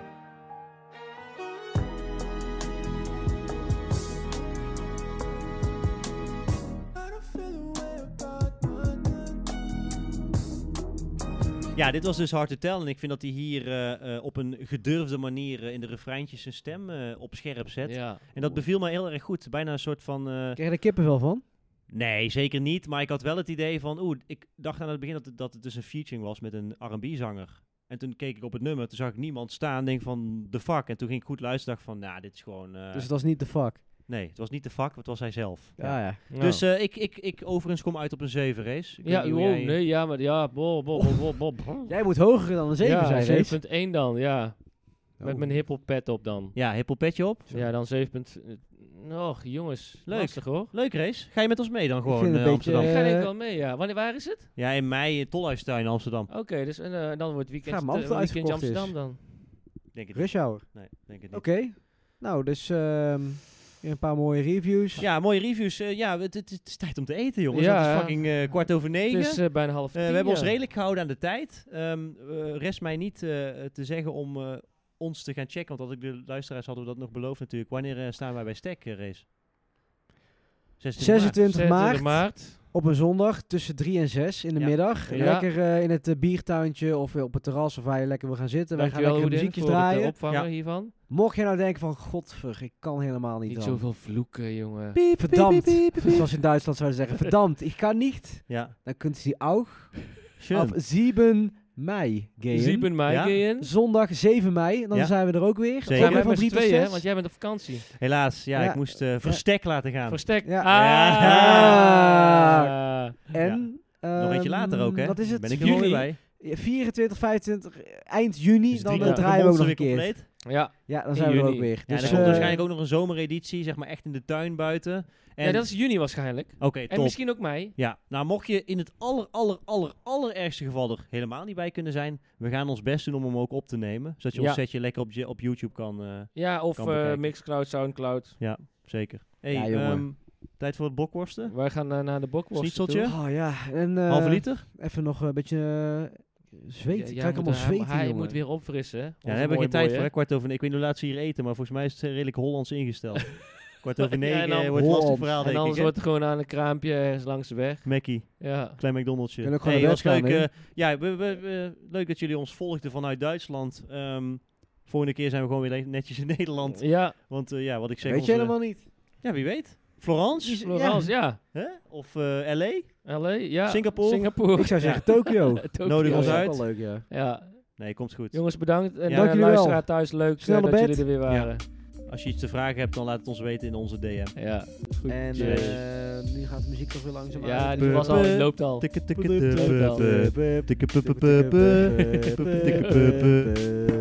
Ja, dit was dus Hard to Tell. En ik vind dat hij hier eh, eh, op een gedurfde manier eh, in de refreintjes zijn stem eh, op scherp zet. Ja. En dat beviel mij heel erg goed. Bijna een soort van... eh, Krijg je er kippenvel van? nee, zeker niet. Maar ik had wel het idee van... Oeh, ik dacht aan het begin dat het, dat het dus een featuring was met een R&B-zanger. En toen keek ik op het nummer. Toen zag ik niemand staan. Denk van, the fuck. En toen ging ik goed luisteren. dacht van, nou, dit is gewoon... eh, Dus het was niet de fuck. Nee, het was niet de fuck. Het was hij zelf. Ja, ja. Ja. Dus eh, ik, ik, ik overigens kom uit op een 7 race. Ik ja, jij- nee, ja, maar ja, bo, bo, bo, bo, bo. Jij moet hoger dan een 7 ja, zijn, Rees. 7.1 dan, ja. Met Oh. mijn hiphop pet op dan. Ja, hippelpetje op. Ja, dan 7. Och, jongens. Leuk. Lastig hoor. Leuk race. Ga je met ons mee dan gewoon eh, beetje, Amsterdam? Ik ga Eh, denk ik wel mee, ja. Wanneer, waar is het? Ja, in mei in Tolhuistuin Amsterdam. Oké, dus eh, dan wordt weekend, Ga maar af en toe eh, weekendje uitverkocht is. Amsterdam dan. Denk het niet. Rush hour. Nee, denk het niet. Oké. Nou, dus ehm, een paar mooie reviews. Ja, mooie reviews. Eh, ja, het, het, het is tijd om te eten, jongens. Ja, het is fucking eh, kwart over negen. Het is eh, bijna half Eh, tien, we hebben ons redelijk gehouden aan de tijd. Ehm eh, rest mij niet eh, te zeggen om eh, ons te gaan checken. Want als ik de luisteraars hadden we dat nog beloofd natuurlijk. Wanneer eh, staan wij bij Stek, eh, Race? 26 maart. 26 maart, maart. op een zondag tussen 3 en 6 in de Ja. middag. Ja. Lekker eh, in het biertuintje of op het terras of waar je lekker wil gaan zitten. Wij gaan lekker muziekjes draaien. opvangen Ja. hiervan. Mocht je nou denken van, godver, ik kan helemaal niet, Niet dan. zoveel vloeken, jongen. Verdammt, zoals in Duitsland zouden zeggen. Verdammt, ik kan niet. Ja, Dan kunt u ook schön. op 7 mei gaan. 7 mei Ja. gehen. Zondag 7 mei, dan Ja. zijn we er ook weer. Zeker. Ook weer van met 3 z'n tot tweeën, hè? 6. Want jij bent op vakantie. Helaas, ja, Ja. ik moest eh verstek laten gaan. Verstek. Ja. Ah. En... Nog eentje later ook, hè? Wat is het? Ben ik er bij. Ja, 24, 25, eind juni, Dus dan draaien we ook nog een keer. compleet. Ja. Ja, dan zijn we er ook weer. Ja, Dus, er komt eh, waarschijnlijk ook nog een zomereditie, zeg maar echt in de tuin buiten. En, ja, dat is juni waarschijnlijk. Oké, En misschien ook mei. Ja, nou mocht je in het aller, aller, aller, allerergste geval er helemaal niet bij kunnen zijn, we gaan ons best doen om hem ook op te nemen. Zodat je Ja. ons setje lekker op, je, op YouTube kan, eh, Ja, of Kan eh. Mixcloud, Soundcloud. zeker. Hey, Ja, jongen. ehm, tijd voor het bokworsten. Wij gaan naar de bokworst Schnitzeltje? toe. Oh ja, en eh, Halve liter? even nog een beetje zweet. Ja, ik krijg moet- allemaal hij- zweet Hij jongen. moet weer opfrissen. Ja, daar hebben we geen tijd voor. hè? Kwart over, ik weet niet hoe laat ze hier eten, maar volgens mij is het eh, redelijk Hollands ingesteld. [laughs] Kwart over Ja, negen en dan eh, wordt een lastig verhaal, En denk ik. anders hè? wordt het gewoon aan een kraampje ergens langs de weg. Mackie, Ja. klein McDonald'sje. Kunnen ook gewoon Hey, was leuk, eh, ja, we, we, we- leuk dat jullie ons volgden vanuit Duitsland. Ehm, volgende keer zijn we gewoon weer netjes in Nederland. Ja, Want eh, ja, wat ik zeg... Weet je helemaal niet. Ja, wie weet. Florence? Florence, ja. Hè? Of eh, LA? LA, ja. Singapore? Singapore. Ik zou zeggen Tokio. Tokio. Nodig ons Dat is uit. ook wel leuk, ja. Ja. Nee, komt goed. Jongens, bedankt. En Ja. luisteraar wel. thuis, leuk eh, Snel dat bed. jullie er weer waren. Als je iets te vragen hebt, dan laat het ons weten in onze DM. Ja, goed. En eh, nu gaat de muziek toch weer langzaam ja, uit. die was al, die loopt al. Tikke tikke Loopt al.